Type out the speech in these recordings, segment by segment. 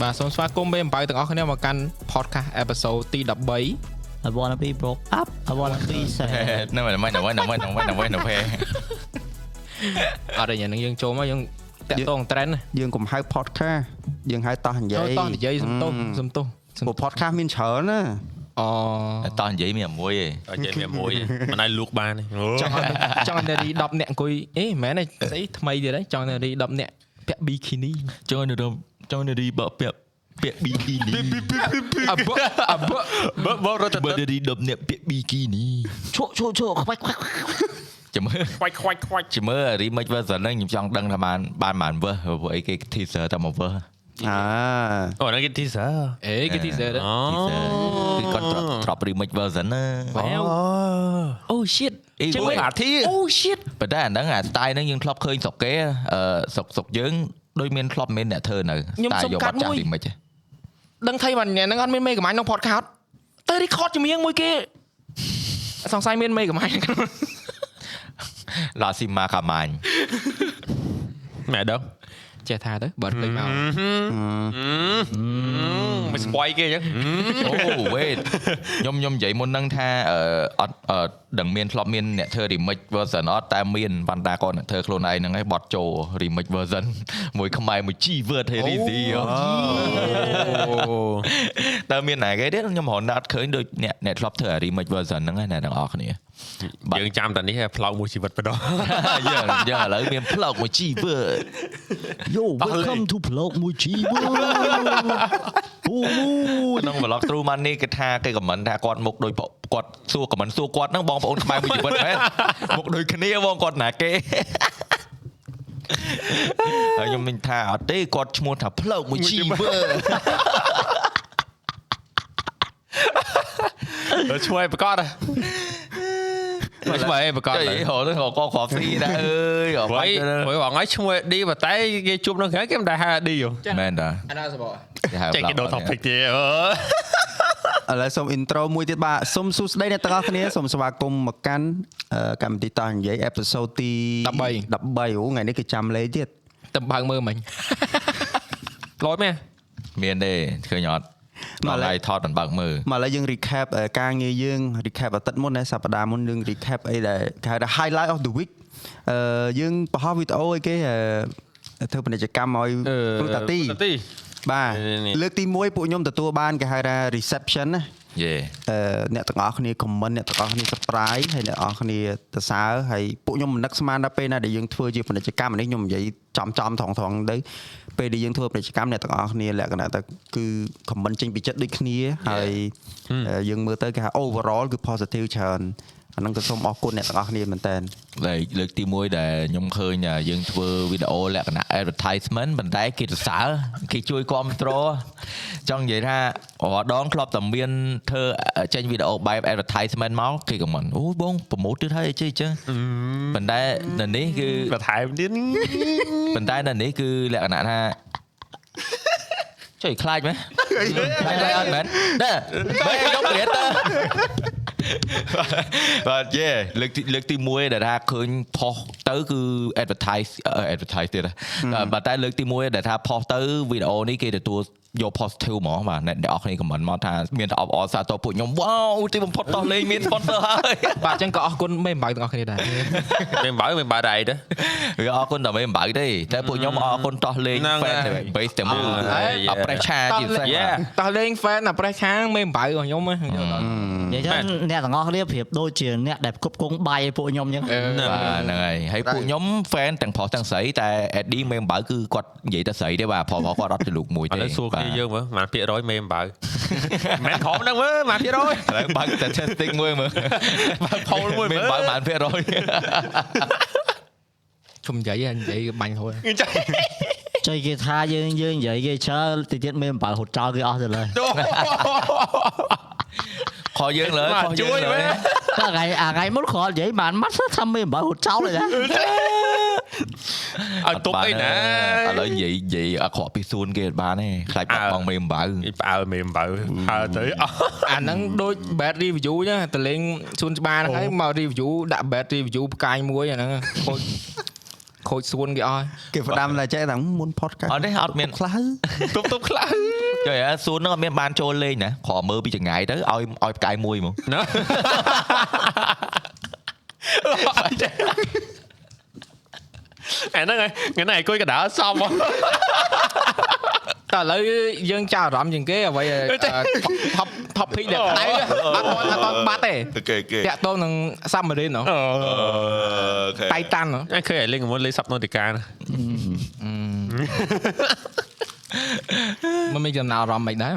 បាទសូមស្វាគមន៍មេអំបៅទាំងអស់គ្នាមកកាន់ podcast episode ទី13 I wanna be broke up I wanna be sad នៅមិនមិនមិនមិនមិនមិនមិនភេអត់ទេយ៉ាងហ្នឹងយើងចូលមកយើងតាក់តង trend យើងកុំហៅ podcast យើងហៅតោះនិយាចូលយតោះនិយាយសំទោសសំទោសព្រោះ podcast មានច្រើនណាអូតោះនិយាយមានមួយឯងអត់ចេះមានមួយមិនឲ្យលូកបានទេអូចង់ឲ្យចង់ឲ្យនារី10នាក់អង្គុយអេមិនមែនទេស្អីថ្មីទៀតហើយចង់ឲ្យនារី10នាក់ពាក់ bikini ចង់នៅ ចង់នារីបកពាក់ពាក់ប៊ីគីនីអបអបបើបើរត់ទៅបើនារី10នាក់ពាក់ប៊ីគីនីឈក់ឈក់ឈក់ខ្វាច់ខ្វាច់ចាំមើលខ្វាច់ខ្វាច់ខ្វាច់ចាំមើល remake version ហ្នឹងខ្ញុំចង់ដឹងថាបានបានបានវើសព្រោះអីគេ teaser តែមកវើសអាអូហ្នឹងគេ teaser អេគេ teaser អូ teaser គឺគាត់ drop drop remake version ណាវ៉ាវអូ shit អីចឹងមួយវិញអាធីអូ shit ប៉ុន្តែអាហ្នឹងអា style ហ្នឹងយើងធ្លាប់ឃើញស្រុកគេអឺស្រុកស្រុកយើង ដូចមានធ្លាប់មានអ្នកធ្វើនៅខ្ញុំ style សុំយកកាបាត់ត់ចាស់មួយ remake ទេដឹងថៃបានញ៉ែហ្នឹងអត់មានមេកំាញ់ក្នុង podcast ទៅ record ជំនាញមួយគេសង្ស័យមានមេកំាញ់ក្នុងឡាស៊ីម៉ាកាម៉ាញ់ម៉ែដឹង ចេះថាទៅបើឃើញមកមិនស្បយគេអញ្ចឹងអូ wait ខ្ញុំខ្ញុំនិយាយមុនហ្នឹងថាអឺអត់អឺដឹងមានធ្លាប់មានអ្នកធ្វើ remake version អត់តែមានវណ្ដាគាត់អ្នកធ្វើខ្លួនឯងហ្នឹងឯងបត់ចូល remake version មួយខ្មែរមួយ G word Heresy ហ៎តើមានណាគេទេខ្ញុំរហូតអត់ឃើញដូចអ្នកអ្នកធ្លាប់ធ្វើ remake version ហ្នឹងឯងអ្នកទាំងអស់គ្នាបាទយើងចាំតែនេះផ្លោកមួយជីវិតបណ្ដោះយើងយើងឥឡូវមានផ្លុកមួយ G word Yo welcome to vlog មួយជីវអូក្នុង vlog true money គេថាគេ comment ថាគាត់មុខដូចគាត់សួរ comment សួរគាត់ហ្នឹងបងប្អូនខ្មែរមួយជីវិតមែនមុខដូចគ្នាបងគាត់ណាគេហើយខ្ញុំមិនថាអត់ទេគាត់ឈ្មោះថាផ្លុកមួយជីវើឈ្មោះឯងប្រកាស ឈ្មោះឯងប្រកាសចុយហៅទៅក៏ក៏គ្រាប់ស៊ីដែរអើយអព្រោះបាច់ព្រោះថ្ងៃឈ្មោះឌីប៉ុន្តែគេជួបនៅក្រៅគេមិនដែរហៅឌីមែនតាអាណាសបោគេហៅចេះគេដូរ topic ទេអើឥឡូវសូម intro មួយទៀតបាទសូមសួស្តីអ្នកទាំងអស់គ្នាសូមស្វាគមន៍មកកាន់អឺកម្មវិធីតោះនិយាយ episode ទី13អូថ្ងៃនេះគេចាំលេខទៀតទៅបើកមើលមិញលយមែនមានទេឃើញអត់ មកមកឡើយឡាយថតមិនបើកមើលមកឥឡូវយើង recap អឺការងារយើង recap អាទិត្យមុនណាសប្តាហ៍មុនយើង recap អីដែលគេហៅថា highlight of the week អឺយើងបង្ហោះវីដេអូអីគេអឺធ្វើពាណិជ្ជកម្មឲ្យគ្រូតាទីតាទីបាទនេះលើកទី1ពួកខ្ញុំទទួលបានគេហៅថា reception ណាយេអឺអ្នកទាំងអស់គ្នា comment អ្នកទាំងអស់គ្នា surprise ហើយអ្នកទាំងអស់គ្នាសរសើរហើយពួកខ្ញុំមិននឹកស្មានដល់ពេលណាដែលយើងធ្វើជាពាណិជ្ជកម្មអានេះខ្ញុំនិយាយចំចំត្រង់ត្រង់ទៅ ពេលដែលយើងធ្វើពាណិជ្ជកម្មអ្នកទាំងអស់គ្នាលក្ខណៈទៅគឺ comment ចេញពីចិត្តដូចគ្នាហើយអឺយើងមើលទៅគេថា overall គឺ positive ច្រើន អាហ្នឹងក៏សូមអរគុណអ្នកទាំងអស់គ្នាមែនតើលើកលើកទី1ដែលខ្ញុំឃើញថាយើងធ្វើវីដេអូលក្ខណៈ advertisement ប៉ុន្តែគេសរសើរគេជួយគ្រប់គ្រងចង់និយាយថារាល់ដងធ្លាប់តែមានធ្វើចេញវីដេអូបែប advertisement មកគេក៏មិនអូបងប្រម៉ូទទៀតហើយអីចេះអញ្ចឹងប៉ុន្តែនៅនេះគឺបន្ថែមទៀតប៉ុន្តែនៅនេះគឺលក្ខណៈថាចុយខ្លាចមែនខ្លាចអត់មែនណែបែរខ្ញុំព្រាតទៅ បាទយេលើកទីលើកទី1ដែលថាឃើញផុសទៅគឺ advertise អឺ advertise ទៀតហ៎បាទតែលើកទី1ដែលថាផុសទៅវីដេអូនេះគេទទួលយក positive ហ្មងបាទអ្នកទាំងអស់គ្នា comment មកថាមានតែអបអរសាទរពួកខ្ញុំវ៉ាវទីបំផុតតោះលេងមាន sponsor ហើយបាទអញ្ចឹងក៏អរគុណមេអំបៅទាំងអស់គ្នាដែរមិនបើមិនបើដែរទេវាអរគុណតែមិនបើទេតែពួកខ្ញុំអរគុណតោះលេងហ្នឹង fan ហើយ base តែមួយអើយអប្រេឆាជាពិសេស Yeah តោះលេង fan អាប្រេះខាងមេអំបៅរបស់ខ្ញុំហ្នឹងនិយាយចឹងអ្នកទាំងអស់គ្នាប្រៀបដូចជាអ្នកដែលគ្រប់គងបាយឲ្យពួកខ្ញុំអញ្ចឹងបាទហ្នឹងហើយហើយពួកខ្ញុំ fan ទាំងប្រុសទាំងស្រីតែ Eddie មេអំបៅគឺគាត់និយាយតែស្រីទេបាទព្រោះគាត់អត់ទៅលូកមួយឥទេឡូវសួរគ្នាយើងមើលប៉ុន្មានភាគរយមេអំបើមិនខំហ្នឹងមើលប៉ុន្មានភាគរយឥឡូវបើក statistic មួយមើលបើផុលមួយមេមើលអំបៅបានភាគរយជុំនិយាយនិយាយបាញ់ thôi ចុយគេថាយើងយើងនិយាយគេច្រើនតិចទៀតមានអំបៅហត់ចោលគេអស់ទៅលើ ខកយើងលើខកយើងលើតែថ្ងៃអាថ្ងៃមុនគ្រាន់និយាយបានម៉ាត់ថាមានអំបៅហត់ចោលទេណាឲ្យទុកអីណាឥឡូវនិយាយនិយាយអក្រក់ពីសួនគេអត់បានទេខ្លាចបាត់បង់មេអំបៅផ្អើលមេអំបើហើទៅអស់អាហ្នឹងដូច bad review ចឹងតលេងសួនច្បារហ្នឹងហើយមក review ដាក់ bad review ផ្កាយមួយអាហ្នឹងខូច ខូចសួនគេអស់គេផ្ដាំតែចេះតែមុន podcast អត់ទេអត់មានខ្លះទប់ទប់ខ្លះចុយអាសួនហ្នឹងអត់មានបានចូលលេងណាគ្រាន់មើលពីចង្ងាយទៅឲ្យឲ្យផ្កាយមួយមកណាអាហ្នឹងហើយថ្ងៃនេះអង្គុយកណ្ដាលសមមក តែឥឡូវយើងចាប់អារម្មណ៍ជាងគេអ្វីថប់ថប់ភីកដែលក្តៅអត់អត់អត់បាត់ទេអូខេអូខេតាក់ទងនឹងសាប់ម៉ារីនហ៎អូខេតៃតាន់ហ៎អញឃើញឲ្យលេងមុនលេងសាប់ណូតិកាណា មិនមានចំណារអារម្មណ៍មិនដែរ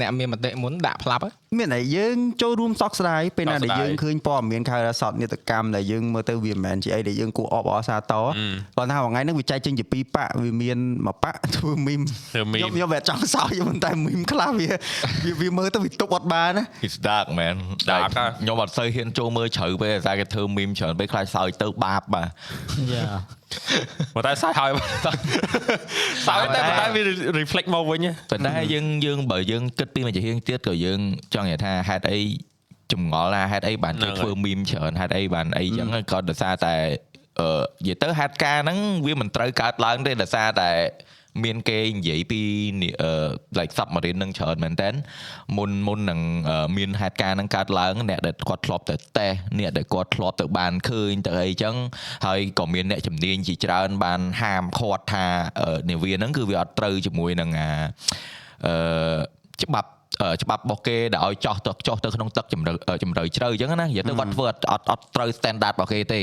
អ្នកមានមតិមុនដាក់ផ្លាប់ហ៎មានតែយើងចូលរួមសោកស្ដាយពេលណាសោកស្ដាដែលយយើងឃើញព័ត៌មានខៅសតនេតកម្មដែលយើងមើលទៅវាមិនមែនជាអីដែលយើងគួរអបអរសាទរគាត់ថាថ្ងៃហ្នឹងវាចែកចេញជាពីរប៉ាក់វាមានមួយប៉ាក់ធ្វើមីមធ្វើមីមខ្ញុំខ្ញុំវាអត់ចង់សោយប៉ុន្តែមីមខ្លះវាវាវាមើលទៅវាទប់អត់បានណា It's dark man Dark ហ៎ខ្ញុំអត់សូវហ៊ានចូលមើលជ្រៅពេកតែគេធ្វើមីមច្រើនពេកខ្លាចសើចទៅបាបបាទយ៉ាប៉ុន្តែសាយហើយសាយតែប៉ុន្តែវា reflect មកវិញហ៎ប៉ុន្តែយើងយើងបើយើងគិតពីមួយជាហៀងទៀតក៏យើងចង់និយាយថាហេតុអីចម្ងល់ណាហេតុអីបានហ្នឹងគេហើយធ្វើមីមច្រើនហេតុអីបានអីចឹងក៏ដោយសារតែអឺនិយាយទៅហេតុការណ៍ហ្នឹងវាមិនត្រូវកើតឡើងទេដោយសារតែ មានគេនិយាយពីនេះអឺ like submarine នឹងច្រើនមែនតើមុនមុននឹងអឺមានហេតុការណ៍ហ្នឹងកើតឡើងអ្នកដែលគាត់ធ្លាប់ទៅតេស្តអ្នកដែលគាត់ធ្លាប់ទៅបានឃើញទៅអីចឹងហើយក៏មានអ្នកជំនាញជាច្រើនបានហាមឃាត់ថាអឺនាវាហ្នឹងគឺវាអត់ត្រូវជាមួយនឹងអាអឺច្បាប់អឺ ច្បាប់របស់គេដែលឲ្យចោះទៅចោះទៅក្នុងទឹកជំរៅអឺជំរៅជ្រៅអញ្ចឹងណានិយាយទៅគាត់ធ្វើអត់អត់អត់ត្រូវ standard របស់គេទេ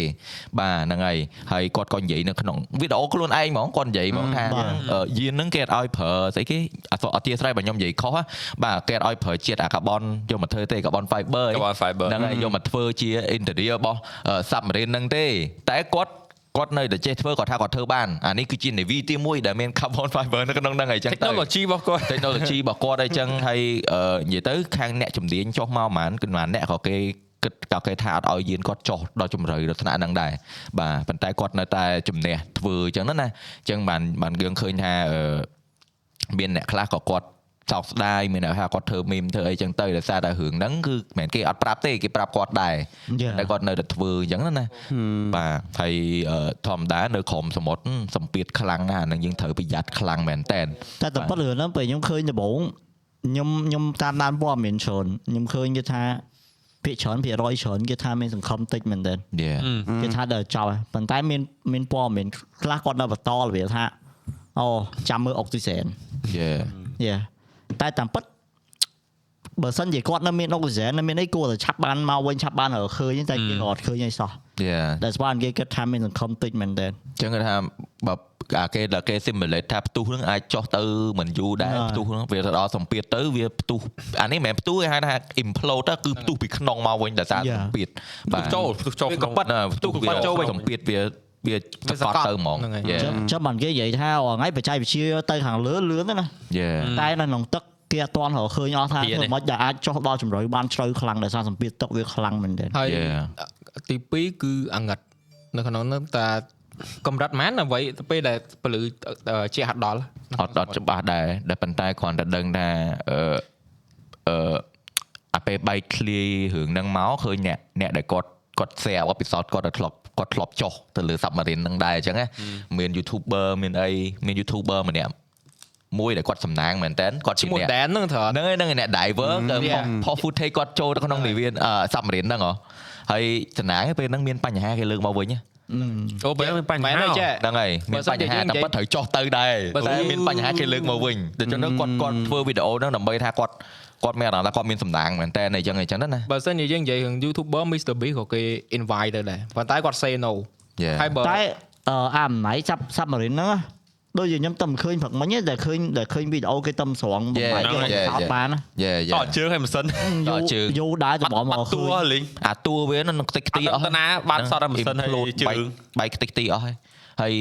បាទហ្នឹងហើយហើយគាត់ក៏និយាយនៅក្នុងវីដេអូខ្លួនឯងហ្មងគាត់និយាយហ្មងថាអឺយានហ្នឹងគេអត់ឲ្យប្រើស្អីគេអត់អត់ទាស្រ័យបើខ្ញុំនិយាយខុសណាបាទគេអត់ឲ្យប្រើជាតិអាកាបនយកមកធ្វើទេកាបន fiber អី Carbon fiber ហ្នឹងហើយយកមកធ្វើជា interior របស់ submarine ហ្នឹងទេតែគាត់ គាត់នៅតែចេះធ្វើគាត់ថាគាត់ធ្វើបានអានេះគឺជា navy ទី1ដែលមាន carbon fiber នៅក្នុងហ្នឹងហើយចឹងទៅ technology របស់គាត់ technology របស់គាត់អីចឹងហើយអឺនិយាយទៅខាងអ្នកជំនាញចុះមកប្រហែលគឺប្រហែលអ្នកក៏គេគិតក៏គេថាអត់ឲ្យយានគាត់ចុះដល់ជំរៅដល់ថ្នាក់ហ្នឹងដែរបាទប៉ុន្តែគាត់នៅតែជំនះធ្វើអញ្ចឹងណាអញ្ចឹងបានបានយើងឃើញថាអឺមានអ្នកខ្លះក៏គាត់ សោកស្ដាយមានអ្នកថាគាត់ធ្វើមីមធ្វើអីចឹងទៅដោយសារតែរឿងហ្នឹងគឺមិនមែនគេអត់ប្រាប់ទេគេប្រាប់គាត់ដែរយ៉ាតែគាត់នៅតែធ្វើអញ្ចឹងណាណាបាទហើយអឺធម្មតានៅក្រមសមុទ្រសម្ពាធខ្លាំងណាស់អាហ្នឹងយើងត្រូវប្រយ័ត្នខ្លាំងមែនតើតែតែប៉ុតរឿងហ្នឹងពេលខ្ញុំឃើញដំបូងខ្ញុំខ្ញុំតាមដានព័ត៌មានច្រើនខ្ញុំឃើញគេថាភាគច្រើនភាគរយច្រើនគេថាមានសង្ឃឹមតិចមែនទែន Yeah គេថាដល់ចប់ហើយប៉ុន្តែមានមានព័ត៌មានខ្លះគាត់នៅបន្តរបៀបថាអូចាំមើលអុកស៊ីសែន Yeah យ៉ា តែតាមពិតបើសិនជាគាត់នៅមានអុកស៊ីសែននៅមានអីគួរតែឆាប់បានមកវិញឆាប់បានរកឃើញតែគេក៏អត់ឃើញអីសោះ Yeah តែស្មានគេគិតថាមានសង្ឃឹមតិចមែនទែនអញ្ចឹងគេថាបើអាគេដល់គេ simulate ថាផ្ទុះហ្នឹងអាចចុះទៅមិនយូរដែរហើយផ្ទុះហ្នឹងវាទៅដល់សម្ពាធទៅវាផ្ទុះអានេះមិនមែនផ្ទុះគេហៅថា implode ទៅគឺផ្ទុះពីក្នុងមកវិញដោយសារ Yeah. សម្ពាធផ្ទុះចូលផ្ទុះចូលវាក្នុងក៏ប៉ិតណាផ្ទុះផ្ទុះគាត់ចូលវិញសម្ពាធវា វាវាសសកកត់ត់ទៅហ្មងហ្នឹងហើយ Yeah ចាំចាំបានគេនិយាយថារាល់ថ្ងៃបច្ចេកវិទ្យាទៅខាងលើលឿនទេណា Yeah តែនៅក្នុងទឹកគេអត់ទាន់រកឃើញអស់ថាហ៊ានធ្វើទេមិនដែលអាចចុះដល់ជំរៅបានជ្រៅខ្លាំងដោយសារសម្ពាធទឹកវាខ្លាំងមែនទែនហើយ Yeah. ទី2គឺអាងឹតនៅក្នុងនោះតែកម្រិតម៉ានអ្វីទៅពេលដែលពលឺជាហត់ដល់អត់អត់ច្បាស់ដែរតែប៉ុន្តែគ្រាន់តែដឹងថាអឺអឺអាពេលបែកឃ្លាយរឿងហ្នឹងមកឃើញអ្នកអ្នកដែលគាត់គាត់ share អបិសោតគាត់ដែលធ្លាប់ គាត់ធ្លាប់ចុះទៅលើ submarine ហ្នឹងដែរអញ្ចឹងណាមាន YouTuber មានអីមាន YouTuber ម្នាក់មួយដែលគាត់សំណាងមែនតើគាត់ជាឈ្មោះអ្នកដែនហ្នឹងត្រូវអត់ហ្នឹងហើយហ្នឹងហើយអ្នក diver ក៏ Yeah. ផុស footage គាត់ចូលទៅក្នុងនិវានអឺ submarine ហ្នឹងហ៎ហើយសំណាងពេលហ្នឹងមានបញ្ហាគេលើកមកវិញណាអូបើមានបញ្មែហានទេចេះហ្នឹងហើយមានបើសិនបញ្ហាជាយើងនិតែយាយប៉ុតត្រូវចុះទៅដែរបើសិនតែមានបញ្ហាគេលើកមកវិញដូច្នេះគាត់គាត់ធ្វើវីដេអូហ្នឹងដើម្បីថាគាត់ គាត់មានអារម្មណ៍ថាគាត់មានសំណាងមែនតើអញ្ចឹងអញ្ចឹងណាបើសិនជាយើងនិយាយរឿង YouTuber Mr Beast ក៏គេ invite ទៅដែរប៉ុន្តែគាត់ say no Yeah ហើយបើតែអឺអាអំណៃចាប់ submarine ហ្នឹងណាដូចជាខ្ញុំតែមិនឃើញព្រឹកមិញទេតែឃើញតែឃើញវីដេអូគេតែស្រង់បំ Yeah, បែកគេ yeah, ថត yeah. បានណាយេយេតជើងឲ្យមិនសិនតជើងយូរដែរតែបងមកអត់ឃើតួញលេងអាតួវានៅនឹងខ្ទេចខ្ទីអស់អត់តាណាបានសតតែមិនសិនហើយ implode ជើងបែកបែកខ្ទេចខ្ទីអស់ហើយហើយ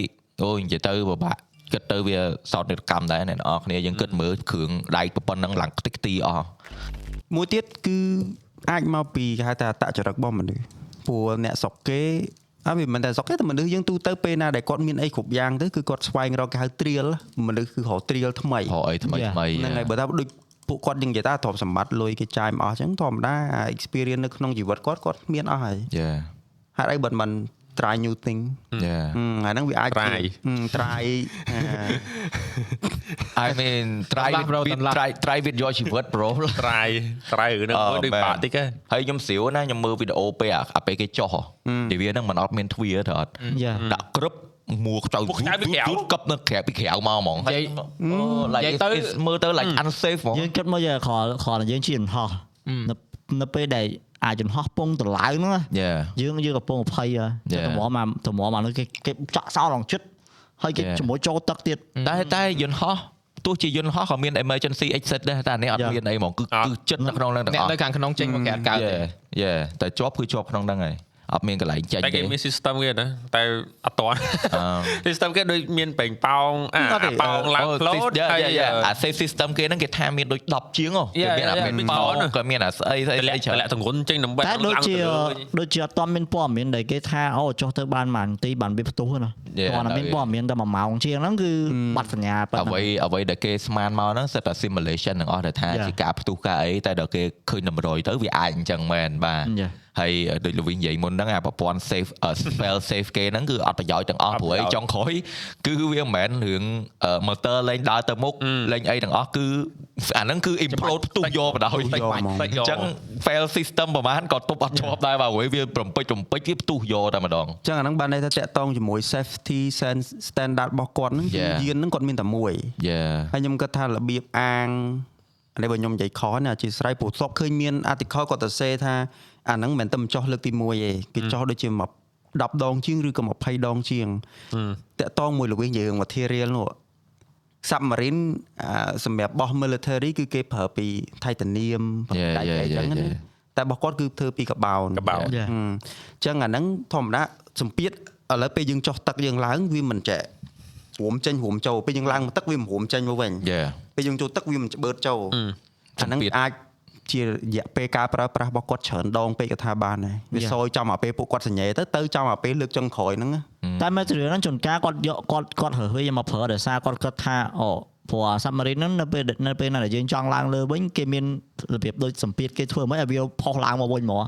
អូយនិយាយទៅពិបាក គិតទៅវាសោតនេតកម្មដែរអ្នកនរគ្នាយើងគិតមើលគ្រឿងដៃប៉ុណ្ណឹងឡើងខ្ទេចខ្ទីអស់មួយទៀតគឺអាចមកពីគេហៅថាអតចរិតរបស់មនុស្សព្រោះអ្នកស្រុកគេអត់វាមិនតែស្រុកទេតែមនុស្សយើងទូទៅពេលណាដែលគាត់មានអីគ្រប់យ៉ាងទៅគឺគាត់ស្វែងរកគេហៅត្រៀលមនុស្សគឺរកត្រៀលថ្មីរកអីថ្មី Yeah. ថ្មីហ្នឹងហើយបើថាដូចពួកគាត់យើងនិយាយថាទ្រព្យសម្បត្តិលុយគេចាយមកអស់អញ្ចឹងធម្មតាអា experience នៅក្នុងជីវិតគាត់គាត់មានអស់ហើយយេហេតុអីបើមិន try new thing យ៉ាហឹមអាហ្នឹងវាអាច Try ហឹម try អា I mean try Tunlap, bro, with tunlap. try try with your ជីវិត bro ត្រៃត្រៃរឿងហ្នឹងអឺមើលដូចមែនបាក់តិចហ៎ហើយខ្ញុំស្រាវណាខ្ញុំមើលវីដេអូពេលអាអាពេលគេចុះហ៎ទីវាហ្នឹងมันអត់មានទ្វារទៅអត់យ៉ាដាក់ក្រឹបមួខ្ចៅពួកខ្ចៅពីក្រៅកឹបនៅក្រៅពីក្រៅមកហ្មងនិយាយអូ like និយាយ it's- ទៅ it's មើលទៅ like unsafe ហ្មងយើងគិតមកយកខលខលយើងជិះយន្តហោះនៅនៅពេលដែល អាចយន្តហោះពងតឡើងហ្នឹងណា Yeah យើងយើងកំពុង20ហើយ Yeah. តម្រាំមកតម្រាំមកនោះគេគេចាក់សោឡើងចិត្តហើយគេ Yeah. ជាមួយចូលទឹកទៀតតែតែយន្តហោះទោះជាយន្តហោះក៏មាន emergency exit ដែរតែអានេះអត់ Yeah. មានអីហ្មងគឺអត់គឺចិត្តនៅក្នុងហ្នឹងទាំងអ្នកអស់នៅខាងក្នុងចេញមកក្រៅកើតទេ Yeah yeah តែជាប់គឺជាប់ក្នុងហ្នឹងហើយ អត់មានកន្លែងចេញតែគេទេមាន system គេណាតែអត់តាន់អឺ system គេដូចមានបែងប៉ោងអាអាប៉ោងឡើង float យ៉ាហើយយ៉ាយ៉ាអា safe system គេហ្នឹងគេថាមានដូច10ជាងហ៎ Yeah, គេមានអា yeah, មានមានប៉ោច្រើនក៏មានអាស្អីស្អីតម្លាស្អីក់ច្រើនតម្លាក់ទង្រុនចេញដើម្បីតែដូចជាឡើងទៅលើវិញដូចជាអត់ទាន់មានព័ត៌មានដែលគេថាអូចុះទៅបានប៉ុន្មានទីបានវាផ្ទុះណា Yeah, គាត់តែមាន yeah. ព័ត៌មានតែ1ម៉ោងជាងហ្នឹងគឺបាត់សញ្ញាប៉ុណ្អ្វីណឹងអ្វីដែលគេស្មានមកហ្នឹងសិតតែ simulation ទាំងអស់ដែលថា Yeah. ជាការផ្ទុះការអីតែដល់គេឃើញតម្រុយទៅវាអាចអញ្ចឹងមែនបាទ Yeah. ហើយដូចលវីនិយាយមុនហ្នឹងអាប្រព័ន្ធ safe អឺ fail safe គេហ្នឹងគឺអត់ប្រយោជន៍ទាំងអស់អត់ព្រោះប្រអីយោជន៍ចុងក្រោយគឺវាមិនមែនរឿងអឺ motor លេងដើរទៅមុខលេងអីទាំងអស់គឺអាហ្នឹងគឺ implode ផ្ទុះយកបណ្ដោយផ្ទុះយកហ្មងអញ្ចឹង fail system ប្រហែលក៏ទប់អត់ជាប់ដែរបាទព្រោះវាប្រំពេចប្រំពេចវាផ្ទុះយកតែម្ដងអញ្ចឹងអាហ្នឹងបានន័យថាតាក់តងជាមួយ safety sense standard របស់គាត់ហ្នឹងគឺ Yeah. យានហ្នឹងគាត់មានតែមួយ Yeah ហើយខ្ញុំគិតថារបៀបអាងអានេះបើខ្ញុំនិយាយខុសណាអធិស្ស្រ័យព្រោះធ្លាប់ឃើញមាន article គាត់ទៅសេថា អាហ្នឹងមិនមែនតែមិនចោះលើកទី1ទេគេចោះដូចជាមក10ដងជាងឬក៏20ដងជាងតាក់តងមួយល្វីងយើង material នោះ submarine អាសម្រាប់បោះ military គឺគេប្រើពី titanium បន្តែ Yeah, yeah, អីចឹង yeah, ណា yeah. តែរបស់គាត់គឺធ្វើពីកបោនកបោន Yeah. ហឹមអញ្ចឹងអាហ្នឹងធម្មតាសម្ពាធឥឡូវពេលយើងចុះទឹកយើងឡើងវាមិនចែករួមចេញរួមចូលពេលយើងឡើងមកទឹកវាមិនរួមចេញមកវិញ Yeah ពេលយើងចូលទឹកវាមិនច្បឺតចូលអាហ្នឹងសម្ពាធអាច ជារយៈពេលការប្រើប្រាស់របស់គាត់ច្រើនដងពេកក៏ថាបានដែរវា Yeah. សយចំអាពេលពួកគាត់សញ្ញេទៅទៅចំអាពេលលើកចុងក្រោយហ្នឹងណាតែ material ហ្នឹងជួនកាលគាត់យកគាត់គាត់រើសវាមកប្រើដោយសារគាត់គិតថាអូព្រោះអា submarine ហ្នឹងនៅពេលនៅពេលណាដែលយើងចង់ឡើងលើវិញគេមានរបៀបដូចសម្ពាធគេធ្វើមិនឲ្យវាផុសឡើងមកវិញហ្មង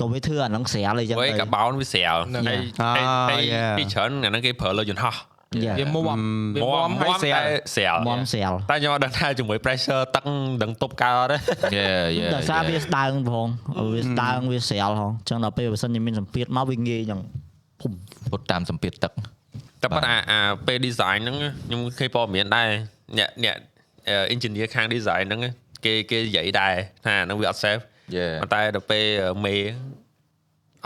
ក៏វាធ្វើអាហ្នឹងស្រាលអីចឹងវេទៅកបោនវាស្រាលហ្នឹងហើយហើយហើយ Ah, yeah. ពីច្រើនអាហ្នឹងគេប្រើលើយន្តហោះ Yeah. វាមុំវាមមុំមហើយមស្រាតែស្រាលមមស្រាលតែខ្ញុំអត់ដឹងថាជាមួយ pressure ទឹកដឹងទប់កើតទេ Yeah yeah ដោយសារវា yeah. ស្ដើងផងវាស្ដើងវាស្រាលផងអញ្ចឹងដល់ពេលបើសិនជាមានសម្ពាធមកវាងាយចឹងភុំពុតតាមសម្ពាធទឹកតែប៉ុន្តែអាអាពេល design ហ្នឹងខ្ញុំឃើញព័ត៌មានដែរអ្នកអ្នកអឺ engineer ខាង design ហ្នឹងគេគេនិយាយដែរថាអាហ្នឹងវាអត់ safe Yeah ប៉ុន្តែដល់ពេលមេ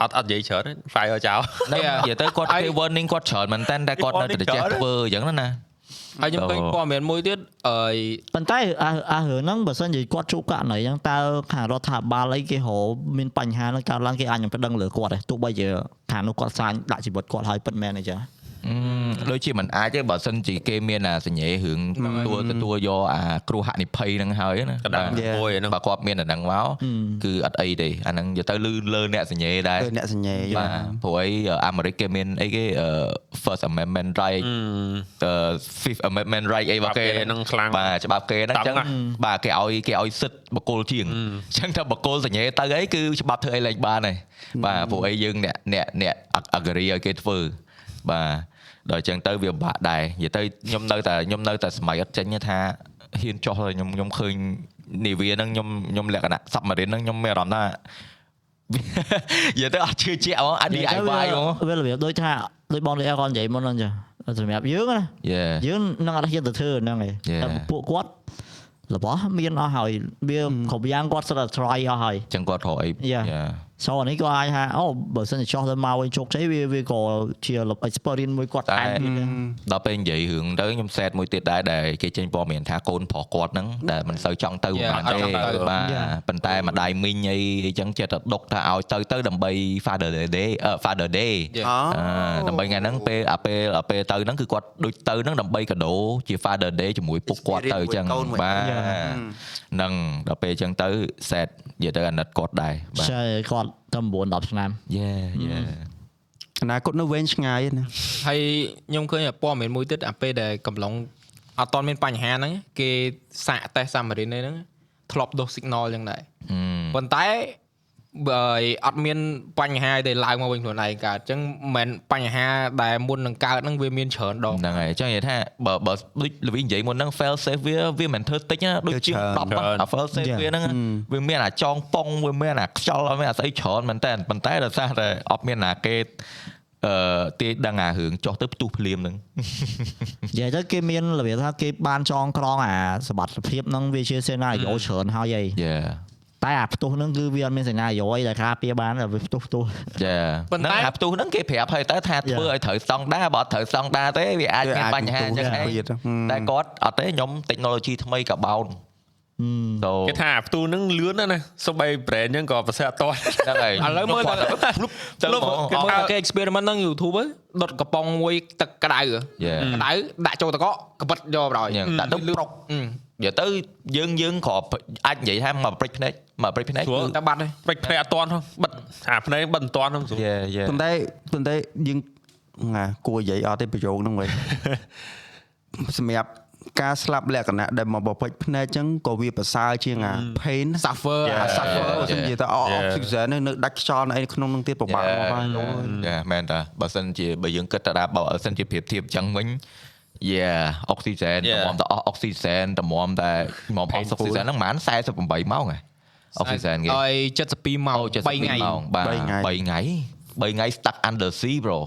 អត់អត់និយាយច្រើនទេ fire ចោលហ្នឹងនិយាយទៅគាត់គេ warning គាត់ច្រើនមែនតើតែគាត់នៅតែចេះធ្វើអញ្ចឹងណាហើយខ្ញុំឃើញព័ត៌មានមួយទៀតអឺប៉ុន្តែអាអារឿងហ្នឹងបើសិនជាគាត់ជួបករណីហ្នឹងតើខាងរដ្ឋាភិបាលអីគេរកមានបញ្ហាហ្នឹងកើតឡើងគេអាចនឹងប្តឹងលើគាត់ដែរទោះបីជាខាងនោះគាត់សាញដាក់ជីវិតគាត់ឲ្យពិតមែនអីចឹងអឺ ដូចជាមិនអាចទេបើសិនជាគេមានអាសញ្ញេរឿងទទួលទទួលយកអាគ្រោះហនិភ័យហ្នឹងហើយណាកណ្ដាលបាទមួយហ្នឹងបើគាត់មានអាហ្នឹងមកគឺអត់អីទេអាហ្នឹងនិយាយទៅលឺលើអ្នកសញ្ញេដែរគឺអ្នកសញ្ញេបាទព្រោះអីអាមេរិកគេមានអីគេអឺ First Amendment right អឺ Fifth Amendment right អីរបស់គេច្បាប់គេហ្នឹងខ្លាំងបាទច្បាប់គេហ្នឹងអញ្ចឹងតឹងណាស់បាទគេឲ្យគេឲ្យសិទ្ធិបកគលជាងអញ្ចឹងថាបកគលសញ្ញេទៅអីគឺច្បាប់ធ្វើអីលែងបានហើយបាទព្រោះអីយើងអ្នកអ្នកអ្នក agree ឲ្យគេធ្វើបាទ ដល់អញ្ចឹងទៅវាពិបាកដែរនិយាយទៅខ្ញុំនៅតែខ្ញុំនៅតែសម័យអត់ចេញទេថាហ៊ានចោះហើយខ្ញុំខ្ញុំឃើញនាវាហ្នឹងខ្ញុំខ្ញុំលក្ខណៈ submarine ហ្នឹងខ្ញុំមានអារម្មណ៍ថានិយាយទៅអត់ជឿជាក់ហ្មងអត់ DIY ហ្មងវារបៀបដូចថាដូចបងលេអគាត់និយាយមុនហ្នឹងចាសម្រាប់យើងណា Yeah យើងនឹងអត់ហ៊ានទៅធ្វើហ្នឹងឯង Yeah. តែពួកគាត់របស់មានអស់ហើយវាគ្រប់យ៉ាងគាត់សិតតែ try អស់ហើយចឹងគាត់រកអី Yeah. Yeah. សូអានេះក៏អាចថាអូបើសិនជាចោះទៅមកវិញជោគជ័យវាវាក៏ជា experience មួយគាត់តែថែមទៀតដែរដល់ពេលនិយាយរឿងទៅខ្ញុំសែតមួយទៀតដែរដែលគេចេញព័ត៌មានថាកូនប្រុសគាត់ហ្នឹងដែលមិនសូវចង់ទៅ Yeah, ប៉ុន្មានអត់ចង់ទៅទេបាទ Yeah. ប៉ុន្តែម្ដាយមីងអីអញ្ចឹងចិត្តតែដុកថាឲ្យទៅទៅដើម្បី Father Day អឺ Father Day Yeah. អឺដើម្បីថ្ងៃហ្នឹងពេលអាពេលអាពេលទៅហ្នឹងគឺគាត់ដូចទៅហ្នឹងដើម្បីកាដូជា Father Day ជាមួយពុកគាត់ទៅអញ្ចឹង Experience មួយកូនមួយបាទ Yeah. ហ្នឹងដល់ពេលអញ្ចឹងទៅសែតនិយាយទៅអាណិតគាត់ដែរបាទចែគាត់ទៅ9 10ឆ្នាំ Yeah yeah អនាគតនៅវែងឆ្ងាយណាហើយខ្ញុំឃើញព័ត៌មានមួយទៀតអាពេលដែលកំឡុងអត់តមានបញ្ហាហ្នឹងគេសាកតេស្តសាមារីនហ្នឹងធ្លាប់ដុស signal ចឹងដែរអឺប៉ុន្តែ បើអត់មានបញ្ហាទេឡើងមកវិញខ្លួនឯងកើតអញ្ចឹងមិនមែនបញ្ហាដែលមុននឹងកើតហ្នឹងវាមានច្រើនដងហ្នឹងហើយអញ្ចឹងនិយាយថាបើបើដូចលវីនិយាយមុនហ្នឹង fail safe វាវាមិនធ្វើតិចណាដូចជាងច្រើន10ហ្នឹងអា fail safe Yeah. វាហ្នឹងវាមានអាចងប៉ុងវាមានអាខ្យល់វាមានអាស្អីច្រើនមែនតើប៉ុន្តែដោយសារតែអត់មានអាគេអឺទាយដឹងអារឿងចុះទៅផ្ទុះភ្លាមហ្នឹងនិយាយទៅគេមានរបៀបថាគេបានចងក្រងអាសមត្ថភាពហ្នឹងវាជាសេណារីយ៉ូច្រើនហើយឯងយ៉ា តែអាផ្ទុះហ្នឹងគឺវាអត់មានសេណារីយ៉ូអីដែលការពារបានតែវាផ្ទុះផ្ទុះយ៉ាប៉ុន្តែហ្នឹងអាផ្ទុះហ្នឹងគេប្រាប់ហើយតើថាធ្វើឲ្យត្រូវស្តង់ដាបើអត់ត្រូវស្តង់ដាទេវាអាចមានបញ្ហាអញ្ចឹងដែរទៀតតែគាត់អត់ទេខ្ញុំ technology ថ្មីក៏បោន so គេថាផ្ទូហ្នឹងលឿនណាស់ណាសូម្បី brand ហ្នឹងក៏ប្រសិទ្ធអត់តហ្នឹងហើយឥឡូវមើលទៅទៅលុបមកគេមើលគេ experiment ហ្នឹង YouTube ហ្នឹងដុតកំប៉ុងមួយទឹកក្តៅ Yeah. ក្តៅដាក់ចូលតកកកបិតយកបណ្ដោយយ៉ាងដាក់ទៅប្រុកអឺ និយាយទៅយើងយើងក៏អាចនិយាយថាមកព្រិចភ្នែកមកព្រិចភ្នែកស្រួលគឺតែបាត់ហើយព្រិចភ្នែកអត់តន់ផងបិទអាភ្នែកបិទមិនតន់ហ្នឹងស្រួលយេយេប៉ុន្តែប៉ុន្តែយើងណាគួរនិយាយអត់ទេប្រយោគហ្នឹងវិញសម្រាប់ការស្លាប់លក្ខណៈដែលមកបបិចភ្នែកអញ្ចឹងក៏វាប្រសើរជាងអា pain suffer Yeah. អា suffer បើសិននិយាយទៅអ Yeah. អុកស៊ីហ្សែននៅដាច់ខ្យល់នៅអីក្នុងនឹងទៀតពិបាកមកហើយលោកយ៉ាមែនតាបើសិនជាបើយើងគិតទៅដល់បើសិនជាប្រៀបធៀបអញ្ចឹងវិញ យ៉ាអុកស៊ីហ្សែន Yeah. តម្រាំតែអស់អុកស៊ីហ្សែនតម្រាំតែមកអុកស៊ីហ្សែនហ្នឹងប្រហែល48ម៉ោងហ៎អុកស៊ីហ្សែនគេហើយ72ម៉ោងអូ3ថ្ងៃម៉ោងបាទ3ថ្ងៃ3ថ្ងៃ3ថ្ងៃ stuck under sea bro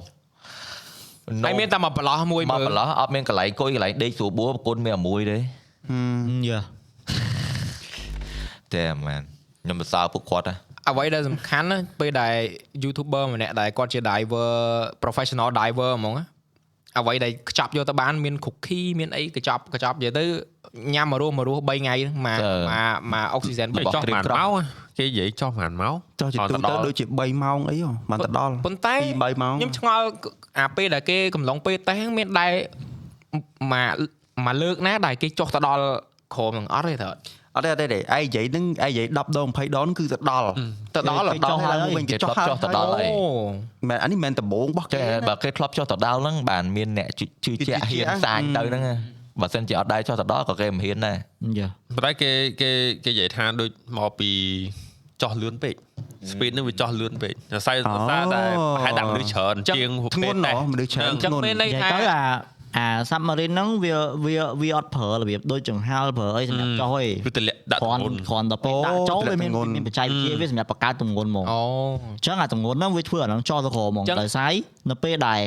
ហើយមានតែមកប្រឡោះមួយមកមើលប្រឡោះអត់មានកន្លែងអង្គុយកន្លែងដេកស្រួលបួរប្រគុណមានអាមួយទេយេតែមែនខ្ញុំសរសើរពួកគាត់ណាអ្វីដែលសំខាន់ណាពេលដែល YouTuber ម្នាក់ដែលគាត់ជា diver professional diver ហ្មងណា អ្វីដែលខ្ចប់យកទៅបានមាន cookie មានអីកញ្ចប់កញ្ចប់និយាយទៅញ៉ាំមករស់មករស់3ថ្ងៃហ្នឹងមកមកមកអុកស៊ីហ្សែនគេចោះប្រហែលម៉ោងគេនិយាយចោះប្រហែលម៉ោងចុះជាទូទៅដូចជា3ម៉ោងអីហ៎បានទៅដល់ប៉ុន្តែ2 3ម៉ោងខ្ញុំឆ្ងល់អាពេលដែលគេកំឡុងពេលតេសហ្នឹងមានដែរមកមកលើកណាដែលគេចុះទៅដល់ក្រោមនឹងអត់ទេត្រូវ អត់ទេអត់ទេទេឯងនិយាយហ្នឹងឯងនិយាយ10ដង20ដងគឺទៅដល់ទៅដល់គេចុះហើយវិញគេគេចុចុះះហើយចុះទៅដល់ហើយអូមែនអានេះមិនមែនដំបងរបស់ចេគេះបើគេធ្លាប់ចុះទៅដល់ហ្នឹងបានមានអ្នកជឿជឿជាក់ហ៊ានសាញទៅហ្នឹងណាបើសិនជាអត់ដែរចុះទៅដល់ក៏គេមិនហ៊ានដែរយេប៉ុន្តែគេគេគេនិយាយថាដូចមកពីចោះលឿនពេក speed នឹងវាចោះលឿនពេកអាស្រ័យអាស្រ័យតែប្រហែលដាក់មនុស្សច្រើនជាងធ្ងន់ហ៎មនុស្សច្រើនអញ្ចឹងធ្ងន់មានន័យនិយាយថាទៅ អាអា submarine ហ្នឹងវាវាវាអត់ប្រើរបៀបដូចចង្ហាល់ប្រើអីសម្រាប់ចុះឯងគឺទម្លាក់ដាក់គ្រាន់ធ្ងន់គ្រាន់តែពេលដាក់ចូលវាមានទម្លាក់ទម្ងន់មានបច្ចេកវិទ្យាវាសម្រាប់បង្កើតទម្ងន់ហ្មងអូអញ្ចឹងអាទម្ងន់ហ្នឹងវាធ្វើអាហ្នឹងចោលទៅក្រហ្មងចឹងដោយសារនៅពេលដែល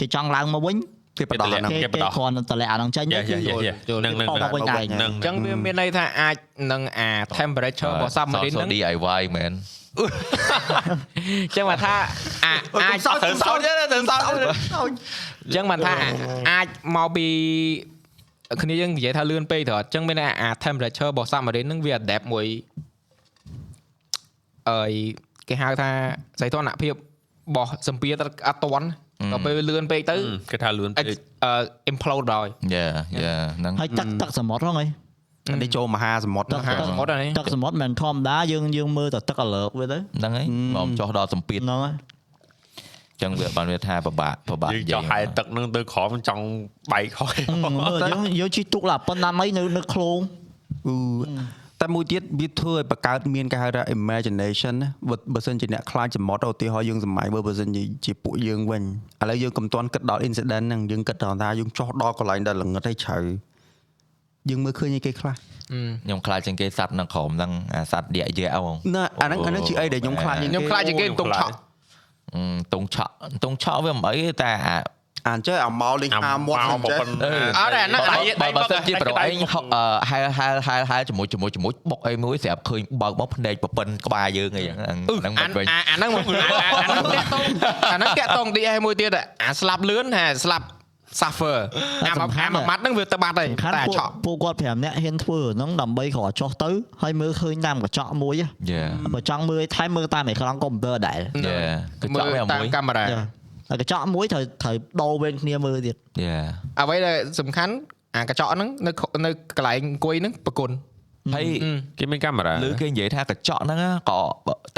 គេចង់ឡើងមកវិញគេបដោះអាហ្នឹងគេគេបគេដោះគ្រាន់តែតម្លាក់អាហ្នឹងចេញយេទៅយេគឺយេយេចូលនឹងនឹងអស់មកវិញដែរនឹងអញ្ចឹងវាមានន័យថាអាចនឹងអា temperature របស់ submarine ហ្នឹង DIY មែនអញ្ចឹងមកថាអាអាចសោចសោចទេទៅសោចអញ្ចឹងមកថាអាចមកពីគ្នាយើងនិយាយថាលឿនពេកទៅអញ្ចឹងមានន័យថាអា temperature របស់ submarine ហ្នឹងវា adapt មួយអើយគេហៅថាសីតុណ្ហភាពរបស់សម្ពាធអត់តន់ដល់ពេលលឿនពេកទៅគេថាលឿនពេកអឺ implode ដល់យ៉ាយ៉ាហ្នឹងហើយទឹកទឹកសមុទ្រហ្នឹងឯង នេះចូលមហាសមុទ្រទឹកហាទឹកសមុទ្រអានេះទឹកសមុទ្រមិនធម្មតាយើងយើងមើលតែទឹកអលើកវាទៅហ្នឹងហើយមកចុះដល់សម្ពាធហ្នឹងហើយអញ្ចឹងវាបានវាថាពិបាកពិបាកយើងចោះហែទឹកនឹងទៅក្រោមចង់បែកខុសមើលយើងយើងជិះទុកឡាប៉ុណ្ណាមីនៅនៅឃ្លោងអឺតែមួយទៀតវាធ្វើឲ្យបង្កើតមានគេហៅថា imagination ណាបើបើសិនជាអ្នកខ្លាចសមុទ្រឧទាហរណ៍យើងសម័យបើបើសិនជាជាពួកយើងវិញឥឡូវយើងកុំទាន់គិតដល់ incident ហ្នឹងយើងគិតដល់ថាយើងចោះដល់កន្លែងដែលល្ងឹតហើយជ្រៅ យើងមើលឃើញអីគេខ្លះ ខ្ញុំខ្លាចជាងគេសัตว์នៅក្រោមហ្នឹងអាសัตว์យ៉ាយ៉ាហ្មង ណាអាហ្នឹងអាហ្នឹងជាអីដែលខ្ញុំខ្លាចជាង ខ្ញុំ គេ ខ្លាចជាងគេទុំឆក់ អឺតុងឆក់តុងឆក់វាមិនអីទេតែអា អានចេះអាម៉ោលេងហាមាត់ មក ចេះ ប៉ុណ្ណឹង អត់ទេអាហ្នឹង បើ ដៃ បើ ដៃ បើ បើ សិនជាប្រូអេងអឺហែលហែលហែលហែលជាមួយជាមួយជាមួយបុកអីមួយស្រាប់ឃើញបើកមកភ្នែកប្រពន្ធក្បាលយើងអីហ្នឹងហ្នឹង អា មិនវិញ អាអាហ្នឹងមកអាអាហ្នឹងតាក់តងអាហ្នឹងតាក់តង DS មួយទៀតអាស្លាប់លឿនហ่าស្លាប់ suffer អាមួយអាមួយម៉ាត់ហ្នឹងវាទៅបាត់ហើយសំខាន់តែពួកឆក់ពួកគាត់5នាក់ហ៊ានធ្វើហ្នឹងដើម្បីគ្រាន់ចុះទៅហើយមើលឃើញតាមកញ្ចក់មួយយ៉ាបើចង់មើលថែមមើលតាមអេក្រង់កុំព្យូទ័រដែរយ៉ាគឺមើចង់លវាតាមមួយកាមេរ៉ាហើយកញ្ចក់មួយត្រូវត្រូវដូរវេនគ្នាមើលទៀតយ៉ាអ្វីដែលសំខាន់អាកញ្ចក់ហ្នឹងនៅនៅកន្លែងអង្គុយហ្នឹងប្រគុណហើយគេមានកាមេរ៉ាឬគេនិយាយថាកញ្ចក់ហ្នឹងក៏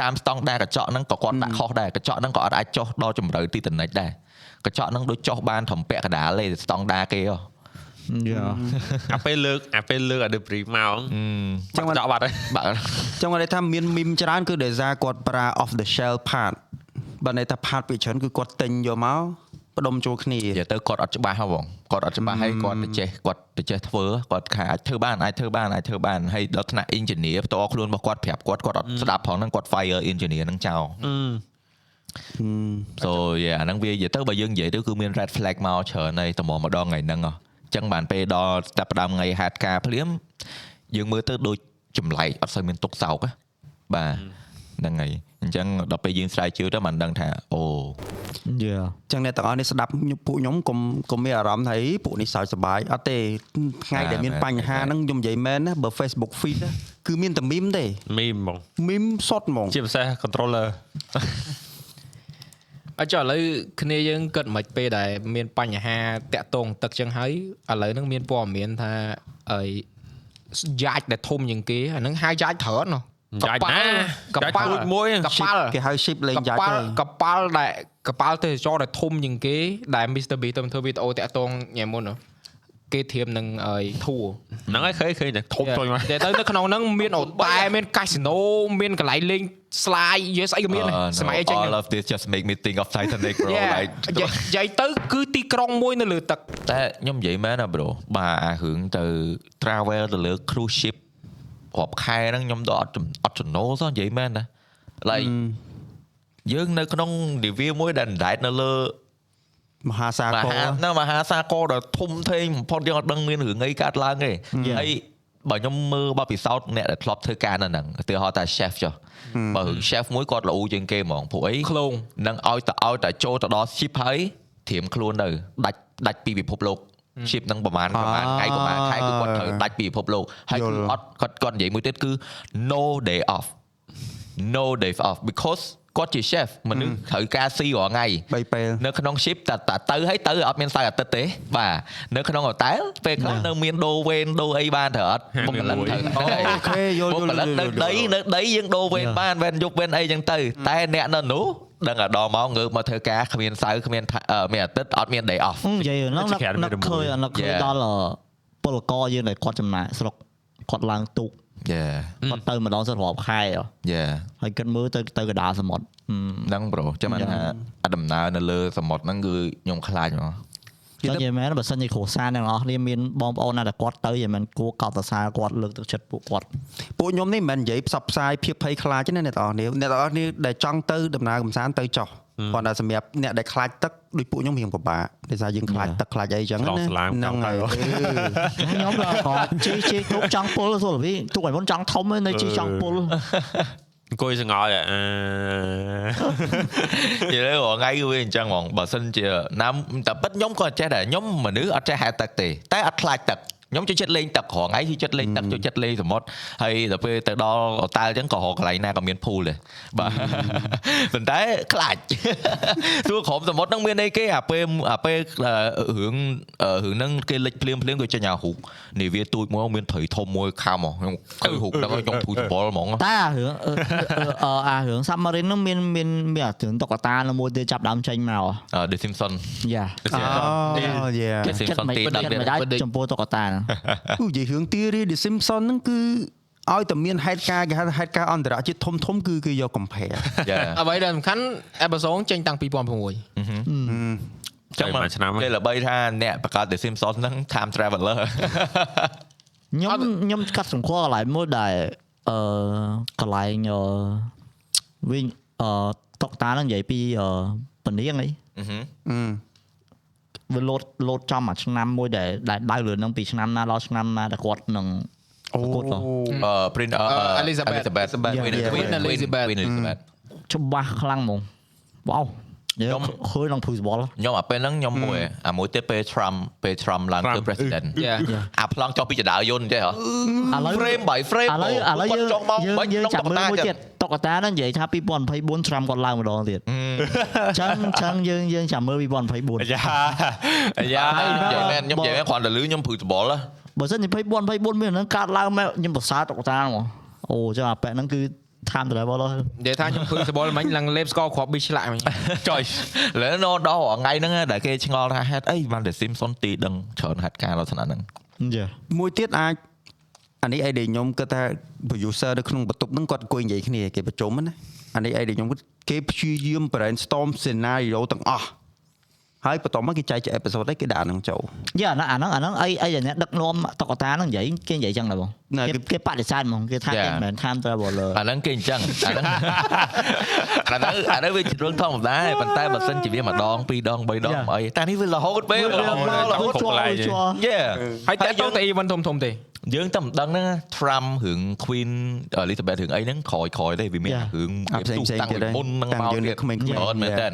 តាមស្តង់ដារកញ្ចក់ហ្នឹងក៏គាត់ដាក់ខុសដែរកញ្ចក់ហ្នឹងក៏អត់អាចចុះដល់ជម្រៅទីតនិចដែរ កញ្ចក់ហ្នឹងដូចចុះបានត្រឹមពាក់កណ្ដាលទេស្តង់ដារគេហ៎យ៉ាអាពេលលើកអាពេលលើកអា debris មកចឹងចោលបាត់ហើយបាទចឹងគាត់និយាយថាមានមីមច្រើនគឺដោយសារគាត់ប្រើ off the shell part បើន័យថា part ពីច្រើនគឺគាត់ទិញយកមកបដុំចូលគ្នានិយាយទៅគាត់អត់ច្បាស់ហ៎បងគាត់អត់ច្បាស់ហើយគាត់ទៅចេះគាត់ទៅចេះធ្វើគាត់ថាអាចធ្វើបានអាចធ្វើបានអាចធ្វើបានហើយដល់ថ្នាក់ engineer ផ្ទាល់ខ្លួនរបស់គាត់ប្រាប់គាត់គាត់អត់ស្ដាប់ផងហ្នឹងគាត់ fire engineer ហ្នឹងចោល so yeah អាហ្នឹងវានិយាយទៅបើយើងនិយាយទៅគឺមាន red flag មកច្រើនហើយតម្រម្ដងថ្ងៃហ្នឹងហ៎អញ្ចឹងបានពេលដល់ចាប់ផ្ដើមថ្ងៃហេតុការណ៍ភ្លាមយើងមើលទៅដូចចម្លែកអត់សូវមានទុកសោកហ៎បាទហ្នឹងហើយអញ្ចឹងដល់ពេលយើងស្រាវជ្រាវទៅបានដឹងថាអូយ៉ាចឹងអ្នកទាំងអស់នេះស្ដាប់ខ្ញុំពួកខ្ញុំកុំកុំមានអារម្មណ៍ថាអីពួកនេះសើចសប្បាយអត់ទេថ្ងៃដែលមានបញ្ហាហ្នឹងខ្ញុំនិយាយមែនណាបើ Facebook feed ណាគឺមានតែមីមទេមីមហ្មងមីមសុតហ្មងជាពិសេស controller អញ្ចឹងឥឡូវគ្នាយើងគិតមិនពេលដែលមានបញ្ហាតាក់ទងទឹកចឹងហើយឥឡូវហ្នឹងមានព័ត៌មានថាអីយ៉ាច់ដែលធំជាងគេអាហ្នឹងហៅយ៉ាច់ច្រើនណោះយ៉ាច់ណាកប៉ាល់យ៉ាច់មួយកប៉ាល់គេហៅ ship លេងកយ៉ាច់ប៉ាហើល់យកប៉ាល់ដែលកប៉ាល់ទេសចរដែលធំជាងគេដែល Mr Beast ទៅធ្វើវីដេអូតាក់ទងញ៉ែមុនហ៎ គេធៀមនឹងអីធួហ្នឹងហើយឃើញឃើញតែធំចុយមកតែទៅនៅក្នុងហ្នឹងមានអូតែមានកាស៊ីណូមានកន្លែងលេងស្លាយយេស្អីក៏មានដែរ Uh, no, សម័យអីចឹង all of this just make me think of Titanic bro like និយាយទៅគឺទីក្រុងមួយនៅលើទឹកតែខ្ញុំនិយាយមែនណា bro បាទអារឿងទៅ travel ទៅលើ cruise ship រាប់ខែហ្នឹងខ្ញុំတော့អត់ចំអត់ចំណូលសោះនិយាយមែនណា like យើងនៅក្នុងនាវាមួយដែលអណ្ដែតនៅលើ មហាសាមគរហានៅមហាសាគរដ៏ធំធេងបំផុតយើងអត់ដឹងមានរឿងអីកើតឡើងទេហើយបើខ្ញុំមើលបបពិសោធន៍អ្នកដែលធ្លាប់ធ្វើការនៅហ្នឹងឧទាហរណ៍ថា chef ចុះបើរឿង chef មួយគាត់ល្អជាងគេហ្មងព្រោះអីឃ្លោងនឹងឲ្យទៅឲ្យតែចូលទៅដល់ ship ហើយត្រៀមខ្លួននៅដាច់ដាច់ពីពិភពលោក ship នឹងប្រហែលប្រហែលថ្ងៃប្រហែលខែគឺគាត់ត្រូវដាច់ពីពិភពលោកហើយគឺអត់គាត់គាត់និយាយមួយទៀតគឺ no day off no day off because គាត់ជា chef មនុស្សត្រូវការស៊ីរាល់ថ្ងៃ3ពេលនៅក្នុង ship តែតែទៅហើយទៅអត់មានសៅរ៍អាទិត្យទេបាទនៅក្នុងហូតែលពេលខ្លះនៅមានដូរវេនដូរអីបានត្រូវអត់បុគ្គលិកត្រូវអូខេយល់បុយគ្គលិកល់នៅដីនៅដីយើងដូរវេនបានវេនយប់វេនអីចឹងទៅតែអ្នកនៅនោះដឹងតែដល់មកងើបមកធ្វើការគ្មានសៅរ៍គ្មានថអឺមានអាទិត្យអត់មាន day off និយាយហ្នឹងជានឹកក្រាននឹកមានឃើញរំលងនឹកឃើញ Yeah. ដល់អឺពលករយើងដែលគាត់ចំណាក់ស្រុកគាត់ឡើងទូក Yeah គាត់ទៅម្ដងសិតរាប់ខែហ៎ yeah ហើយគិតមើលទៅទៅកណ្ដាលសមុទ្រហឹមហ្នឹងប្រូចាំមិនថាអាដំណើរនៅលើសមុទ្រហ្នឹងគឺខ្ញុំខ្លាចហ្មងចឹងនិយាយមែនបើសិនជាគ្រួសារទាំងអស់គ្នាមានបងប្អូនណាដែលគាត់ទៅនិយាយមែនគួរកោតសរសើរគាត់លើកទឹកចិត្តពួកគាត់ពួកខ្ញុំនេះមិនមែននិយាយផ្សព្វផ្សាយភាពភ័យខ្លាចទេណាអ្នកទាំងអស់គ្នាអ្នកទាំងអស់គ្នាដែលចង់ទៅដំណើរកំសាន្តទៅចោះ គាត់ថាសម្រាប់អ្នកដែលខ្លាចទឹកដូចពួកខ្ញុំរៀងពិបាកដោយសារយើងខ្លាចទឹកខ្លាចអីចឹងឆ្លងណាស្លាមហ្នឹងកំទៅហើយខ្ញុំក៏ជីជីទូកចង់ពុលសូលវីទូកឲ្យមុនចង់ធំឯនៅជីចង់ពុលអង្គុយសង្អល់អឺនិយាយទៅរាល់ថ្ងៃគឺវាអញ្ចឹងហ្មងបើសិនជាណាំតែប៉ិតខ្ញុំក៏ចេះដែរខ្ញុំមនុស្សអត់ចេះហែលទឹកទេតែអត់ខ្លាចទឹក ខ្ញុំចូលចិត្តលេងទឹករាល់ថ្ងៃគឺចិត្តលេងទឹកចូលចិត្តលេងសមុទ្រហើយដល់ពេលទៅដល់អូតែលអញ្ចឹងក៏រកកន្លែងណាក៏មានភូលដែរបាទប៉ុន្តែខ្លាចទោះក្រុមសមុទ្រហ្នឹងមានអីគេអាពេលអាពេលអឺរឿងអឺរឿងហ្នឹងគេលិចភ្លាមភ្លាមក៏ចេញអារូបនាវាទូចមួយមានព្រៃធំមួយខំហ៎ខ្ញុំឃើញរូបហ្នឹងហើយខ្ញុំភូសបល់ហ្មងតែអារឿងអឺអឺអារឿង submarine ហ្នឹងមានមានមានអារឿងតុក្កតានៅមួយទៀតចាប់ដើមចេញមកអឺ The Simpson យ៉ាអូយេ The Simpson ទីចិត្ត10មិនដែរចំពោះតុក្កតាហ្នឹងគូនិយាយរឿងទីរី The Simpson ហ្នឹងគឺឲ្យតែមានហេតុការណ៍គេហៅថាហេតុការណ៍អន្តរជាតិធំធំគឺគេយកកំភែ Yeah អ្វីដែលសំខាន់អេផ isode ចេញតាំង2006ចាំមួយឆ្នាំគេល្បីថាអ្នកបង្កើត The Simpsons ហ្នឹង time traveler ខ្ញុំខ្ញុំកាត់សង្ខល់កន្លែងមួយដែលអឺកន្លែងអឺវិញអឺតុក្កតាហ្នឹងនិយាយពីអឺពនាងអី វាលោតលោតចំមួយឆ្នាំមួយដែលដែលដៅលើនឹងពីឆ្នាំណាដល់ឆ្នាំណាដែលគាត់នឹងអូគាត់ក៏អឺ Prince អឺ Elizabeth Elizabeth Queen Elizabeth Queen Elizabeth ច្បាស់ខ្លាំងហ្មងវ៉ាវយើ ខ្ញុំឃើញក្នុង football ខ្ញុំអាពេលហ្នឹងខ្ញុំមួយអាមួយទៀតពេល Trump ពេល Trump ឡើងធ្វើ Trump president Yeah អាប្លង់ចុះពីចដាវយន្តចេះហ៎ឥឡូវ frame by frame ឥឡូវឥឡូវយើងចុះមកយើងបាច់យើងក្នុងចាំមើលមួយតុទៀតតុក្កតាហ្នឹងនិយាយថា2024 Trump គាត់ឡើងម្ដងទៀតអញ្ចឹងអញ្ចឹងយើងយើងចាំមើល2024អាយ៉ាអាយ៉ាខ្ញុំនិយាយមែនខ្ញុំនិយាយមែនគ្រាន់តែលឺខ្ញុំភឺត្បល់ហ៎បើសិនជា2024មានហ្នឹងកាត់ឡើងមកខ្ញុំប្រសើរតុក្កតាហ្មងអូចឹងអាប៉ែហ្នឹងគឺ time travel និយាយថាខ្ញុំឃើញសបល់មិញឡើងលេបស្កគ្រាប់ប៊ីឆ្លាក់មិញចុយឥឡូវណោដល់រាល់ថ្ងៃហ្នឹងដែលគេឆ្ងល់ថាហេតុអីបានតែ Simpson ទីដឹងច្រើនហេតុការណ៍លក្ខណៈហ្នឹងយ៉ាមួយទៀតអាចអានេះអីដែលខ្ញុំគិតថា producer នៅក្នុងបន្ទប់ហ្នឹងគាត់អង្គុយនិយាយគ្នាគេប្រជុំណាអានេះអីដែលខ្ញុំគិតគេព្យាយាម brainstorm scenario ទាំងអស់ ហើយបន្ទាប់មកគេចែកជា episode ហ្នឹងគេដាក់អាហ្នឹងចូលយ៉ាអាហ្នឹងអាហ្នឹងអីអីដែលអ្នកដឹកនាំតុក្កតាហ្នឹងនិយាយគេនិយាយចឹងដែរបងណែគេគេគេបដិសេធហ្មងគេថា Yeah. គេមិនមែន time traveler អាហ្នឹងគេអញ្ចឹងអាហ្នឹងអាហ្នឹងអាហ្នឹងវាជារឿងធម្មតាទេប៉ុន្តែបើសិនជាវាម្ដងពីរដងបីដង Yeah. អីតែនេះវារហូតពេលរហូតមករហូតជាប់ជាប់ Yeah ហើយតែទៅតែ event ធំធំៗទេយើងតែមិនដឹងហ្នឹង Trump រឿង Queen Elizabeth រឿងអីហ្នឹងក្រោយក្រោយទេវាមាន Yeah. រឿងអាផ្សេងផ្សេងតាំងទៀតពីដែរមុនហ្នឹងតាំងមកយើងនៅទៀតក្មេងៗច្រើនមែនតើ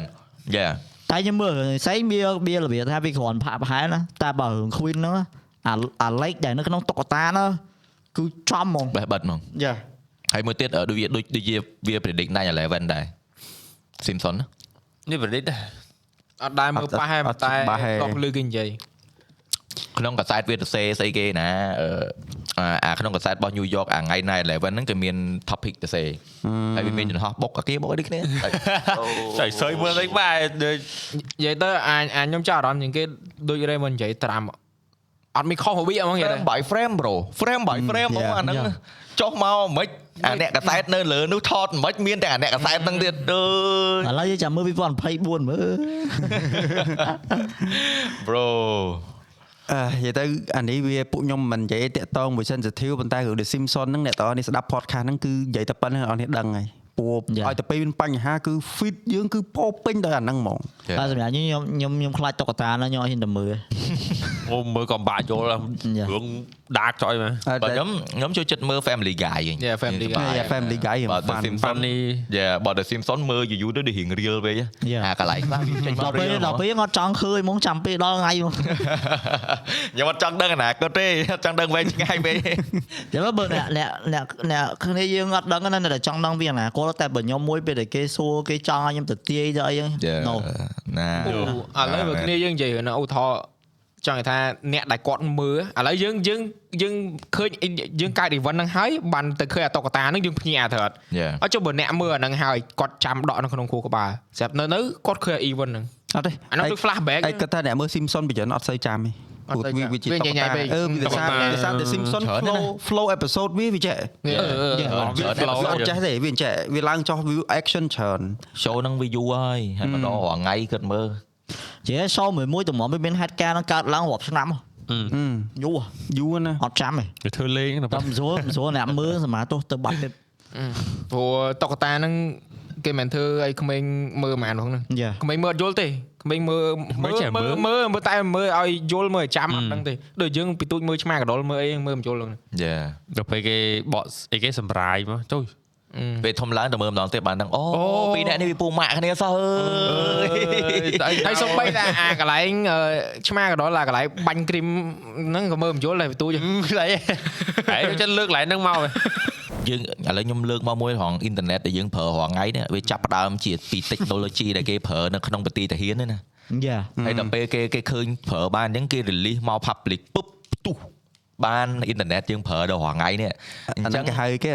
Yeah តែខ្ញុំមើលរឿងផ្សេងវាវារបៀបថាវាគ្រាន់ផាកប្រហែលណាតែបើរឿង Queen ហ្នឹងអាអា lake ដែលនៅក្នុងតុក្កតាហ្នឹងគឺចំហ្មងបេះបិទហ្មងយ៉ាហើយមួយទៀតអឺដូចវាដូចដូចជាវា predict 9/11ដែរ Simpson ណានេះប្រឌិតដែរអត់ដែរមើលប៉ះហែអត់តែច្បាស់ហេក៏លឺគេនិយាយក្នុងកាសែតវាទៅសេស្អីគេណាអឺ អាអាក្នុងកាសែតរបស់ New York អាថ្ងៃ9/11ហ្នឹងគេមាន topic ទៅសេហើយវាមានចំហបុកអាគេបុកអីដូចគ្នាចុយសើយមើលទៅបែរដូចនិយាយទៅអាអាខ្ញុំចាប់អារម្មណ៍ជាងគេដូច Raymond និយាយត្រាំអត់មានខុសរបៀបហ្មងនិយាយទៅ frame by frame bro frame by frame ហ្មង Yeah. អាហ្នឹងចុះមកមិនអាអ្នកកាសែតនៅលើនោះថតមិនមានតែអាអ្នកកាសែតហ្នឹងទៀតអើយឥឡូវយើងចាំមើល2024មើល bro អឺនិយាយទៅអានេះវាពួកខ្ញុំមិននិយាយតាក់តងមួយ sensitive ប៉ុន្តែរឿង The Simpson ហ្នឹងអ្នកតើនេះស្ដាប់ podcast ហ្នឹងគឺនិយាយតែប៉ុណ្្នឹងអ្នកនរនេះដឹងហើយ ព្រោះ Yeah. ឲ្យតែពេលមានបញ្ហាគឺ feed យើងគឺពោពេញដោយអាហ្នឹងហ្មងតែសម្រាប់ខ្ញុំខ្ញុំខ្ញុំខ្ញុំខ្លាចតុក្កតាណាខ្ញុំអត់ហ៊ានទៅមើលអូមើលក៏បាក់យល់ Yeah. រឿងដាកចុយមែនបើខ្ញុំខ្ញុំចូលចិត្តមើល Family Guy វិញ Yeah, Family Guy. Yeah, Family Guy រឿងបើ The fun Simpson នេះយ៉ាបើ The Simpson មើលយូរយូរទៅដូចរៀងរៀលពេក Yeah. អាកន្លែងខ្លះវាចេញមកដល់ពេលរៀលដល់ពេលអត់ចង់ឃើញហ្មងចាំពេលដល់ថ្ងៃហ្មងខ្ញុំអត់ចង់ដឹងអនាគតទេអត់ចង់ដឹងវែងឆ្ងាយពេកតែបើអ្នកអ្នកអ្នកអ្នកគ្នាយើងអត់ដឹងណាតែចង់ដឹងវាអនាគតតែបើខ្ញុំមួយពេលដែលគេសួរគេចង់ឲ្យខ្ញុំទៅទាយទៅអីហ្នឹង no ណាអូឥឡូវបើគ្នាយើងនិយាយនៅឧទាហរណ៍ចង់និយាយថាអ្នកដែលគាត់មើលឥឡូវយើងយើងយើងឃើញយើងកើត event ហ្នឹងហើយបានទៅឃើញអាតុក្កតាហ្នឹងយើងភ្ញាក់ទៅអត់យ៉ាអត់ចុះបើអ្នកមើលអាហ្នឹងហើយគាត់ចាំដកនៅក្នុងខួរក្បាលស្រាប់នៅនៅគាត់ឃើញ event ហ្នឹងអត់ទេអាហ្នឹងដូច flashback ឯងគាត់ថាអ្នកមើល Simpson ពីច្រើនអត់សូវចាំទេ អត់សូវចាំវាជាវាតុក្កញ៉ៃតាៗពេកអឺវាដោយសារតុក្កតាដោយសារ The Simpson ច្រើនណាស់ flow flow episode វាវាចេះអឺអឺ Yeah. អឺវា flow វាអត់ចេះទេវាអញ្ចេះវាឡើងចុះ view action ច្រើន show ហ្នឹងវាយូរហើយហើយម្ដងរាល់ថ្ងៃគិតមើលជិះ show មួយមួយតម្រាំវាមានហេតុការណ៍ហ្នឹងកើតឡើងរាប់ឆ្នាំហ៎អឺអឺយូរយូរណាស់អត់ចាំទេវាធ្វើលេងណាតែមិនស្រួលមិនស្រួលអ្នកមើលសមាទោសទៅបាត់ទេព្រោះតុក្កតាហ្នឹងគេមិនធ្វើឲ្យក្មេងមើលហ្មងហ្នឹងយ៉ាក្មេងមើលអត់យល់ទេ ក្មេងមើលមើលមើលមើលមើលតែមើលឲ្យយល់មើលឲ្យចាំអត់ដឹងទេដូចយើងពីទូចមើលឆ្មាកដុលមើលអីមើលមិនយល់ហ្នឹងយ៉ាដល់ពេលគេបកអីគេសម្រាយមកចុយពេលធំឡើងទៅមើលម្ដងទៀតបានដឹងអូពីរអ្នកនេះវាពូម៉ាក់គ្នាសោះអើយហើយសំបីតែអាកន្លែងអឺឆ្មាកដុលអាកន្លែងបាញ់គ្រីមហ្នឹងក៏មើលមិនយល់ដែរពីទូចខ្លាយហើយចិត្តលើកឡើងហ្នឹងមក យើងឥឡូវខ្ញុំលើកមកមួយរងអ៊ីនធឺណិតដែលយើងប្រើរាល់ថ្ងៃនេះវាចាប់ផ្ដើមជាពី technology ដែលគេប្រើនៅក្នុងប្រទេសតាហ៊ានហ្នឹងណាយ៉ាហើយដល់ពេលគេគេឃើញប្រើបានអញ្ចឹងគេ release មក public ពុបទុះបានអ៊ីនធឺណិតយើងប្រើដល់រាល់ថ្ងៃនេះអអាញ្ចឹហ្នឹងងគេហៅគេ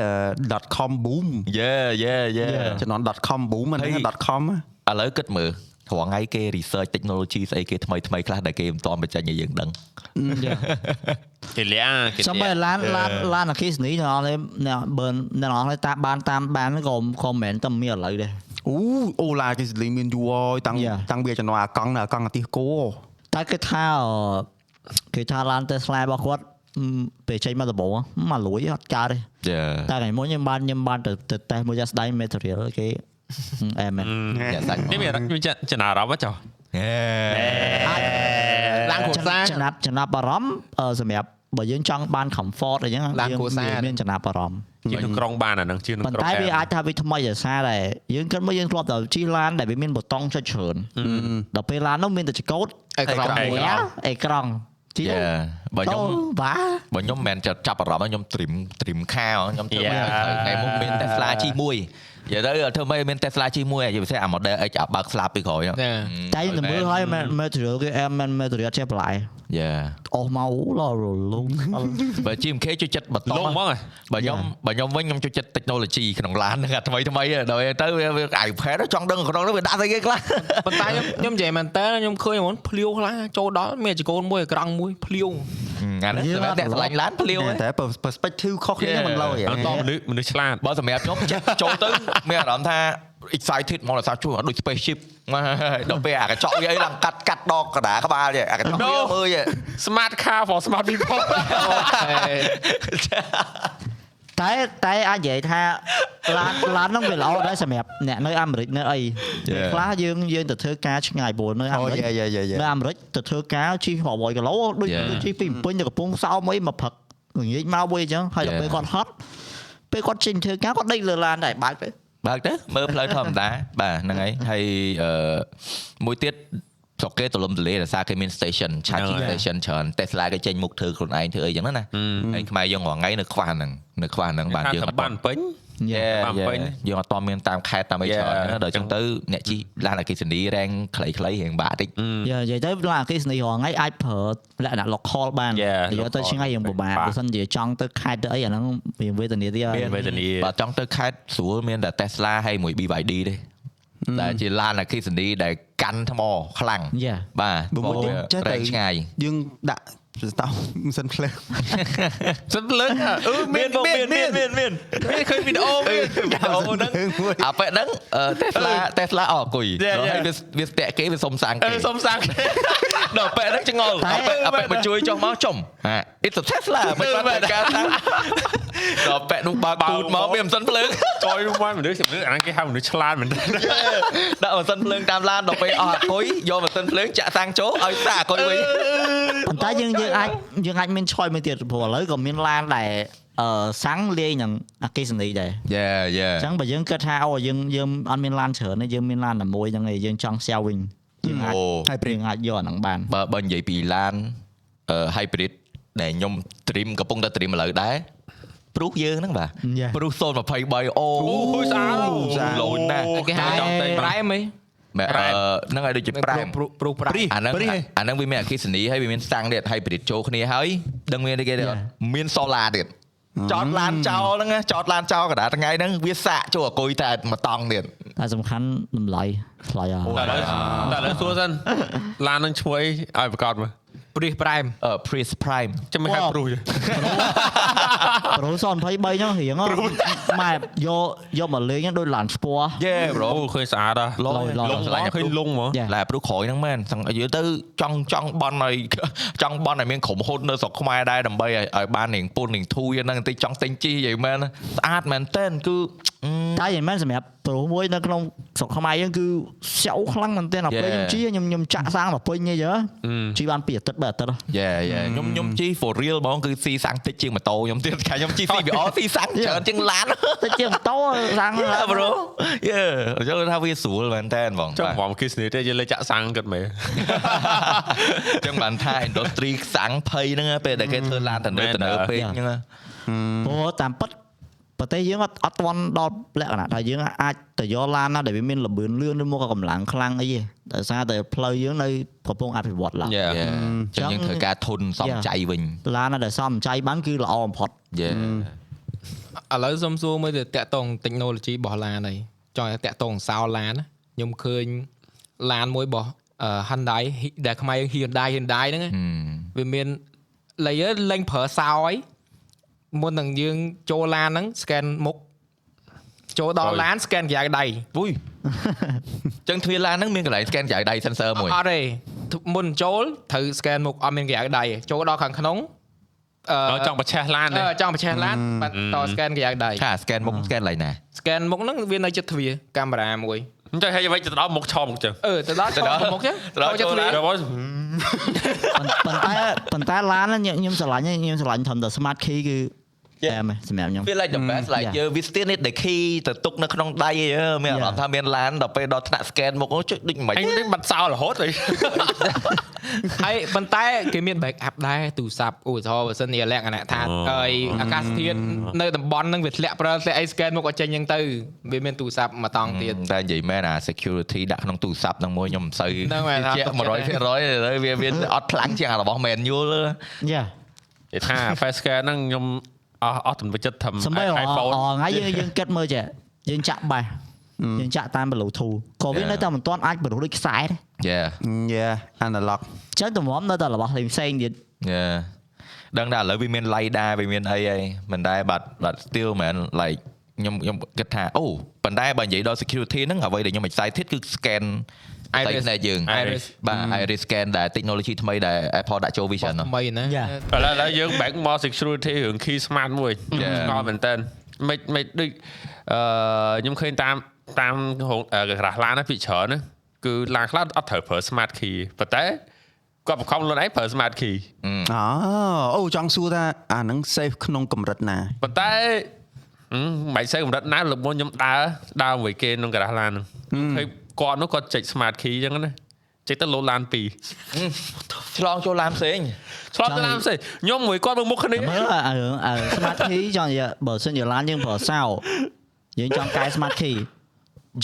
.com boom យេយេយេចំណន់ .com boom អាហ្នឹង .com ឥឡូវគិតមើល រាល់ថ្ងៃគេ research technology ស្អីគេថ្មីថ្មីខ្លះដែលគេមិនទាន់បញ្ចេញឲ្យយើងដឹងយ៉ាគេលាគេសំបីឡានឡានឡានអគ្គិសនីទាំងអស់នេះអ្នកបើអ្នកនរនេះតាមបានតាមបានក៏ក៏មិនមែនតែមានឥឡូវដែរអូអូឡាគេសលីមានយូរហើយតាំង Yeah. តាំងវាចំណងអាកង់នៅអាកង់អាទិសគោតែគេថាអឺគេថាឡាន Tesla របស់គាត់អឺពេលចេញមកដំបូងមកលួយអត់កើតទេយេតែថ្ងៃមុនខ្ញុំបានខ្ញុំបានទៅទៅតេស្តមួយចាស់ស្ដាយ material គេ អែមែនអ្នកសាច់នេះមានមានចំណារអារម្មណ៍ចុះឡើងគ្រួសារចំណាប់ចំណាប់អារម្មណ៍អឺសម្រាប់បើយើងចង់បាន comfort អីចឹងឡើងគ្រួសារយើងមានចំណាប់អារម្មណ៍ជាក្នុងក្រុងបានអាហ្នឹងជាក្នុងប៉ុន្ក្រុងតែវាអាចថាវាថ្មីដោយសារតែយើងគិតមកយើងធ្លាប់តែជិះឡានដែលវាមានប៊ូតុងចុចច្រើនដល់ពេលឡាននោះមានតែចង្កូតអេក្រង់អេក្រង់មួយអេក្រង់ជិះយេបើខ្ញុំទៅបាបើខ្ញុំមិនមែនចាប់ចាប់អារម្មណ៍ខ្ញុំ trim trim ខាវខ្ញុំធ្វើ Yeah. ថ្ងៃមុខមាន Tesla G1 និយាយទៅធ្វើម៉េចមាន Tesla ជិះមួយនិយាយពិសេសអា model X អាបើកស្លាប់ពីក្រោយហ្នឹងចាតែយើងទៅមើលហើយ material គេ M material ចេះបន្លែយ៉ាអស់មកអូឡរលងបើ GMK ជួយចិត្តបន្តលងហ្មងហ៎បើខ្ញុំបើខ្ញុំវិញខ្ញុំជួយចិត្ត technology ក្នុងឡានហ្នឹងអាថ្មីថ្មីហ្នឹងដល់ទៅវាវា iPad ចង់ដឹងក្នុងហ្នឹងវាដាក់ស្អីគេខ្លះប៉ុន្តែខ្ញុំខ្ញុំនិយាយមែនតើខ្ញុំឃើញហ្មងភ្លាវខ្លះចូលដល់មានចកូនមួយអក្រង់មួយភ្លាវអាហ្នឹងសម្រាប់អ្នកឆ្លាញ់ឡានភ្លាវតែ perspective ខុសគ្នាមិនឡយអត់តមនុស្សមនុស្សឆ្លាតបើសម្រាប់ខ្ញុំចេះចូលទៅមានអារម្មណ៍ថា excited មកដល់សារជួយដូច spaceship មកដល់ពេលអាកញ្ចក់វាអីឡើងកាត់កាត់ដកកដាក្បាលចេះអាកញ្ចក់វាមើល smart car for smart people តែតែអាចនិយាយថាឡានឡានហ្នឹងវាល្អដែរសម្រាប់អ្នកនៅអាមេរិកនៅអីពេលខ្លះយើងយើងទៅធ្វើការឆ្ងាយព្រោះនៅអាអូមេរិកយ៉ាយ៉ាយ៉ាយ៉ានៅអាមេរិកទៅធ្វើការជិះរាប់រយគីឡូដូច Yeah. ដូចជិះពីភ្នំពេញទៅកំពង់សោមអីមកផឹកល្ងាចមកវិញអញ្ចឹងហើយដល់ Yeah. ពេលគាត់ហត់ពេលគាត់ចេញធ្វើការគាត់ដេកលើឡានដែរបើកទៅ បើកទៅមើលផ្លូវធម្មតាបាទហ្នឹងហើយហើយអឺមួយទៀតស្រុកគេទលំទលាដោយសារគេមាន station charging ហ្នឹងហើយ station ច្រើន Tesla គេចេញមុខធ្វើខ្លួនឯងធ្វើអីចឹងណាហើយខ្មែរយើងរាល់ថ្ងៃនៅខ្វះហ្នឹងនៅខ្វះហ្នឹងបាទយើងអត់បានពេញយេ បានពេញយើងអត់តមានតាមខេត្តតាមអីច្រើន Yeah. ណាដល់ចឹងទៅអ្នកជិះឡានអគ្គិសនីរែងខ្លីៗរៀងបាក់តិចយ៉ានិយាយទៅឡានអគ្គិសនីរាល់ថ្ងៃអាចប្រើលក្ខណៈ local បាន Yeah, និយាយទៅ local ឆ្ងាយយើងពិបាកពិបាកបើសិនជាចង់ទៅខេត្តទៅអីអាហ្នឹងវាវេទនាទៀតហើយមានវេទនាបើចង់ទៅខេត្តស្រួលមានតែ Tesla ហើយមួយ BYD ទេដែលជាឡានអគ្គិសនីដែលកាន់ថ្មខ្លាំងយ៉ាបាទបើមួយទៀតចេះតែរែងឆ្ងាយយើងដាក់ ស្តោមិនសិនភ្លើងសិនភ្លើងអឺមានមានមានមានមានមានឃើញវីដេអូមានវីដេអូហ្នឹងអាពេលហ្នឹងអឺ Tesla Tesla អត់អង្គុយ Yeah, ដល់ yeah. ហើយវាវាស្ទាក់គេវាសុំសាំងអឺគេសុំសាំងដល់ពេលហ្នឹងចងល់តែអាពេលអាពេលបញ្ជួយចុះមកចំអា It's a Tesla មិនបានតែការថា ដល់ពេលនោះបើកពូតមកវាមិនសិនភ្លើងចយនោះមកមនុស្សមនុស្សអាហ្នឹងគេហៅមនុស្សឆ្លាតមែនទេដាក់ម៉ាស៊ីនភ្លើងតាមឡានដល់ពេលអស់អគុយយកម៉ាស៊ីនភ្លើងចាក់សាំងចូលឲ្យសាអគុយវិញប៉ុន្តែយើងយើងអាចយើងអាចមាន choice មួយទៀតព្រោះឥឡូវក៏មានឡានដែលអឺសាំងលាយនឹងអគ្គិសនីដែរយេយេអញ្ចឹងបើយើងគិតថាអូយើងយើងអត់មានឡានច្រើនទេយើងមានឡានតែមួយហ្នឹងឯងយើងចង់ស្យាវវិញយើងអាចអូយើងអាចយកអាហ្នឹងបានបើបើនិយាយពីឡានអឺ hybrid ដែលខ្ញុំ stream កំពុងតែ stream ឥឡូវដែរ ព្រុសយើងហ្នឹងបាទ Yeah. ព្រុស023អូអូយស្អាតស្អាតលោនណាស់គេហៅចង់តែប្រែមហីមែនអឺហ្នឹងឲ្យដូចជាប្រាំព្រុសព្រុសប្រែមអាហ្នឹងអាហ្នឹងវាមានអគ្គិសនីហើយវាមានសាំងទៀត hybrid ចូលគ្នាហើយដឹងមានអីគេទៀតអត់មាន solar ទៀតចតឡានចោលហ្នឹងណាចតឡានចោលកណ្ដាលថ្ងៃហ្នឹងវាសាកចូលអគុយតែមួយតង់ទៀតតែសំខាន់តម្លៃថ្លៃអស់តែឥឡូវតែឥឡូវសួរសិនឡាននឹងឈ្មោះអីឲ្យប្រកាសមើល ព្រិះប្រែមអឺ Prius Prime ចាំមិនហៅព្រុសទេប្រូស23ហ្នឹងរៀងម៉ែយកយកមកលេងហ្នឹងដូចឡានស្ពណ៌យេ bro អូឃើញស្អាតហ៎ឡឡយឡយលងហ្មងឃើញលងហ្មង Yeah. ឡាព្រោះក្រោយហ្នឹងមែនសឹងយល់ទៅចង់ចង់បន់ឲ្យចង់បន់ឲ្យមានក្រុមហ៊ុននៅស្រុកខ្មែរដែរដើម្បីឲ្យឲ្យបានរៀងពុនរៀងធូរហ្នឹងបន្តិចចង់ទិញជីយីមែនស្អាតមែនតើគឺអឺតែយ៉ាងមែនសម្រាប់ប្រូមួយនៅក្នុងស្រុកខ្មែរយើងគឺស្យៅខ្លាំងមែនទែនដល់ពេល Yeah. ខ្ញុំជិះខ្ញុំខ្ញុំចាក់សាំងមកពេញអីចឹងអឺជិះបានពីអាទិត្យបែបអាទិត្យហ៎យេយេខ្ញុំខ្ញុំជី for real ហ្មងគឺស៊ីសាំងតិចជាងម៉ូតូខ្ញុំទៀតខាខ្ញុំជី CBR ស៊ីសាំងច្រើនជាងឡានតិចជាងម៉ូតូសាំងយ៉ា bro យេអញ្ចឹងថាវាស្រួលមែនតើហ្មងចាំបាទហ្មងគិសនេះទេយើងលេចចាក់សាំងគិតមើលអញ្ចឹងបានថា industry សាំងភ័យហ្នឹងពេលដែលគេធ្វើឡានទៅនៅទៅនៅពេកអញ្ចឹងព្រោះតាមពិត ប្រទេសយើងអត់អត់ទាន់ដល់លក្ខណៈថាយើងអាចទៅយកឡានណាដែលវាមានលបឿនលឿនឬមកក៏កម្លាំងខ្លាំងអីទេដោយសារតែផ្លូវយើងនៅកំពុងអភិវឌ្ឍឡើងយ៉ាយេអញ្ចឹងយើងត្រូវការធនសំ Yeah. ចៃវិញឡានណាដែលសមចៃបានគឺល្អបំផុតយេឥឡូវសុំសួរមើលទៅតាក់តង technology របស់ឡានហើយចង់ឲ្យតាក់តងសោឡានណាខ្ញុំឃើញឡានមួយរបស់អឺ Hyundai ដែលខ្មែរយើង Hyundai Hyundai ហ្នឹងណាវាមានលេយលេងប្រើសោអី មុននឹងយើងចូលឡានហ្នឹង scan មុខចូលដល់ឡាន scan ក្រៅដៃអុយចឹងទ្វារឡានហ្នឹងមានកន្លែង scan ក្រៅដៃ sensor មួយអត់ទេមុនចូលត្រូវ scan មុខអត់មានក្រៅដៃទេចូលដល់ខាងក្នុងអឺដល់ចង់ប្រឆេះឡានអឺទេចង់បញ្ឆេះឡានបាត់ត scan ក្រៅដៃថា scan មុខ scan កន្លែងណា scan មុខហ្នឹងវានៅចិត្តទ្វារកាមេរ៉ាមួយអញ្ចឹងហើយវិញទៅដល់មុខឆោមុខចឹងអឺទៅដល់ទៅចូលដល់មុខចឹងទៅដល់ចូលចិត្តទ្វារចូលឡានដល់មកប៉ុន្តែប៉ុន្តែឡានហ្នឹងខ្ញុំខ្ញុំស្រឡាញ់ខ្ញុំស្រឡាញ់ត្រឹមតែ smart key គឺ តែមែនសម្រាប់ខ្ញុំ feel like the best like Yeah. យើង we still need the key ទៅទុកនៅក្នុងដៃអីមានអារម្មណ៍ថាមានឡានដល់ពេលដល់ថ្នាក់ scan មកអូចុចដូចមិនអញនេះបាត់សោរហូតអីហើយប៉ុន្តែគេមាន back up ដែរទូរស័ព្ទឧទាហរណ៍បើសិនជាលក្ខណៈថាអូអីអាកាសធាតុនៅតំបន់ហ្នឹងវាធ្លាក់ប្រើធ្លាក់អី scan មកក៏ចេញអញ្ចឹងទៅវាមានទូរស័ព្ទមួយតង់ទៀតតែនិយាយមែនអា security ដាក់ក្នុងទូរស័ព្ទហ្នឹងមួយខ្ញុំមិនសូវហ្នឹងហើយថាជាទុកចិត្ត100%ហើយវាវាអត់ខ្លាំងជាងអារបស់ manual យ៉ាគេថា face scan ហ្នឹងខ្ញុំ អស់អស់ទំនុកចិត្តធ្វើសំបីអ iPhone ថ្ងៃយើងយើងគិតមើលចេះយើងចាក់បាសយើងចាក់តាម Bluetooth ក៏វា Yeah. នៅតែមិនទាន់អាចបរុសដូចខ្សែដែរ Yeah Yeah analog អញ្ចឹងតម្រាំនៅតែរបស់ផ្សេងៗទៀត Yeah ដឹងតែឥឡូវវាមាន LiDAR វាមានអីហើយមិនដែរបាត់បាត់ still man like ខ្ញុំខ្ញុំគិតថាអូប៉ុន្តែបើនិយាយដល់ security ហ្នឹងអ្វីដែលខ្ញុំ excited គឺ scan Iris ផ្នែកយើង Iris បាទ iris scan ដែល technology ថ្មីដែល Apple ដាក់ចូល vision ហ្នឹងថ្មីណា Yeah. ឥឡូវឥឡូវយើង back មក security រឿង key smart មួយ Yeah. ស្ងល់មែនតើមិនមិនដូចអឺខ្ញុំឃើញតាមតាមហងអឺក្រាស់ឡានណាពីច្រើនណាគឺឡានខ្លះអត់ត្រូវប្រើ smart key ប៉ុន្តែគាត់បង្ខំខ្លួនឯងប្រើ smart key អូអូចង់សួរថាអាហ្នឹង safe ក្នុងកម្រិតណាប៉ុន្តែហឹមមិនសេកម្រិតណាលើកមុនខ្ញុំដើរដើរមួយគេក្នុងក្រាស់ឡានហ្នឹងឃើញ គាត់នោះគាត់ចុច smart key អញ្ចឹងណាចុចទៅលោតឡានពីរឆ្លងចូលឡានផ្សេងឆ្លងទៅឡានផ្សេងខ្ញុំមួយគាត់មើលមុខគ្នាមើលអារឿងអា smart key ចង់និយាយបើសិនជាឡានយើងប្រើសោយើងចង់កែ smart key អញ្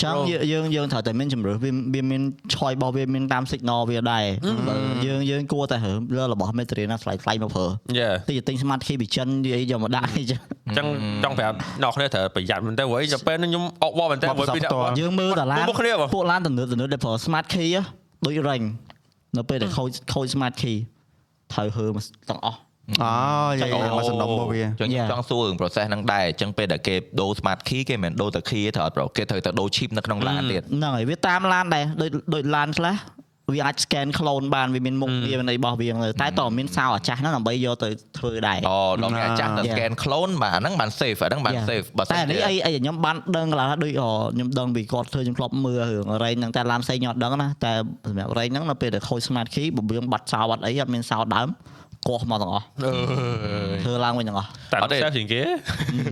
ចឹងយើងយើងយើងត្រូវតែមានជំរឿសវាវាមានឆយរបស់វាមានតាម signal វាដែរបើយើងយើងគួរតែរើលើរបស់ material ណាថ្លៃថ្លៃមកប្រើយ៉ាទីទិញ smart key ពីចិននិយាយយកមកដាក់អីចឹងអញ្ចឹងចង់ប្រាប់អ្នកគ្នាត្រូវប្រយ័ត្នមែនតើព្រោះដល់ពេលហ្នឹងខ្ញុំអុកបបមែនតើព្រោះពីអ្នកគាត់យើងមើលតាឡានមុខគ្នាបងពួកឡានទំនើបទំនើបដែលប្រើ smart key ហ៎ដូចរែងនៅពេលដែលខូចខូច smart key ត្រូវហើមកទាំងអស់ អូយាយមកសំណុំរបស់វាចឹងខ្ញុំ Yeah. ចង់សួររឿង process ហ្នឹងដែរអញ្ចឹងពេលដែលគេដូរ smart key គេមិនមែនដូរតែ key ទេត្រូវអត់ប្រូគេត្រូវតែដូរ chip នៅក្នុងឡានទៀតហ្នឹងហើយវាតាមឡានដែរដូចដូចឡានខ្លះវាអាច scan clone បានវាមានមុខវាមានអីរបស់វាទៅតែតើមានសោអាចាស់ហ្នឹងដើម្បីយកទៅធ្វើដែរអូដល់គេអាចចាស់ទៅ Yeah. scan clone បាទអាហ្នឹងបាន safe អាហ្នឹងបាន Yeah. safe បើសិតែននេះជាអីអីខ្ញុំបានដឹងកន្លះដូចអខ្ញុំដឹងពីគាត់ធ្វើខ្ញុំធ្លាប់មើលរឿងរ៉េងហ្នឹងតែឡានផ្សេងខ្ញុំអត់ដឹងណាតែសម្រាប់រ៉េងហ្នឹងនៅពេលដែលខូច smart key បំរៀងបាត់សោបាត់អីអត់មានសោដើម កោះមកទាំងអស់ធ្វើឡើងវិញទាំងអស់តែអត់ទេសេះជាងគេ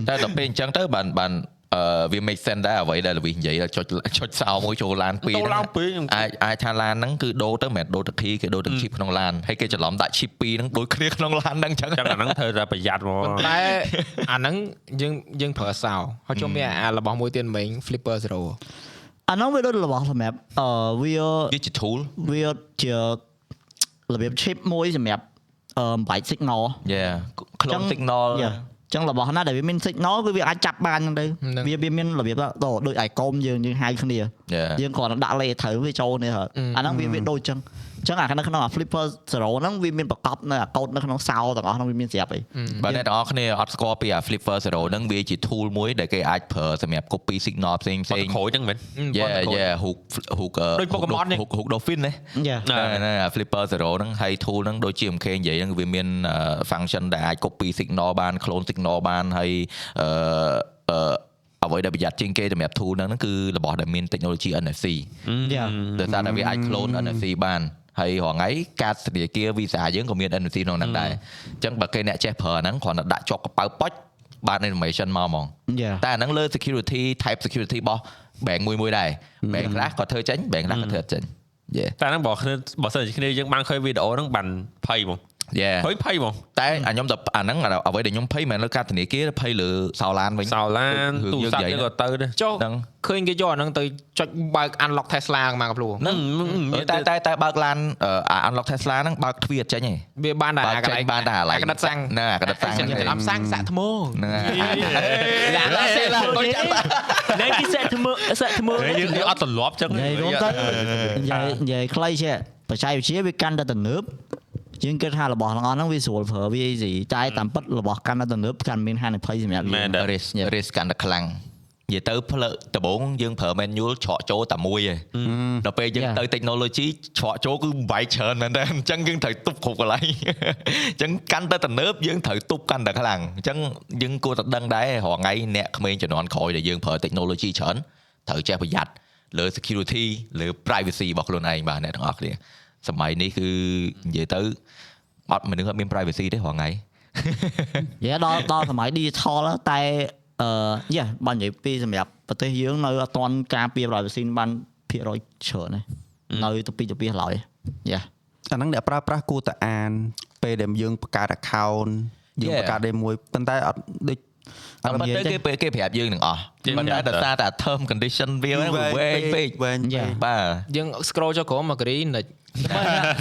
តែដល់ពេលអញ្ចឹងទៅបានបានអឺវា make sense ដែរអ្វីដែលលវិសនិយាយចុចចុចសោមួយចូលឡានពីរដូរហ្នឹងឡើងពីរខ្ញុំអាចអាចថាឡានហ្នឹងគឺដូរទៅមិនមែនដូរទៅ key គេដូរទៅ chip ក្នុងឡានហើយគេច្រឡំដាក់ chip ពីរហ្នឹងដូចគ្នាក្នុងឡានហ្នឹងអញ្ចឹងចឹងអាហ្នឹងត្រូវតែប្រយ័ត្នមកប៉ុន្តែអាហ្នឹងយើងយើងប្រើសោហើយជុំមានអារបស់មួយទៀតមិញ Flipper Zero អានោះវាដូចរបស់សម្រាប់អឺវាវាជា tool វាជារបៀប chip មួយសម្រាប់ អឺបំបែក signal yeah ចឹ clone ង signal យ៉ាចឹងរបស់ណាដែលវាមាន signal គឺវាអាចចាប់បានហ្នឹងទៅហ្នឹងវាវាមានរបៀបថាដូចដូចឯកុំយើងយើងហៅគ្នា Yeah. យើងគ្រាន់តែដាក់លេខត្រូវវាចូលនេះហើយអាហ្នឹងវាវាដូចចឹង ចឹងអានៅក្នុងអា flipper zero ហ្នឹងវាមានប្រកបនៅអាកូដនៅក្នុងសោទាំងអស់ហ្នឹងវាមានស្រាប់អីបើអ្នកទាំងអស់គ្នាអត់ស្គាល់ពីអា Flipper Zero ហ្នឹងវាជា tool មួយដែលគេអាចប្រើសម្រាប់ copy signal ផ្សេងផ្ផ្សេសេងងក្រូចហ្នឹងមែន Yeah yeah hook hook អឺដូច Pokemon នេះ hook hook dolphin ណាយ៉ាណាហ្នឹងហ្នឹងអា Flipper Zero ហ្នឹងហើយ tool ហ្នឹងដូចជា MK និយាយហ្នឹងវាមានអឺ function ដែលអាច copy signal បាន clone signal បានហើយអឺអឺអ្វីដែលប្រយ័ត្នជាងគេសម្រាប់ tool ហ្នឹងហ្នឹងគឺរបស់ដែលមាន technology NFC យ៉ាដោយសារតែវាអាច clone NFC បាន ហើយរងថ្ងៃកាតធនាគារ Visa យើងក៏មាន NFC ក្នុងហ្នឹងដែរអញ្ចឹងបើគេអ្នកចេះប្រើហ្នឹងគ្រាន់តែដាក់ជាប់កប៉ៅប៉ុចបាន information មកហ្មងយ៉ាតែអាហ្នឹងលើ security type security របស់ bank មួយមួយដែរ bank ខ្លះក៏ធ្វើចេញ bank ខ្លះក៏ធ្វើអត់ចេញ yeah តែហ្នឹងបើគ្នាបើសិនជាគ្នាយើងបានឃើញវីដេអូហ្នឹងបានភ័យហ្មង yeah ភ័យភ័យហ្មងតែអាខ្ញុំទៅអាហ្នឹងអ្វីដែលខ្ញុំភ័យមិនមែនលើកាតធនាគារភ័យលើសោឡានវិញសោឡានរឿងទូរយើងស័ព្ទនិយាយយើងក៏ទៅដែរចុះហ្នឹងឃើញគេយកអាហ្នឹងទៅចុចបើក unlock Tesla មកកាភ្លូហ្នឹងតែតែតែបើកឡានអឺអា unlock Tesla ហ្នឹងបើកទ្វារចេញឯងវាបានតែបើកអាកចេន្លែញងបានតែអាឡៃអាកណិតសាំងហ្នឹងអាកណិតសាំងខ្ញុំច្រឡំសាំងសាក់ថ្មហ្នឹងហើយឡានឡានសេឡាដូចចាំតាណែគេសាក់ធ្វើសាក់ធ្វើយើងយើងអត់ទម្លាប់ចឹងនិយាយរួមទៅនិយាយនិយាយខ្លី છે បច្ចេកវិទ្យាវាកាន់តែទំនើប យើងគិតថារបស់ទាំងអស់ហ្នឹងវាស្រួលប្រើវាអីស៊ីតែតាមពិតរបស់កាន់តែទំនើបកាន់មានហានិភ័យសម្រាប់យើង risk risk កាន់តែខ្លាំងនិយាយទៅផ្លើដំបូងយើងប្រើ manual ច្រកចូលតែមួយឯងដល់ពេលយើង Yeah. ទៅ technology ច្រកចូលគឺបែកច្រើនមែនតើអញ្ចឹងយើងត្រូវទប់គ្រប់កន្លែងអញ្ចឹងកាន់តែទំនើបយើងត្រូវទប់កាន់តែខ្លាំងអញ្ចឹងយើងគួរតែដឹងដែររាល់ថ្ងៃអ្នកក្មេងជំនាន់ក្រោយដែលយើងប្រើ technology ច្រើនត្រូវចេះប្រយ័ត្នលើ security លើ privacy របស់ខ្លួនឯងបាទអ្នកទាំងអស់គ្នា សម័យនេះគឺនិយាយទៅអត់មនុស្សអត់មាន privacy ទេរាល់ថ្ងៃយ៉ាដល់ដល់សម័យ digital ហ្នឹងតែអឺយ៉ាបើនិយាយពីសម្រាប់ប្រទេសយើងនៅអត់ទាន់ការពារ100%បានភាគរយច្រើនទេនៅទៅពីទៅពីឡើយយ៉ាអាហ្នឹងអ្នកប្រើប្រាស់គួរតែអានពេលដែលយើងបង្កើត account យើង Yeah. បង្កើតដែលមួយប៉ុន្តែអត់ដូច តែមិនទៅគេគេប្រាប់យើងទាំងអស់មិនតែដោយសារតែ term condition វាហ្នឹងវាវែងពេកវែងពេកបាទយើង scroll ចុះក្រោមមក green និច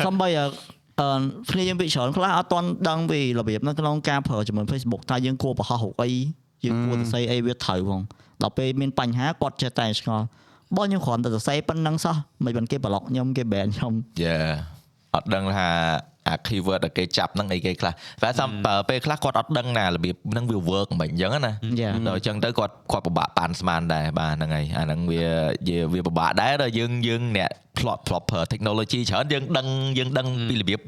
សំបីអឺគ្នាយើងពីច្រើនខ្លះអត់ទាន់ដឹងពីរបៀបនៅក្នុងការប្រើជាមួយ Facebook តើយើងគួរបង្ហោះរូបអីយើងគួរសរសេរអីវាត្រូវផងដល់ពេលមានបញ្ហាគាត់ចេះតែឆ្ងល់បងខ្ញុំគ្រាន់តែសរសេរប៉ុណ្្នឹងសោះមិនបានគេប្លុកខ្ញុំគេ ban ខ្ញុំយ៉ាអត់ដឹងថា អា keyword ដែលគេចាប់ហ្នឹងអីគេខ្លះតែសំពេលខ្លះគាត់អត់ដឹងណារបៀបហ្នឹងវា work មិនអញ្ចឹងណាយ៉ាដល់អញ្ចឹងទៅគាត់គាត់ពិបាកប៉ាន់ស្មានដែរបាទហ្នឹងហើយអាហ្នឹងវាវាវាពិបាកដែរដល់យើងយើងអ្នក plot plot ប្រើ technology ច្រើនយើងដឹងយើងដឹងពីរបៀប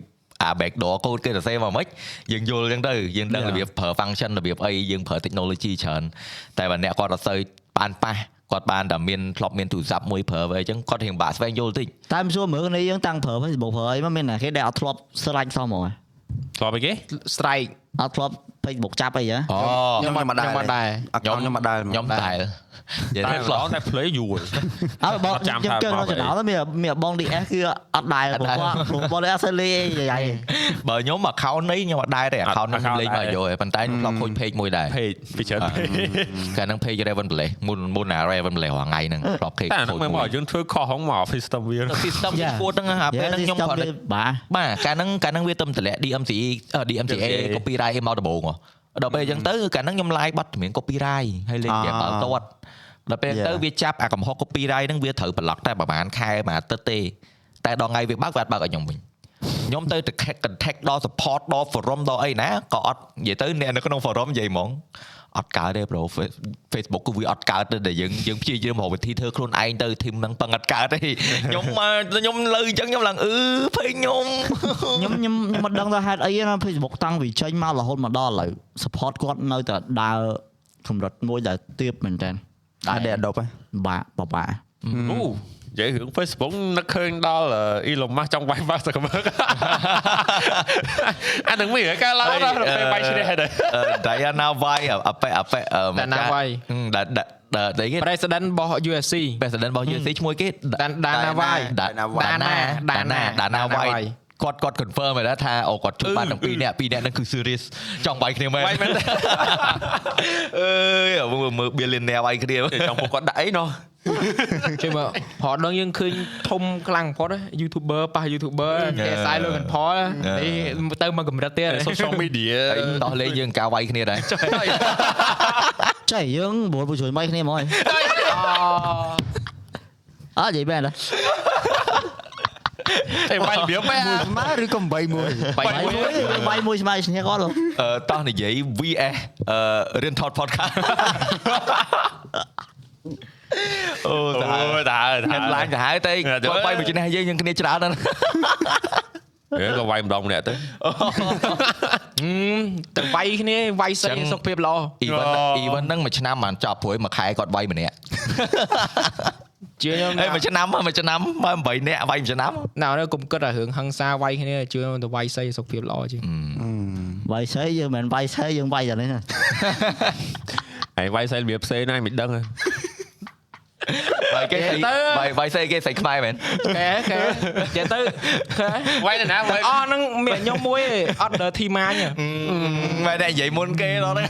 អា backdoor code គេសរសេរមកមិនយើងយល់អញ្ចឹងទៅយើងដឹងរបៀបប្រើ function របៀបអីយើងប្រើ technology ច្រើនតែបើអ្នកគាត់អត់សូវបានប៉ះ គាត់បានតែមាន plot មានទូរស័ព្ទមួយប្រើទៅអញ្ចឹងគាត់រៀងបាក់ស្វែងយល់តិចតែមិនសួរមើលគ្នាយើងតាំងប្រើ Facebook ប្រើអីមកមានតែគេដែលអត់ធ្លាប់ស្រេចសោះហ្មងធ្លាប់អីគេ strike អត់ធ្លាប់ Facebook ចាប់អីហ៎អូខ្ញុំខ្ញុំមិនដែរខ្ញុំមិនដែរ account ខ្ញុំមិនដែរខ្ញុំតែនិយាយតែទៅម្ខ្លដះងតែ play យូរអើបងអត់ចាំខ្ញុំថាកើបោក្នុងកអីចំណោមមានមានបង DS គឺអត់ដែរព្រោះគាត់ព្រោះបង DS អត់លេងយាយបើខ្ញុំ account នេះខ្ញុំអត់ដែរទេ account ហ្នឹងខ្ញុំលេងមកយកទេប៉ុន្តែខ្ញុំធ្លាប់ឃើញ page មួយដែរ page ពីច្រើនកាលហ្នឹង page Raven Play មុនមុនណា Raven Play រាល់ថ្ងៃហ្នឹងធ្លាប់ឃើញតែអាហ្នឹងមិនមកយើងធ្វើខុសហងមក system វា system វាពួតហ្នឹងអាពេលហ្នឹងខ្ញុំគាត់បាទបាទកាលហ្នឹងកាលហ្នឹងវាទៅតម្លាក់ DMCA អឺ DMCA copyright មកដំបូងហ៎ដល់ពេលអញ្ចឹងទៅកាលហ្នឹងខ្ញុំ live ប័ណ្ណមាន copyright ហើយលេងប្រាប់ដល់តតដល់ពេលទៅវាចាប់អាកំហុស copyright ហ្នឹងវាត្រូវប្លុកតែប្រហែលខែមួយអាទិត្យទេតែដល់ថ្ងៃវាបើកវាអត់បើកឲ្យខ្ញុំវិញខ្ញុំទៅ contact ដល់ support ដល់ forum ដល់អីណាក៏អត់និយាយទៅអ្នកនៅក្នុង forum និយាយហ្មង អត់កើតទេ bro Facebook គឺវាអត់កើតទេដែលយើងយើងព្យាយាមរកវិធីធ្វើខ្លួនឯងទៅធីមហ្នឹងពឹងអត់កើតទេខ្ញុំមកខ្ញុំលើអញ្ចឹងខ្ញុំឡើងអឺភ័យខ្ញុំខ្ញុំខ្ញុំខ្ញុំមិនដឹងថាហេតុអីណា Facebook តាំងពីចេញមករហូតមកដល់ឥឡូវ support គាត់នៅតែដើរកម្រិតមួយដែលទៀបមែនតើអត់ដែរ Adobe បាទបបាអូ និយាយរឿង Facebook នឹកឃើញដល់ Elon Musk ចង់វាយបាក់ទៅកមើអានឹងមានកាលឡើងដល់ពេលបាយជ្រះហើយ Diana Vai អប៉ែអប៉ែ Diana Vai ដាក់ដាក់តែគេ president របស់ UFC president របស់ UFC ឈ្មោះគេ Dana Vai Dana Dana Dana Dana Dana Vai Vai គាត់គាត់ confirm ហើយណាថាអូគាត់ជួបបានទាំងពីរនាក់ពីរនាក់ហ្នឹងគឺ serious ចង់វាយគ្នាមែនវាយមែនទេអើយមើលមើល billionaire វាយគ្នាចង់ពួកគាត់ដាក់អីណោះជួយមើលប្រហែលដល់យើងឃើញធំខ្លាំងបំផុត YouTuber ប៉ះ YouTuber គេអាស្រ័យលើកផលនេះទៅមកកម្រិតទៀត social media ហើយតោះលេងយើងការវាយគ្នាដែរចៃយើងបួលជួយមកគ្នាហ្មងអើនិយាយមែនទេ អេវាយរបៀបម៉ែស្មើឬក៏8មួយបាយបាយមួយមួយបាយមួយស្មើគ្នាគាត់ហ៎អឺតោះនិយាយ VS អឺរៀនថត podcast អូតាអូតា headline ទៅហើយតែអឺទៅបើបាយមួយឆ្នាំយើងយើងគ្នាច្រើនណាស់យើងក៏វាយម្ដងម្នាក់ទៅទៅវាយគ្នាវាយស្អីសុខភាពល្អ event អូ event ហ្នឹងមួយឆ្នាំបានចប់ព្រួយមួយខែគាត់វាយម្នាក់ ជឿខ្ញុំហើយមួយឆ្នាំមួយឆ្នាំមក8នាក់វាយមួយឆ្នាំណាស់កុំគិតតែរឿងហឹង្សាវាយគ្នាជឿខ្ញុំទៅវាយស្អីសុខភាពល្អជាងបាយស្អីយើងមិនបាយស្អីយើងបាយតែនេះណាហើយវាយស្អីរបៀបផ្សេងណាមិនដឹង វាយគេស្អីវាយវាយស្អីគេស្អីខ្មែរមែនកែកែចេះទៅកែវាយទៅណាវាយអស់ហ្នឹងមានខ្ញុំមួយឯងអត់ដល់ធីម៉ាញមែនតែនិយាយមុនគេដល់ហ្នឹង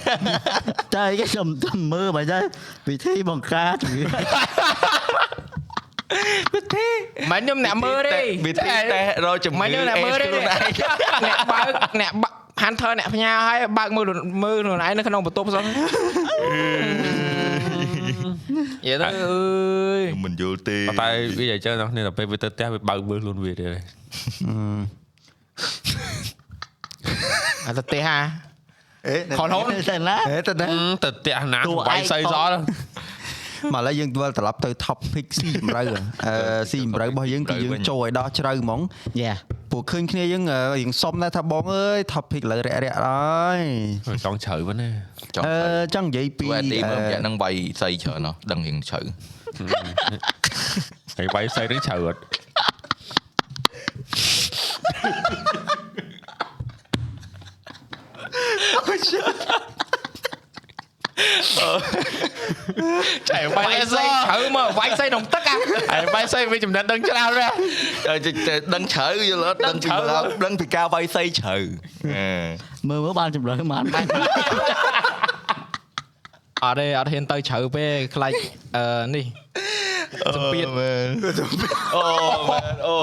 តែគេខ្ញុំទៅមើលមិនទៅវិធីបង្ការជំងឺវិធីមិនខ្ញុំអ្នកមើលទេវិធីតេស្តរកជំងឺមិនខ្ញុំអ្នកមើលទេខ្លួនឯងអ្នកបើកអ្នកបើក Hunter អ្នកផ្ញើឲ្យបើកមើលមើលខ្លួនឯងនៅក្នុងបន្ទប់សោះ យេទៅអើយមិនយល់ទេតែវានិយាយចឹងនេះដល់ពេលវាទៅផ្ទះវាបើកមើលខ្លួនវាទៀតហើយអាទៅទេហាអេខលហូនតែណាអេទៅណាទៅផ្ទះណាតួឯងវាយស្អីសោះមកឥឡូវយើងវិលត្រឡប់ទៅ topic ស៊ីជម្រៅអឺស៊ីជម្រៅរបស់យើងគឺយើងចូលឲ្យដល់ជ្រៅហ្មងយ៉ា ព្រោះឃើញគ្នាយើងរៀងសុំដែរថាបងអើយ topic លើរាក់រាក់ហើយចង់ជ្រៅវិញណាចង់អឺចង់និយាយពីទីមើលរយៈហ្នឹងវាយស្អីច្រើនហ៎ដឹងរៀងជ្រៅហើយវាយស្អីហ្នឹងជ្រៅអត់អូ shit ចែវាវាយយសៃជ្រៅមកវាយសៃក្នុងទឹកអាហើយវាយសៃវាចំណេះដឹងច្រើនណាស់ដឹងជ្រៅយល់អត់ដឹងពីដឹងពីការវាយសីជ្រៅមើលមើលបានចម្រើសបានអត់ទេអត់ហ៊ានទៅជ្រៅពេកខ្លាចអឺនេះសម្ពាធអូមែនអូ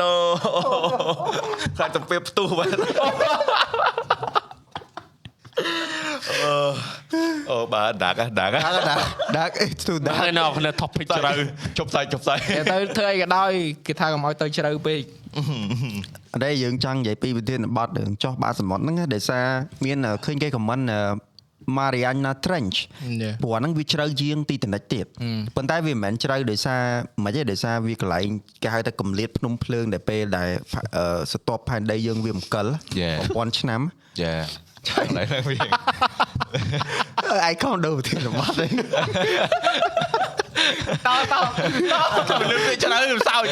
no ខ្លាចទៅពេលផ្ទុះមែនអូ បាទដាក់ដាក់ដាក់ដាក់ដាក់អេទូដាក់ហើយនៅក្នុង topic ជ្រៅជប់សាយជប់សាយទៅធ្វើអីក៏ដោយគេថាកុំឲ្យទៅជ្រៅពេកអត់ទេយើងចង់និយាយពីវិធានបတ်រឿងចោះបាតសមុទ្រហ្នឹងណាដោយសារមានឃើញគេខមមិន Mariana Trench ព្រោះអាហ្នឹងវាជ្រៅជាងទីតនិចទៀតប៉ុន្តែវាមិនមែនជ្រៅដោយសារមិនទេដោយសារវាកន្លែងគេហៅថាកម្លាតភ្នំភ្លើងដែលពេលដែលអឺសតបផែនដីយើងវាអំកិល1000ឆ្នាំ យ៉ាឆ្លើយឡើងវិញអាយខំដូរប្រធានបတ်ទេតោតោលឿនពេកជ្រៅសោច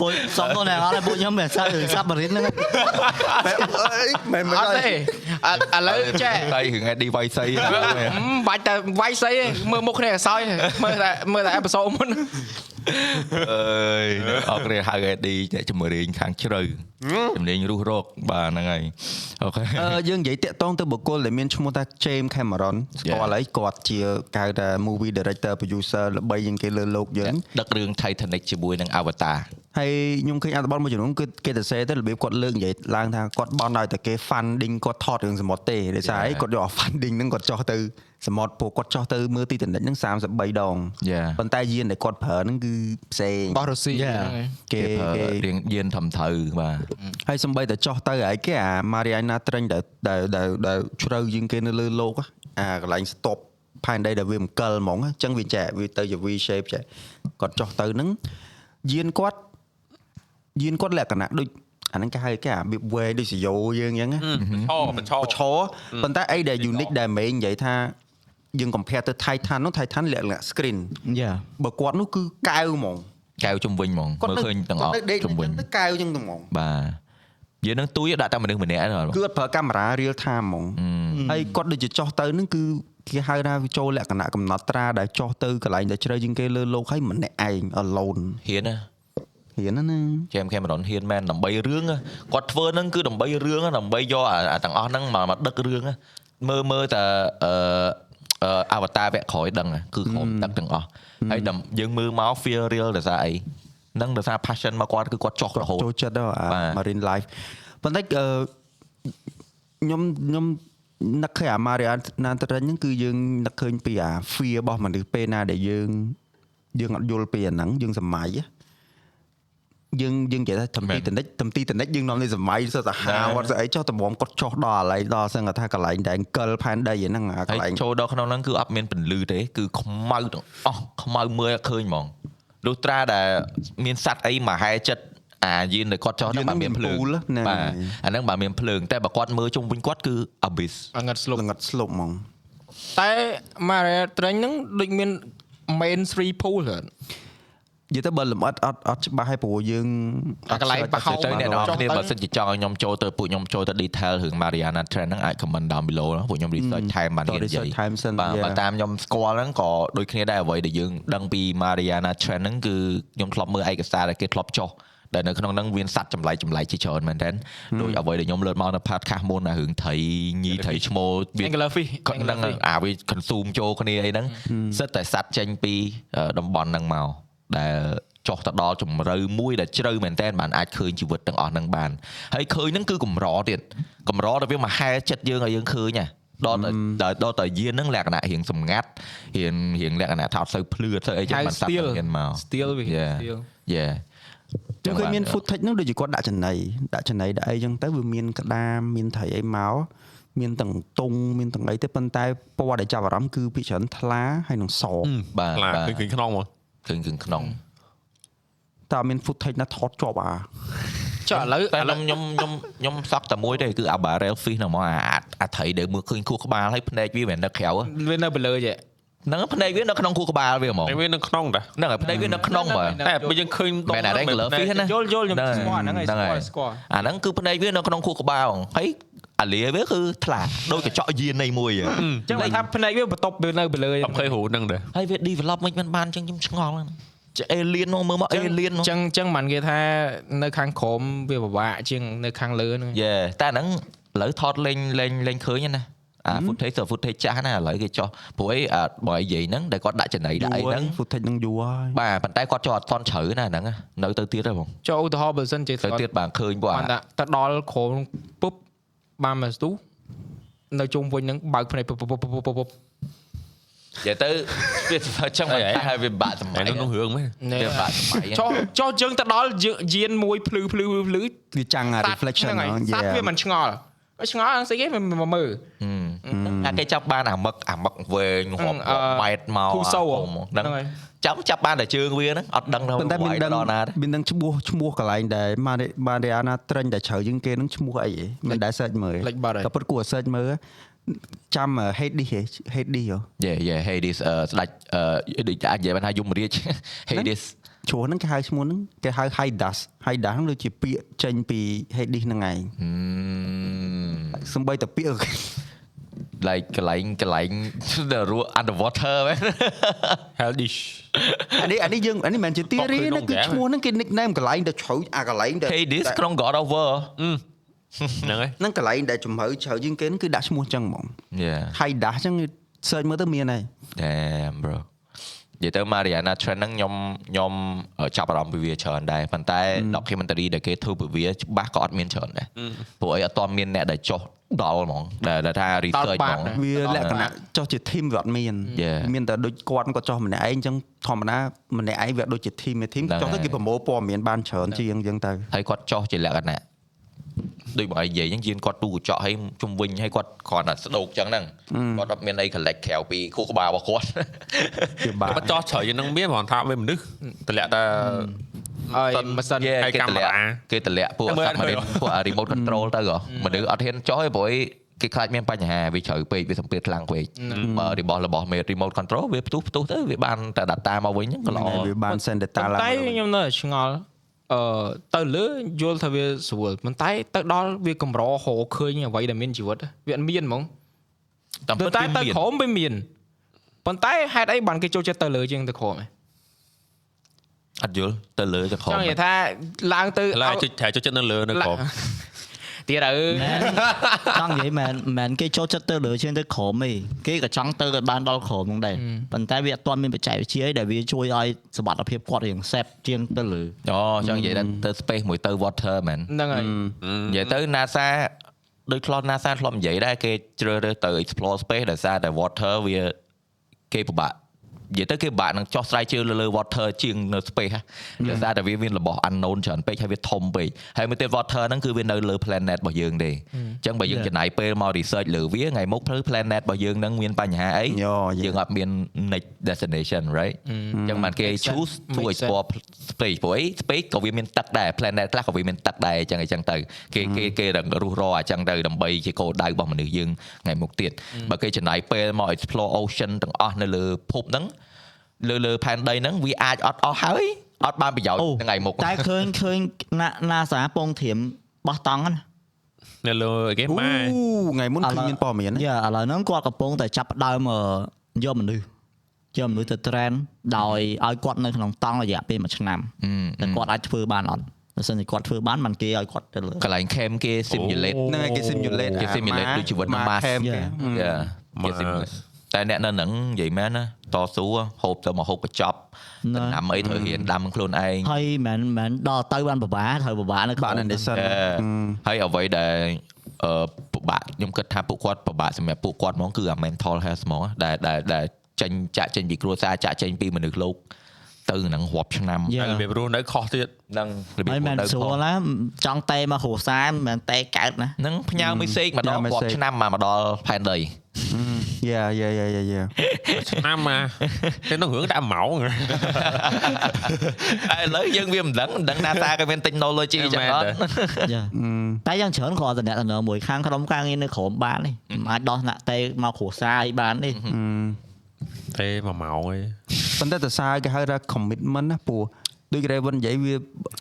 ពួកសុំទៅណែអត់ឲ្យពួកខ្ញុំមិនសើរឿងសាប់បរិនហ្នឹងមែនមែនអត់ទេឥឥឡូវចេះតែរឿង ID វាយសីបាច់តែវាយសៃឯងមើលមុខគ្នាឲ្យសោយមើលតែមើលតែអេពីសូតមុន អើយអរគ្នាហៅ AD តែចម្រៀងខាងជ្រៅចម្រៀងរស់រកបាទហ្នឹងហើយអូខេយើងនិយាយតាក់ទងទៅបុគ្គលដែលមានឈ្មោះថា James Cameron ស្គាល់ហើយគាត់ជាកៅថា movie director producer ល្បីជាងគេលើโลកយើងដឹករឿង Titanic ជាមួយនឹង Avatar ហើយខ្ញុំឃើញអត្ថបទមួយចំនួនគឺគេទៅសេទៅរបៀបគាត់លើកនិយាយឡើងថាគាត់បន់ឲ្យតែគេ funding គាត់ថតរឿងសមុទ្រទេដូចថាគាត់យក funding ហ្នឹងគាត់ចោះទៅ សមុទ្រពួកគាត់ចោះទៅមើលទីតនិចហ្នឹង33ដងប៉ុន្តែយានដែលគាត់ប្រើហ្នឹងគឺផ្សេងបោះរុស្ស៊ីគេគេរៀងយានធំធៅបាទហើយសំបីតែចោះទៅហើយគេអា Mariana Trench ដែលដែលដែលជ្រៅជាងគេនៅលើលោកអាកន្លែងស្ទប់ផែនដីដែលវាមកលហ្មងអញ្ចឹងវាចែវាទៅជា V shape ចែគាត់ចោះទៅហ្នឹងយានគាត់យានគាត់លក្ខណៈដូចអាហ្នឹងគេហៅគេអាបៀបវែងដូចសយោយើងអញ្ចឹងណាបឆោបឆោប៉ុន្តែអីដែល unique ដែល main និយាយថា យើងកំភែទៅ Titan នោះ Titan លាក់លាក់ screen យ៉ាបើគាត់នោះគឺកៅហ្មងកៅជំវិញហ្មងមើលឃើញទាំងអស់ជំវិញទៅកៅចឹងហ្មងបាទយើងនឹងទួយដាក់តែមនុស្សម្នាក់ហ្នឹងគឺអត់ប្រើកាមេរ៉ា real time ហ្មងហើយគាត់ដូចជាចោះទៅនឹងគឺគេហៅថាវាចូលលក្ខណៈកំណត់ត្រាដែលចោះទៅកន្លែងដែលជ្រៅជាងគេលើលោកហើយម្នាក់ឯង alone ហ៊ានណាហ៊ានណាជេមខេមរ៉ុនហ៊ានមែនដើម្បីរឿងគាត់ធ្វើហ្នឹងគឺដើម្បីរឿងដើម្បីយកអាទាំងអស់ហ្នឹងមកដឹករឿងមើលមើលតែអឺ អឺ Avatar វគ្គក្រោយដឹងគឺក្រុមដឹកទាំងអស់ហើយដល់យើងមើលមក feel real ដោយសារអីហ្នឹងដោយសារ passion មកគាត់គឺគាត់ចោះរហូតចូលចិត្តដល់អាបាទ marine life ប៉ុន្តែអឺខ្ញុំខ្ញុំនឹកឃើញអា Mariana Trench ហ្នឹងគឺយើងនឹកឃើញពីអា fear របស់មនុស្សពេលណាដែលយើងយើងអត់យល់ពីអាហ្នឹងយើងសម័យណា យើងយើងនិយាយថាតំទីតនិចតំទីតនិចយើងនាំនេះសម័យសតហាវអត់ស្អីចុះតម្រាំគាត់ចុះដល់កន្លែងដល់សឹងថាកន្លែងដែលអង្គលផែនដីហ្នឹងអាកហើន្លែងយចូលដល់ក្នុងហ្នឹងគឺអត់មានពន្លឺទេគឺខ្មៅទាំងអស់ខ្មៅមើលអត់ឃើញហ្មងលុះត្រាដែលមានសัตว์អីមហែចិត្តអាយានដែលគាត់ចោះហ្នឹងបើមានភ្លើងបាទអាហ្នឹងបើមានភ្លើងតែបើគាត់មើលជុំវិញគាត់គឺ abyss អង្កត់ស្លុបល្ងត់ស្លុបហ្មងតែ Maria Trench ហ្នឹងដូចមាន main 3 pool ហ្នឹង និយាយទៅបើលម្អិតអត់អត់ច្បាស់ឲ្យព្រោះយើង អាកន្លែងប្រហោង ទៅអ្នកនរ ចុះ គ្នា ទៅ បើសិនជាចង់ឲ្យខ្ញុំចូលទៅពួកខ្ញុំចូលទៅ detail រឿង Mariana Trench ហ្នឹងអាច comment down below ណាពួកខ្ញុំ research ថែមបាន ត និយាយ research ថែមសិន បាទ Yeah. បើតាមខ្ញុំស្គាល់ហ្នឹងក៏ដូចគ្នាដែរអ្វីដែលយើងដឹងពី Mariana Trench ហ្នឹងគឺខ្ញុំធ្លាប់មើលឯកសារដែលគេធ្លាប់ចុះដែលនៅក្នុងហ្នឹងមានសัตว์ចម្លែកចម្លែកជាច្រើនមែនតើដូចអ្វីដែលខ្ញុំលើកមកនៅ podcast មុនណារឿងត្រីញីត្រីឈ្មោលវា Angler fish គាត់ហ្នឹងអាវា consume ចូលគ្នាអីហ្នឹងសិតតែសัตว์ចេញពីអឺតំបន់ហ្នឹងមក ដែលចុះទៅដល់ជំរៅមួយដែលជ្រៅមែនតើបានអាចឃើញជីវិតទាំងអស់ហ្នឹងបានហើយឃើញហ្នឹងគឺកម្រទៀតកម្រដែលវាមកហែចិត្តយើងឲ្យយើងឃើញណាដល់តែដល់ដល់តែយានហ្នឹងលក្ខណៈរៀងសម្ងាត់រៀងរៀងលក្ខណៈថាអត់សូវភ្លឺអត់សូវអីចឹងហៅបានសัตว์ steel ហ្នឹងមក steel វា Yeah. steel យេខ្ញុំឃើញមាន footage ហ្នឹងដូចជាគាត់ដាក់ចំណៃដាក់ចំណៃដាក់អីចឹងទៅវាមានក្តាម មានត្រីអីមកមានទាំងតុងមានទាំងអីទៅប៉ុន្តែពណ៌ដែលចាប់អារម្មណ៍គឺពីច្រើនថ្លាហើយនឹងសបាទខ្លាបាទឃើញឃើញក្នុងមក ឃើញឃើញក្នុងតើមាន footage ណាថតជាប់អាចុះឥឡូវតែឥឡូវខ្ញុំខ្ញុំខ្ញុំសក់តែមួយទេគឺអា barrel fish ហ្នឹងមកអាអាត្រីដែលមើលឃើញខួរក្បាលហើយភ្នែកវាមិននៅក្រៅវានៅពីលើចេះហ្នឹងភ្នែកវានៅក្នុងខួរក្បាលវាហ្មងតែវានៅក្នុងតាហ្នឹងហើយភ្នែកវានៅក្នុងមើលតែបើយើងឃើញមែនអា regular fish ណាយល់យល់ខ្ញុំហ្នឹងស្គាល់ហ្នឹងហើយស្គាល់ស្គាល់អាហ្នឹងគឺភ្នែកវានៅក្នុងខួរក្បាលហ្មងហើយ អាលាវាគឺថ្លាដូចកញ្ចក់យាននៃមួយហ៎អញ្ចឹងបើថាភ្នែកវាបន្ទប់វានៅទៅលើអត់ឃើញរូហ្នឹងដែរហើយវា develop មិនបានអញ្ចឹងខ្ញុំឆ្ងល់ហ្នឹងចេះ alien នោះមើលមក alien នោះអញ្ចឹងអញ្ចឹងមិនគេថានៅខាងក្រោមវាពិបាកជាងនៅខាងលើហ្នឹងយេតែអាហ្នឹងឥឡូវថតលេងលេងលេងឃើញហ្នឹងណាអា footage ទៅ footage ចាស់ណាឥឡូវគេចោះព្រោះអីអាបើនិយាយហ្នឹងដែលគាត់ដាក់ចំណៃដាក់អីហ្នឹង footage នឹងយូរហើយបាទប៉ុន្តែគាត់ចោះអត់តន់ជ្រៅណាហ្នឹងណានៅទៅទៀតទេបងចុះឧទាហរណ៍បើសិនជាទៅទៀតបាទឃើញពួកបាអានតែទៅដល់ក្រោមពុប បានមកស្ទុះនៅជុំវិញហ្នឹងបើកភ្នែកពុបពុបពុបពុបពុបនិយាយទៅវាធ្វើចឹងមិនតែហើយវាបាក់សម័តែយនោះនោះរឿងមែនវាបាក់សម័យចុះចុះយើងទៅដល់យានមួយភ្លឺភ្លឺភ្លឺវាចាំងអា reflection ហ្នឹងហ្នឹងសត្វវាមិនឆ្ងល់បើ ឆ្ងល់ហ្នឹងស្អីគេមិនមកមើលអាគេចាប់បានអាមឹកអាមឹកវែងរាប់អឺរាប់ម៉ែត្រមកហ៊ូសូអាធំហ្នឹងហ្នឹងហើយចាប់ចាប់បានតែជើងវាហ្នឹងអត់ដឹងថាប៉ុន្តែមានវាដឹងដល់ណាទេមានដឹងឈ្មោះឈ្មោះកន្លែងដែលបានបានអាណាត្រេញតែជ្រៅជាងគេនឹងឈ្មោះអីហ៎មិនដែល search មើលលេចបាត់ហើយក៏ពិតគួរ search មើលចាំ Hades ហ៎ Hades ហ៎យេយេ Hades អឺស្ដាច់អឺដូចអាចនិយាយបានថាយមរាជ Hades ឈ្មោះហ្នឹងគេហៅឈ្មោះហ្នឹងគេហៅ Hades Hades ហ្នឹងដូចជាពាក្យចេញពី Hades ហ្នឹងឯង Hmm. សំបីតែពាក្យ like កន្លែងកន្លែង the ru- underwater មែន Heldish អានេះអានេះយើងអានេះមិនមែនជា theory ណាគឺឈ្មោះហ្នឹងគេ nickname កន្លែងដែលជ្រៅអាកន្លែងដែល Hades ក្នុង God of War ហ្នឹងហើយហ្នឹងកន្លែងដែលជំរឿជ្រៅជាងគេហ្នឹងគឺដាក់ឈ្មោះចឹងហ្មង yeah Hades ចឹង search មើលទៅមានហើយ damn bro និយាយទៅ Mariana Trench ហ្នឹងខ្ញុំខ្ញុំចាប់អារម្មណ៍ពីវាច្រើនដែរប៉ុន្តែ documentary ដែលគេធ្វើពីវាច្បាស់ក៏អត់មានច្រើនដែរព្រោះអីអត់ទាន់មានអ្នកដែលចុះដល់ហ្មងដែលដែលថា research បាហ្មតងណាវាលក្ខណៈចុះជា team វាអត់មាន Yeah. មានតែដូចគាត់គាត់ចុះម្នាក់ឯងអញ្ចឹងធម្មតាម្នាក់ឯងវាដូចជា team មួយ team ហ្នឹងចុះទៅហើយគេប្រមូលព័ត៌មានបានច្រើនជាងអញ្ចឹងទៅហើយគាត់ចោះជាលក្ខណៈ ដូចបើនិយាយអញ្ចឹងយានគាត់ទូកញ្ចក់ឲ្យជុំវិញឲ្យគាត់គ្រាន់តែស្ដោកអញ្ចឹងហ្នឹងគាត់អត់មានអី collect ក្រៅពីខួរក្បាលរបស់គាត់វាបាបើចោះជ្រៅយ៉ាងហ្នឹងមានគ្រាន់ថាវាមនុស្សតម្លាក់តែហើយម៉ាស៊ីន Yeah, ហើយគេកាមេតម្លាក់រ៉ាគេតម្លាក់ពួកតែមើលសាប់ម៉ារីនអត់ឃើញពួក remote control ទៅហ៎មនុស្សអត់ហ៊ានចោះទេព្រោះអីគេខ្លាចមានបញ្ហាវាជ្រៅពេកវាសម្ពាធខ្លាំងពេកបើរបស់របស់ remote control វាផ្ទុះផ្ទុះទៅវាបានតែ data មកវិញហ្នឹងក៏ល្អវាបាន send data ឡើងតែខ្ញុំនៅតែឆ្ងល់ អឺទៅលើយល់ថាវាស្រួលប៉ុន្តែទៅដល់វាកម្រហោឃើញអ្វីដែលមានជីវិតវាអត់មានហ្មងតាមពិតតែវាទៅមានក្រោមវាមានប៉ុន្តែហេតុអីបានគេចូលចិត្តទៅលើជាងទៅក្រោមហ៎អត់យល់ទៅលើទៅក្រោចមង់និយាយថាឡើងទៅឡើយចុចត្រូវចុចចិត្តនៅលើនៅក្រោម ទៀតអើមែនចង់និយាយមែនមែនគេចូលចិត្តទៅលើជាងទៅក្រោមទេគេក៏ចង់ទៅឲ្យបានដល់ក្រោមហ្នឹងដែរប៉ុន្តែវាអត់ទាន់មានបច្ចេកវិទ្យាអីដែលវាជួយឲ្យសមត្ថភាពគាត់រៀងសេពជាងទៅលើអូចង់និយាយថាទៅ space មួយទៅ water មែនហ្នឹងហើយនិយាយទៅ NASA ដូចធ្លាប់ NASA ធ្លាប់និយាយដែរគេជ្រើសរើសទៅ explore space ដោយសារតែ water វាគេពិបាក និយាយទៅគេពិបាកនឹងចោះស្រាវជ្រាវលើលើ water ជាងនៅ space ហ៎ដោយសារតែវាមានរបស់ unknown ច្រើនពេកហើយវាធំពេកហើយមួយទៀត water ហ្នឹងគឺវានៅលើ planet របស់យើងទេអញ្ចឹងបើយើងចំណាយពេលមក research លើវាថ្ងៃមុខធ្វើ planet របស់យើងហ្នឹងមានបញ្ហាអីយោយយើងអត់មាន next destination right អញ្ចឹងបានគេ Make sense. choose to Make explore space ព្រោះអី space ក៏វាមានទឹកដែរ planet ខ្លះក៏វាមានទឹកដែរអញ្ចឹងអញ្ចឹងទៅគេគេគេរឹងរស់រអញ្ចឹងទៅដើម្បីជាគោលដៅរបស់មនុស្សយើងថ្ងៃមុខទៀតបើគេចំណាយពេលមក explore ocean ទាំងអស់នៅលើភពហ្នឹង លើលើផែនដីហ្នឹងវាអាចអត់អស់ហើយអត់បានប្រយោជន៍ថ្ងៃមុខតែឃើញឃើញណាណាសាពងធៀមបោះតង់ណានៅលើគេអូម៉ែថ្ងៃមុនគឺមានព័ត៌មានណាយ៉ាឥឡូវហ្នឹងគាត់កំពុងតែចាប់ផ្ដើមអឺយកមនុស្សយកមនុស្សទៅ train ដោយឲ្យគាត់នៅក្នុងតង់រយៈពេល1ឆ្នាំតែគាត់អាចធ្វើបានអត់បើសិនជាគាត់ធ្វើបានมันគេឲ្យគាត់ទៅលើកន្លែង camp គេ simulate ហ្នឹងហើយគេ simulate គេ simulate ដូចជីវិតនៅ Mars គេយ៉ាគេ simulate តែអ្នកនៅហ្នឹងនិយាយមែនណាតស៊ូហូបទៅមកហូបកញ្ចប់ដំណាំអីត្រូវរៀនដាំខ្លួនឯងហើយមិនមែនដល់ទៅបានពិបាកត្រូវពិបាកនៅបាទក្នុង Anderson ហើយអ្វីដែលអឺពិបាកខ្ញុំគិតថាពួកគាត់ពិបាកសម្រាប់ពួកគាត់ហ្មងគឺអា mental health ហ្មងដែលដែលដែលចេញចាក់ចេញពីគ្រួសារចាក់ចេញពីមនុស្សលោក ទៅនឹងរាប់ឆ្នាំយ៉ាហើយរបៀបរស់នៅខុសទៀតនឹងរបៀបហើយមិនទៅស្រួលណាចង់តែមកគ្រួសារមិនមែនតែកើតណានឹងផ្ញើ message មកដល់ផ្ញើរាប់ message ឆ្នាំមកមកដល់ផែនដីយ៉ាយ៉ាយ៉ាយ៉ាយ៉ាឆ្នាំមកតែនោះរឿងដាក់ម៉ោងហើយឥឡូវយើងវាមិនដឹងមិនដឹង NASA ក៏មាន technology ចឹងអត់យ៉ាតែយ៉ាងច្រើនគ្រាន់តែអ្នកទៅនៅមួយខាងក្រុមការងារនៅក្រោមបានទេមិនអាចដោះណាក់តែមកគ្រួសារឲ្យបាន ទេតែ1ម៉ោងឯងប៉ុន្តែតើសារគេហៅថា commitment ណាព្រោះដូច Raven និយាយវា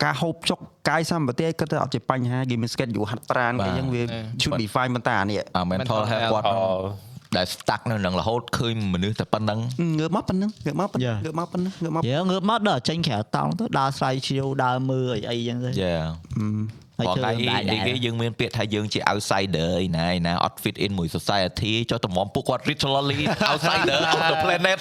ការហូបចុកកាយសម្បត្តិគាត់ទៅអត់ជាបញ្ហាគេមាន schedule ហាត់ប្រាណគេអញ្ចឹងវា should be fine ប៉ុន្តែអានេះអា mental health គាត់ដែល stuck នៅនឹងរហូតឃើញមនុស្សតែប៉ុណ្្នឹងងើបមកប៉ុណ្ណឹងងើបមកប៉ុណ្ណឹង Yeah. ងើបមកប៉ុណ្ណឹងងើបមកយើងើបមកដល់ចេញក្រៅតង់ទៅដើរស្រាវជ្រាវដើរមើលអីអីចឹងទៅ Yeah ហើយ ព្រោះធ្វើថ្ងៃមិនដែរនេះគេយើងមានពាក្យថាយើងជា outsider ឯណាឯណាអត់ fit in មួយ society ចុះតម្រាំពួកគាត់ literally outsider of the planet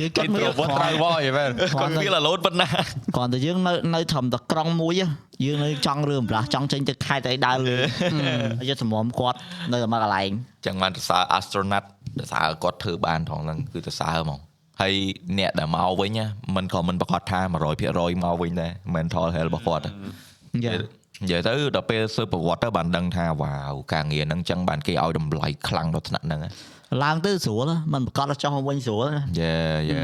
យើងគាត់មើល introvert គ្រាន់ driver យមែនគាត់ feel alone ប៉ុណ្ណាគ្រាន់តែយើងនៅនៅត្រឹមតែក្រុងមួយហ៎យើងនៅចង់រឿងម្លាស់ចង់ចេញទៅខេត្តអីដើរលើហើយយើងសម្រមគាត់នៅតែមកកន្លែងចឹងបានទៅសើ astronaut ទៅសើគាត់ធ្វើបានថងហ្នឹងគឺទៅសើហ្មងហើយអ្នកដែលមកវិញណាมันក៏មិនប្រកាសថា100%មកវិញដែរ mental health របស់គាត់យ៉ា និយាយទៅដល់ពេលសើប្រវត្តិទៅបានដឹងថាវ៉ាវការងារហ្នឹងចឹងបានគេឲ្យតម្លៃខ្លាំងដល់ថ្នាក់ហ្នឹងឡើងទៅស្រួលមិនប្រកាសចោះមកវិញស្រួលណាយេយេ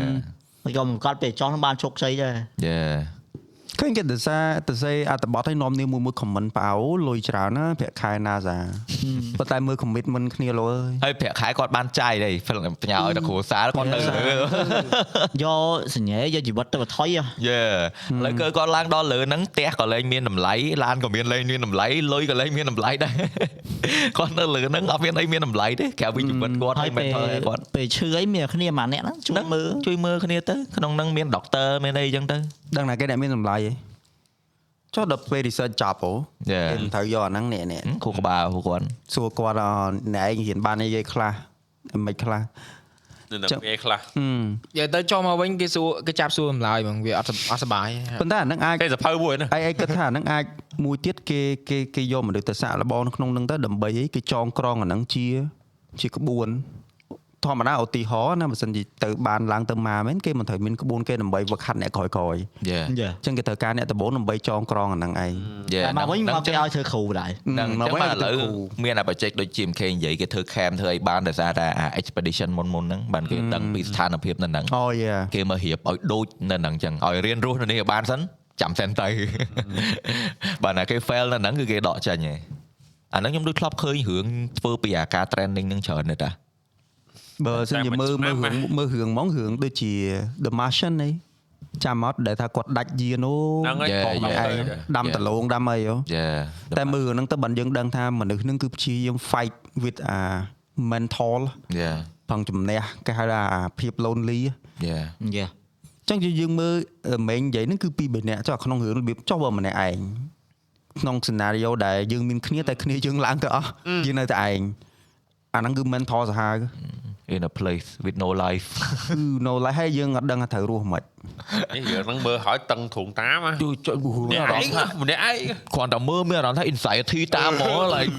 ហើយក៏មិនប្រកាសពេលចោះនឹងបានជោគជ័យដែរយេ ឃើញគេទៅសារទៅសេអត្ថបទឲ្យនាំនេះមួយមួយ comment ប៉ៅលុយច្រើនណាប្រាក់ខែ NASA ប៉ុន្តែមើល commitment គ្នាលោអើយហើយប្រាក់ខែគាត់បានចាយដែរផ្ញើឲ្យដល់គ្រួសារគាត់នៅយកសញ្ញេយកជីវិតទៅបថុយហ៎យេឥឡូវគឺគាត់ឡើងដល់លើហ្នឹងផ្ទះក៏លែងមានតម្លៃឡានក៏មានលែងមានតម្លៃលុយក៏លែងមានតម្លៃដែរគាត់នៅលើហ្នឹងអត់មានអីមានតម្លៃទេក្រៅពីជីវិតគាត់ហើហើយយពេល mental health គាត់ពេលឈឺអីមានគ្នាមួយអ្នកហ្នឹងជួយមើលជួយមើលគ្នាទៅក្នុងហ្នឹងមាន doctor មានអីចឹងទៅដឹងណាគេអ្នកមានតម្លៃហី ចុះដល់ពេល research ចប់ហ៎យេគេមិនត្រូវយកអាហ្នឹងនេះនេះគូក្បាលពួកគាត់សួរគាត់អអ្នកឯងរៀនបានអីគេខ្លះមិនខ្លះនៅនឹងពេលខ្លះហឹមនិយាយទៅចុះមកវិញគេសួរគេចាប់សួរចម្លើយហ្មងវាអត់អត់សុបាយប៉ុន្តែអាហ្នឹងអាចគេសភៅមួយណាឯឯងគិតថាអាហ្នឹងអាចមួយទៀតគេគេគេយកមនុស្សទៅសាក់លបងនៅក្នុងហ្នឹងទៅដើម្បីអីគេចងក្រងអាហ្នឹងជាជាក្បួន ធម្មតាឧទាហរណ៍ណាបើសិនជាទៅបានឡើងទៅមកមែនគេមិនត្រូវមានក្បួនគេដើម្បីវឹកហាត់អ្នកក្រោយក្រោយយេយ៉ាអញ្ចឹងគេត្រូវការអ្នកដំបូងដើម្បីចងក្រងអាហ្នឹងឯងយេតែមកវិញមកគេឲ្យធ្វើគ្រូដែរហ្នឹងមកចឹងវិញបាទឥឡូវទៅគ្រូមានអាបច្ចេកដូច GMK និយាយគេធ្វើ cam ធ្វើអីបានដោយសារតែអា expedition មុនមុនហ្នឹងបានគេដឹងពីស្ថានភាពនៅហ្នឹងអូយ៉ាគេមករៀបឲ្យដូចនៅហ្នឹងចឹងឲ្យរៀនរស់នៅនេះឲ្យបានសិនចាំសិនទៅបាទណាគេ fail នៅហ្នឹងគឺគេដកចេញឯងអាហ្នឹងខ្ញុំដូចធ្លាប់ឃើញរឿងធ្វើពីអាការ training ហ្នឹងច្រើនណាស់តា បើសិនជាមើលមើលរឿងមើលរឿងហ្មងរឿងដូចជា The Martian នេះចាំអត់ដែលថាគាត់ដាច់យានអូហ្នឹងហើយ Yeah, ផង yeah. ទៅដាំដលងដាំអីអូយេតែមើលរឿងហ្នឹងទៅបានយើងដឹងថាមនុស្សហ្នឹងគឺព្យាយាម fight with អា mental យេផងជំនះគេហៅថាអាភាព lonely យេយ៉ាអញ្ចឹងយើងមើលមេងនិយាយហ្នឹងគឺពីរបីនាក់ចុះក្នុងរឿងរបៀបចុះបើម្នាក់ឯងក្នុង scenario ដែលយើងមានគ្នាតែគ្នាយើងឡើងទៅអស់យើងនៅតែឯងអាហ្នឹងគឺ mental សាហាវ in a place with no life គឺ no life ហើយយើងអត់ដឹងថាត្រូវរស់មិននេះយើងហ្នឹងមើលហើយតឹងទ្រូងតាមណាជួយជួយម្នាក់ឯងម្នាក់ឯងគ្រាន់តែមើលមានអារម្មណ៍ថា anxiety តាមហ្មង like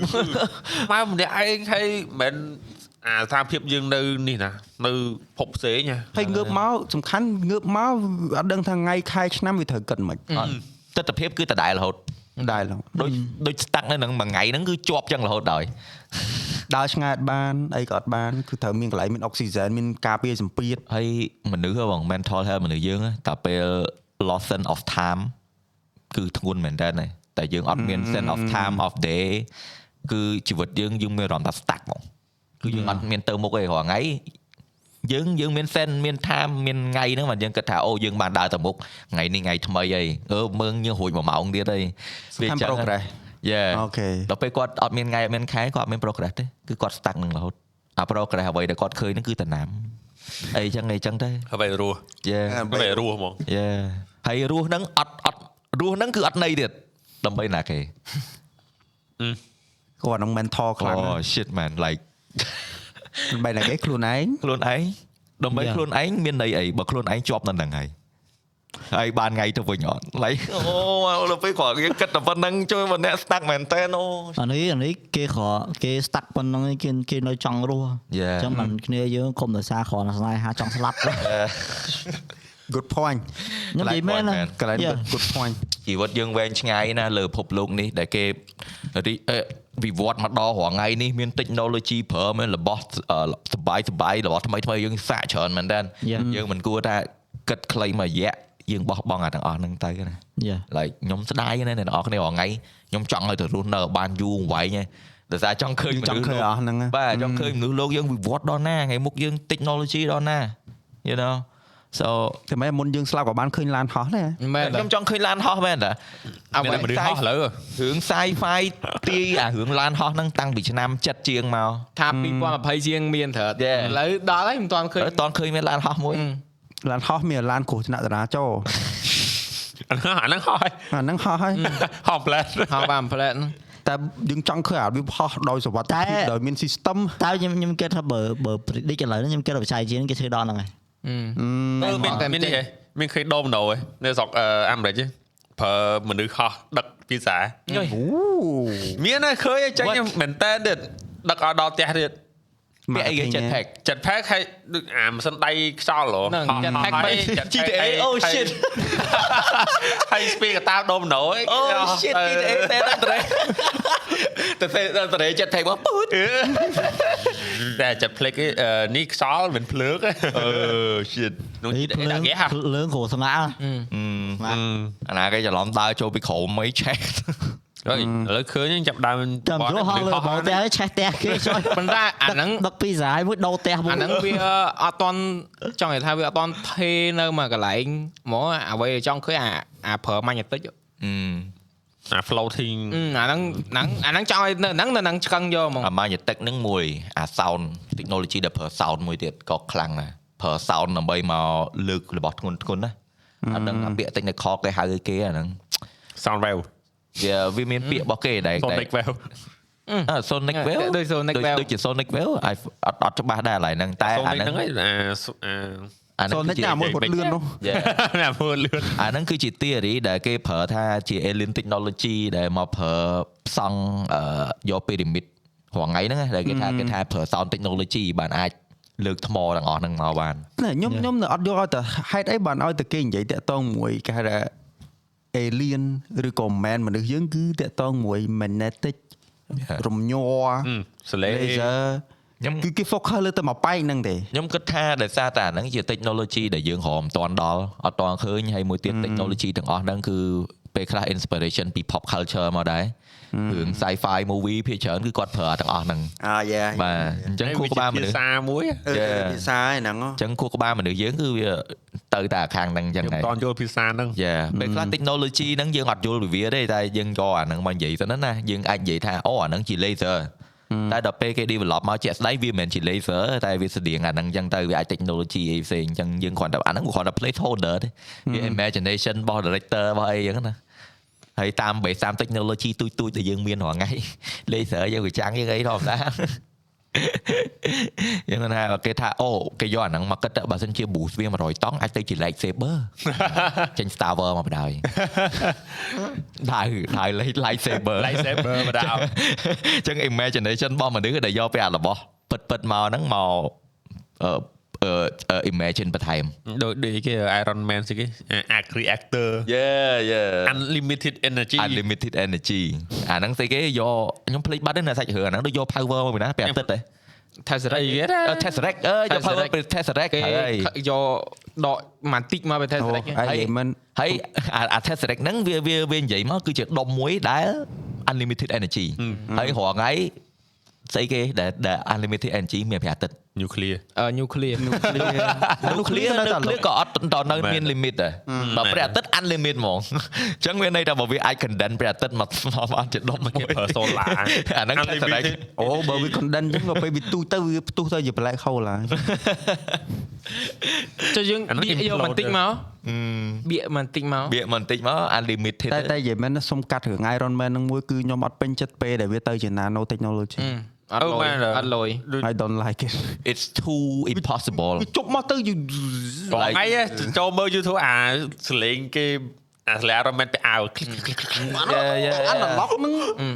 មកម្នាក់ឯងហើយមិនអាស្ថានភាពយើងនៅនេះណានៅភពផ្សេងណាហើយងើបមកសំខាន់ងើបមកអត់ដឹងថាថ្ងៃខែឆ្នាំវាត្រូវគិតមិនអត់ទស្សនភាពគឺដដែលរហូតដែរឡងដូចដូច stuck នៅនឹងមួយថ្ងៃហ្នឹងគឺជាប់ចឹងរហូតដល់ ដើរឆ្ងាយអត់បានអីក៏អត់បានគឺត្រូវមានកន្លែងមានអុកស៊ីហ្សែនមានការពារសម្ពាធហើយមនុស្សហ៎បង mental health មនុស្សយើងហ៎តែពេល loss sense of time គឺធ្ងន់មែនតើតែយើងអត់មាន sense of time of day គឺជីវិតយើងយើងមានអារម្មណ៍ថា stuck ហ្មងគឺយើងអត់មានទៅមុខអីរាល់ថ្ងៃយើងយើងមាន sense មាន time មានថ្ងៃហ្នឹងបាទយើងគិតថាអូយើងបានដើរទៅមុខថ្ងៃនេះថ្ងៃថ្មីអីអឺមើងយើងរួច1ម៉ោងទៀតអីសំខាន់ progress យេអូខេដល់ពេលគាត់អត់មានថ្ងៃអត់មានខែគាត់អត់មាន progress ទេគឺគាត់ stuck នឹងរហូតអា progress អ្វីដែលគាត់ឃើញហ្នឹងគឺតំណាំអីចឹងអីចឹងទៅហើយរស់យេហើយរស់ហ្មងយេហើយរស់ហ្នឹងអត់អត់រស់ហ្នឹងគឺអត់ន័យទៀតដើម្បីណាគេគាត់នឹង mental ខ្លាំងអូ shit man like ដើម្បីតែគេខ្លួនឯងខ្លួនឯងដើម្បី Yeah. ខ្លួនឯងមានន័យអីបើខ្លួនឯងជាប់នៅហ្នឹងហើយ ហើយបានថ្ងៃទៅវិញអត់ like អូដល់ពេលគាត់យើងគិតតែប៉ុណ្្នឹងជួយមកអ្នក stuck មែនតើអូអានេះអានេះគេគ្រាន់គេ stuck ប៉ុណ្ណឹងឯងគេគេនៅចង់រស់ Yeah. អញ្ចឹងមិនគ្នាយើងកុំដោយសារគ្រាន់តែស្នេហាចង់ស្លាប់ good point ខ្ញុំនិយាយមែនណាកន្លែង Yeah. good point ជីវិតយើងវែងឆ្ងាយណាលើពិភពលោកនេះដែលគេរីអឺវិវត្តមកដល់រាល់ថ្ងៃនេះមាន technology ប្រើមានរបស់អឺសបាយសបាយរបស់ថ្មីថ្មីយើងសាកច្រើនមែនតើ Yeah. យើងមិនគួរថាគិតខ្លីមួយរយៈ យើងបោះបង់អាទាំងអស់ហ្នឹងទៅណាយ៉ា like ខ្ញុំស្ដាយណាស់អ្នកនរគ្នារាល់ថ្ងៃខ្ញុំចង់ឲ្យទៅរស់នៅឲ្យបានយូរអង្វែងឯងដោយសារចង់ឃើញយើងចង់ឃើញអស់ហ្នឹងណាបាទចង់ឃើញមនុស្សលោកយើងវិវត្តដល់ណាថ្ងៃមុខយើង technology ដល់ណា you know so តែមិនមុនយើងស្លាប់ក៏បានឃើញឡានហោះដែរមែនខ្ញុំចង់ឃើញឡានហោះមែនតាអ្មានវីតែមនុស្សហោះឥឡូវរឿង sci-fi ទាយអារឿងឡានហោះហ្នឹងតាំងពីឆ្នាំ7ជាងមកថា2020ជាងមានត្រូវ Yeah. ឥឡូវដល់ហើយមិនទាន់ឃើញអត់តន់ឃើញមានឡានហោះមួយ ឡានហោះមានឡានគ្រោះថ្នាក់ចរាចរណ៍អាហ្នឹងអាហ្នឹងហោះហើយអាហ្នឹងហោះហើយហោះផ្លែតហៅបានផ្លែតតែយើងចង់ឃើញអាវាហោះដោយសុវត្ថិភាពដោយមាន system តែខ្ញុំខ្ញុំគិតថាបើបើ predict ឥឡូវនេះខ្ញុំគិតថាបច្ចេកវិទ្យានេះគេធ្វើដល់ហ្នឹងហើយអឺមានមាននេះហ៎មានឃើញដូមណូហ៎នៅស្រុកអឺអាមេរិកហ៎ប្រើមនុស្សហោះដឹកភាសាអូមានហើយឃើញហើយចេញមែនតើទៀតដឹកឲ្យដល់ផ្ទះទៀត ពាក្យអីគេ jetpack ចិត្តផែកហើយដូចអាម៉ាស៊ីនដៃខ្យល់ហ៎ហ្នឹង jetpack បី GTA oh shit ហើយ speed កតាដូមណូអូ shit GTA តែដល់ត្រេតែតែដល់ត្រេ jetpack មកពូតតែចិត្តភ្លេចនេះខ្យល់មិនភ្លើកអឺ shit នោះនេះ GTA ភ្លើដាក់ងគេហ่ะភ្លើងគ្រូស្ងាត់អាណាគេច្រឡំដើរចូលពីក្រោមអីឆេះ ហើយឥឡូវឃើញចាប់ដើមចាំចូលហោះលើបងផ្ទះហើយឆេះផ្ទះគេចុយប៉ុន្តែអាហ្នឹងដឹកពីសាយមួយដោផ្ទះមួយអាហ្នឹងវាអត់តន់ចង់និយាយថាវាអត់តន់ថេនៅមួយកន្លែងហ្មងអ្វីដែលចង់ឃើញអាអាប្រើម៉ាញេទិកអឺអា floating អាហ្នឹងហ្នឹងអាហ្នឹងចង់ឲ្យនៅហ្នឹងនៅហ្នឹងឆ្កឹងយកហ្មងអាម៉ាញេទឹកហ្នឹងមួយអា sound technology ដែលប្រើ sound មួយទៀតក៏ខ្លាំងដែរប្រើ sound ដើម្បីមកលើករបស់ធ្ងន់ធ្ងរណាអាហ្នឹងអាពាក្យ technical គេហៅគេអាហ្នឹង sound wave វាវាមានពាក្យរបស់គេដែរ sonic wave អឺ Sonic Wave ដូច Sonic Wave ដូចជា Sonic Wave អាយអត់អត់ច្បាស់ដែរឡើយហ្នឹងតែអា sonic ហ្នឹងហ្នឹងឯងអាអាអាហ្នឹង Sonic គឺជាណាមួយហត់លឿននោះ Yeah ណាមើលលឿនអាហ្នឹងគឺជា theory ដែលគេប្រើថាជា alien technology ដែលមកប្រើផ្សង់អឺយក pyramid រងថ្ងៃហ្នឹងណាដែលគេថាគេថាប្រើ sound technology បានអាចលើកថ្មទាំងអស់ហ្នឹងមកបានណែខ្ញុំខ្ញុំនៅអត់យកឲ្យតែហេតុអីបានឲ្យតែគេនិយាយតាក់តងមួយគេហៅថា alien ឬក៏មិនមែនមនុស្សយើងគឺតាក់តងមួយ magnetic រំញ័រសលេ laser ខ្ញុំគឺគេ focus លើតែមួយប៉ែកហ្នឹងទេខ្ញុំគិតថាដោយសារតែអាហ្នឹងជា technology ដែលយើងរកមិនទាន់ដល់អត់ទាន់ឃើញហើយមួយទៀត technology ទាំងអស់ហ្នឹងគឺពេលខ្លះ inspiration ពី pop culture មកដែរ រឿង sci-fi movie ភាគច្រើនគឺគាត់ប្រើទាំងអស់ហ្នឹងអាយ៉ាបាទអញ្ចឹងគួរក្បាលមនុស្សភាសាមួយអឺ Yeah. ភាសាហ្នឹងហ៎អញ្ចឹងគួរក្បាលមនុស្សយើងគឺវាទៅតែខាងហ្នឹងអញ្ចឹងខ្ញុំហើយតន់យល់ភាសាហ្នឹងយ៉ាពេលខ្លះ technology ហ្នឹងយើងអត់យល់ពីវាទេតែយើងយកអាហ្នឹងមកនិយាយទៅណាយើងអាចនិយាយថាអូអាហ្នឹងជា laser តែដល់ពេលគេ develop មកជាក់ស្ដែងវាមិនមែនជា laser តែវាស្តៀងអាហ្នឹងអញ្ចឹងទៅវាអាច technology អីផ្សេងអញ្ចឹងយើងគ្រាន់តែអាហ្នឹងគ្រាន់តែ placeholder ទេវា imagination របស់ director របស់អីអញ្ចឹងណា ហើយតាម base តាម technology ទូចទូចៗដែលយើងមានរាល់ថ្ងៃ laser យើងវាចាំងយើងអីធម្មតាយើងគាត់ថាគេថាអូគេយកអាហ្នឹងមកគិតទៅបើសិនជា boost វា100តង់អាចទៅជា light saber ចេញ Star Wars មកបដ ாய் ដៅដៅ light saber lightsaber មកដល់អញ្ចឹង imagination របស់មនុស្សដែលយកពីអារបស់ពិតពិតៗមកហ្នឹងមកអឺអឺអឺ imagine បន្ថែមដូចដូចគេ Iron Man ស្អីគេ arc reactor Yeah yeah unlimited energy unlimited energy អាហ្នឹងស្អីគេយកខ្ញុំភ្លេចបាត់ហ្នឹងណាសាច់រឿងអាហ្នឹងដូចយក power មកពីណាពីអាទិត្យទេថាសេរីអីគេអឺ Tesseract អឺយក power ពី Tesseract គេហើយយកដកម៉ាន់តិចមកពីថាសេរីអូអីមិនហើយអាអា Tesseract ហ្នឹងវាវាវានិយាយមកគឺជាដុំមួយដែល unlimited energy ហើយរាល់ថ្ងៃស្អីគេដែលដែល unlimited energy មានពីអាទិត្យ nuclear អឺ nuclear នៅ clear នៅ clear ក៏អត់តនៅមាន limit ដែរបើព្រះអាទិត្យ unlimit ហ្មងអញ្ចឹងមានន័យថាបើវាអាច condense ព្រះអាទិត្យមកមកបានជាដុំមួយគេប្រើ solar អាហ្នឹង Tesseract អូបើវា condense អញ្ចឹងទៅពេលវាទូទៅវាផ្ទុះទៅជា black hole ហើយចុះយើងអាហ្នឹងបៀកយក implode បន្តិចមកបៀកបន្តិចមកបៀកបន្តិចមក unlimited តែតែនិយាយមែនណាសុំកាត់រឿង Iron Man ហ្នឹងមួយគឺខ្ញុំអត់ពេញចិត្តពេលដែលវាទៅជា nano technology អត់លុយអត់លុយ I don't like it it's too impossible វាជប់មកទៅយូបង Like- ថ្ងៃចូលមើល YouTube អាសលេងគេអាសលេង Iron Man ទៅអាវ click click click click យ៉ាយ៉ាអាណឡុកហ្នឹង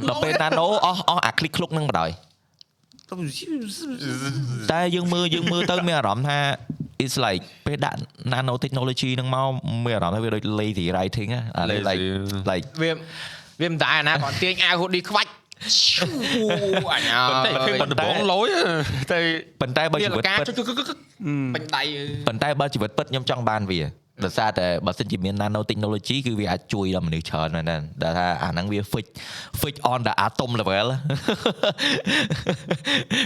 ដល់ពេល nano អស់អស់អា click ឃ្លុកហ្នឹងបណ្ដោយតែយើងមើលយើងមើលទៅមានអារម្មណ៍ថា it's like ពេលដាក់ nano technology ហ្នឹងមកមានអារម្មណ៍ថាវាដូច lazy writing ណាអា Lazy like like វាវាមិនដែរអាណាគាត់ទាញអាវហូឌីខ្វាច់ឈូ អញអើតែឃើញយប៉ុណ្ណបងលយតែប៉ុន្តែបើវាជីលវិតកាពិតចុចពេញដៃប៉ុន្តែបើជីវិតពិតខ្ញុំចង់បានវាដោយសារតែបើសិនជាមាន nano technology គឺវាអាចជួយដល់មនុស្សច្រើនមែនដែរដែលថាអាហ្នឹងវា fix fix on the atom level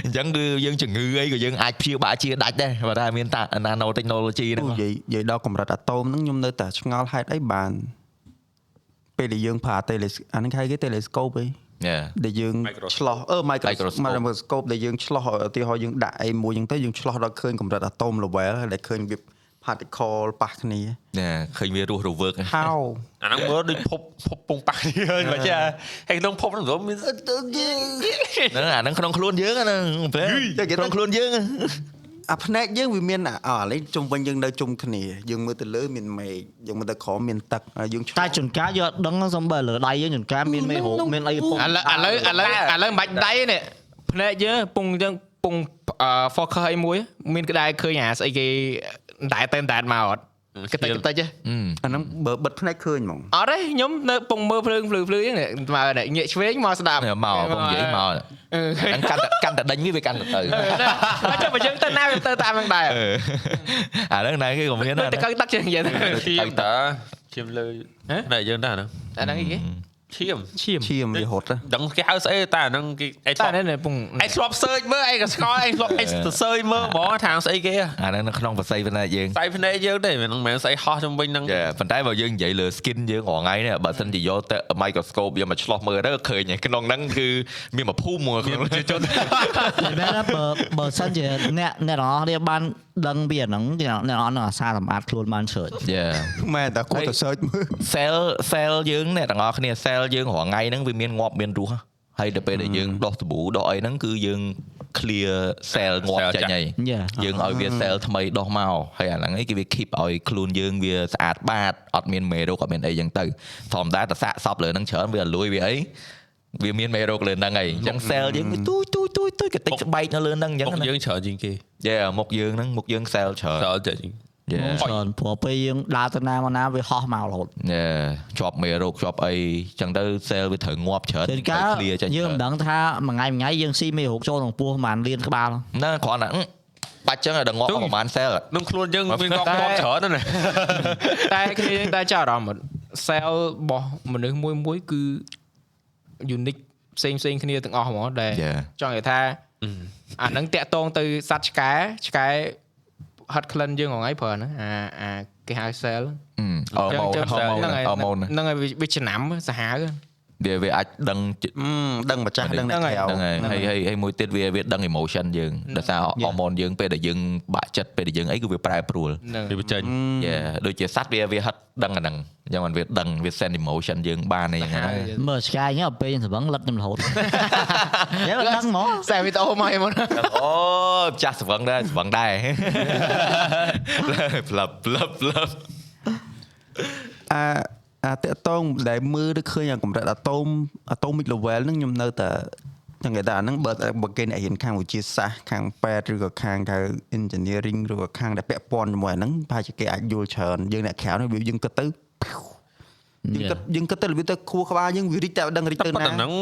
អញ្ចឹងគឺយើងជំងឺអីក៏យើងអាចព្យាបាលជាដាច់ដែរបើថាមានតា nano technology ហ្នឹងនិយាយនិយាយដល់កម្រិតអាតូមហ្នឹងខ្ញុំនៅតែឆ្ងល់ហេតុអីបានពេលដែលយើងប្រើ tele អាហ្នឹងហៅគេ telescope អី Yeah ដែលយើង Microscope ឆ្លោះអឺ Microscope microscope microscope ដែលយើងឆ្លោះឧទាហរណ៍យើងដាក់អីមួយហ្នឹងទៅយើងឆ្លោះដល់ឃើញកម្រិតអាតូម level ដែលឃើញវា particle ប៉ះគ្នា Yeah ឃើញវារស់រវើកហៅអាហ្នឹងមើលដូចភពភពពងប៉ះគ្នាមិនចាហើយក្នុងភពហ្នឹងមានហ្នឹងអាហ្នឹងក្នុងខ្លួនយើងហ្នឹងពេលក្នុងខ្លួនយើង អាភ្នែកយើងវាមានអាអឥឡូវជុំវិញយើងនៅជុំគ្នាយើងមើលទៅលើមានមេឃយើងមើលទៅក្រោមមានទឹកហើយយើងឆ្លោះតែជួនកាលយកអត់ដឹងសំបើលើដៃយើងជួនកាលមានមេរោគមានអីពុកឥឡូវឥឡូវឥឡូវឥឡូវមិនបាច់ដៃនេះភ្នែកយើងពងយើងពងអឺ focus អីមួយ មានក្តាយឃើញអាស្អីគេតែតែតែមកអត់ កតិចកតិចទេអាហ្នឹងបើបិទភ្នែកឃើញហ្មងអត់ទេខ្ញុំនៅពងមើលភ្លើងភ្លឺភ្លឺហ្នឹងនេះមកនេះងាកឆ្វេងមកស្ដាប់មកបងនិយាយមកអឺឃើញហ្នឹងកាន់តែកាន់តែដេញវាវាកាន់តែទៅអញ្ចឹងបើយើងទៅណាវាទៅតាមហ្នឹងដែរអាហ្នឹងណែគេក៏មានដែរទៅកៅទឹកជាងនិយាយទៅឈាមតាឈាមលើហ៎ណែយើងតាហ្នឹងអាហ្នឹងអីគេ ឈាមឈាមឈាមវាហត់ណាដឹងគេហៅស្អីតាហ្នឹងគេអីធ្តែលាប់នេះពងអីធ្លាប់សើចមើលអីក៏ស្គាល់អីធ្លាប់អីទៅសើចមើលហ្មងថាស្អីគេអាហ្នឹងនៅក្នុងបស័យផ្នែកយើងស្អីភ្នែកយើងទេមិនមែនស្អីហោះជុំវិញហ្នឹងចាប៉ុន្តែបើយើងនិយាយលើ skin យើងរាល់ថ្ងៃនេះបើសិនជាយកទៅ microscope យកមកឆ្លោះមើលទៅឃើញក្នុងហ្នឹងគឺមានមួយភូមិមួយក្នុងជាជនមែនណាបើបើសិនជាអ្នកអ្នកទាំងអស់គ្នាបានដឹងពីអាហ្នឹងអ្នកអ្នកទាំងអស់នឹងអាសាសម្បត្តិខ្លួនបានច្រើនយ៉ាមែនតែគួរតែ search មើល cell cell យើងអ្នកទាំងអស់គ្នា cell យើងរាល់ថ្ងៃហ្នឹងវាមានងាប់មានរស់ហើយដល់ពេលដែលយើងដោះសាប៊ូដោះអីហ្នឹងគឺយើង clear cell ងាប់ចេញហើយយ៉ាយើងឲ្យវា cell ថ្មីដោះមកហើយអាហ្នឹងឯងគេវា keep ឲ្យខ្លួនយើងវាស្អាតបាតអត់មានមេរោគអត់មានអីចឹងទៅធម្មតាតែសាកសពលើហ្នឹងច្រើនវាអលួយវាអី វាមានមេរោគលើហ្នឹងហើយអញ្ចឹង cell យើងវាទូចទូចទូចទូចកតិចស្បែកនៅលើហ្នឹងអញ្ចឹងមុខណាយើងច្រើនជាងគេយេមុខយើងហ្នឹងមុខយើង cell ច្រើនច្រើនតែជាងយេច្រើនព្រោះពេលយើងដើរទៅណាមកណាវាហោះមករហូតយេជាប់មេរោគជាប់អីអញ្ចឹងទៅ cell វាត្រូវងាប់ច្រើនជួនកាល clear ចេញយើងច្រើនមិនដឹងថាមួយថ្ងៃមួយថ្ងៃយើងស៊ីមេរោគចូលក្នុងពោះប្រហែលលានក្បាលណាគ្រាន់តែអឺបាច់ចឹងឲ្យដល់ងាប់អស់ប្រហែល cell នឹងខ្លួនយើងមានងាប់ងាប់ច្រើនណាស់តែគ្នាយើងតែចាប់អារម្មណ៍ cell របស់មនុស្សមួយមួយគឺ unique ផ្សេងផ្សេងគ្នាទាំងអស់ហ្មងដែលយេចង់និយាយថាអាហ្នឹងតាក់តងទៅសត្វឆ្កែឆ្កែហត់ក្លិនយើងហ្នឹងហើយប្រើហ្នឹងអាអាគេហៅ cell អឺម៉ូនចឹងហូម៉ូនហ្នឹងហើយហូម៉ូនហ្នឹងហើយវាវាចំណាំសាហាវ វាវាអាចដឹងជអឺដឹងម្ចាស់ដឹងអ្នកហ្នឹងហើយក្រៅហ្នឹងហើយហើយហើយហើយមួយទៀតវាវាដឹង emotion យើងដោយសារហូម៉ូនយើងពេលដែលយើងបាក់ចិត្តពេលដែលយើងអីគឺវាប្រែប្រួលហ្នឹងវាបញ្ចេញយេដូចជាសត្វវាវាហិតដឹងអាហ្នឹងអញ្ចឹងมันវាដឹងវា send emotion យើងបានអីយ៉ាងហ្នឹងមើលឆ្កែហ្នឹងដល់ពេលយើងស្រវឹងលិតខ្ញុំរហូតយើងអត់ដឹងហ្មងខ្សែវីដេអូមកឯងមកអូចាស់ស្វឹងដែរស្វឹងដែរផ្លាប់ផ្លាប់ផ្លាប់អា អាតកតងដែលមើលទៅឃើញអាកម្រិតអាតូមអាតូមិក level ហ្នឹងខ្ញុំនៅតែចឹងគេថាអាហ្នឹងបើបើគេអ្នករៀនខាងវិទ្យាសាស្ត្រខាងពេទ្យឬក៏ខាងហៅ engineering ឬក៏ខាងដែលពាក់ព័ន្ធជាមួយអាហ្នឹងប្រហែលជាគេអាចយល់ច្រើនយើងអ្នកក្រៅនេះវាយើងគិតទៅយើងគិតយើងគិតទៅរបៀបទៅខួរក្បាលយើងវារីកតែដឹងរីកតែទៅប៉ុណាណ្ណឹង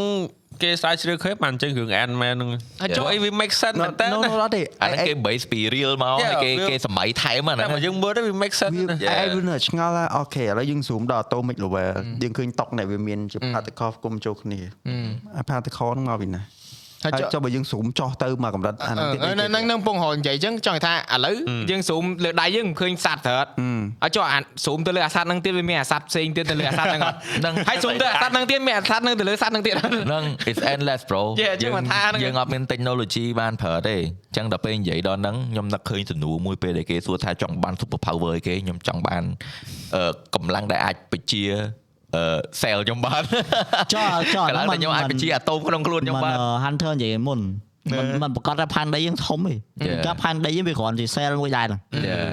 គេស្រាវជ្រាវឃើញបានចឹងរឿង Ant Man ហ្នឹងហើយចុះអីវា make sense មែនតើ no no អត់ទេអាហ្នឹងគេ base ពី real មកហើយគេ Yeah, គេសម័យថែមអាតែហ្នឹងបើយើងមើលទៅវា make sense វាណា Yeah. ឯងវានៅឆ្ងល់ថាអូខេឥឡូវយើង zoom ដល់ atomic level យើងឃើញតុកនេះវាមានជា particle គុំចូលគ្នាអា particle ហ្នឹងមកពីណា ហើយហើយចុះចុះបើយើង zoom ចោះទៅមកកម្រិតអាហ្នឹងទៀតអឺហ្នឹងហ្នឹងហ្នឹងពងហៅនិយាយអញ្ចឹងចង់និយាយថាឥឡូវយើងស៊ូមលើដៃយើងមិនឃើញសត្វត្រើតហើយចុះអាស៊ូមទៅលើអាសត្វហ្នឹងទៀតវាមានអាសត្វផ្សេងទៀតទៅលើអាសត្វហ្នឹងអត់ហ្នឹងហើយស៊ូមទៅអាសត្វហ្នឹងទៀតមានអាសត្វហ្នឹងទៅលើសត្វហ្នឹងទៀតអត់ហ្នឹង it's endless bro Yeah, ចឹងមិនថាហ្នឹងយើងអត់មាន technology បានប្រើទេអញ្ចឹងដល់ពេលនិយាយដល់ហ្នឹងខ្ញុំនឹកឃើញសំណួរមួយពេលដែលគេសួរថាចង់បាន super power អីគេខ្ញុំចង់បានអឺកម្លាំងដែលអាចបញ្ជា អឺ cell ខ្ញុំបានចុះចុះកម្លាំងដែលខ្ញុំអាចបញ្ជាអាតូមក្នុងខ្លួនខ្ញុំមិនបាន Hunter និយាយមុនមិនមិនប្រកាសថាផែនដីយើងធំទេ Yeah. កាផែនដីយើងវាគ្រាន់ជា cell មួយដែរហ្នឹង Yeah.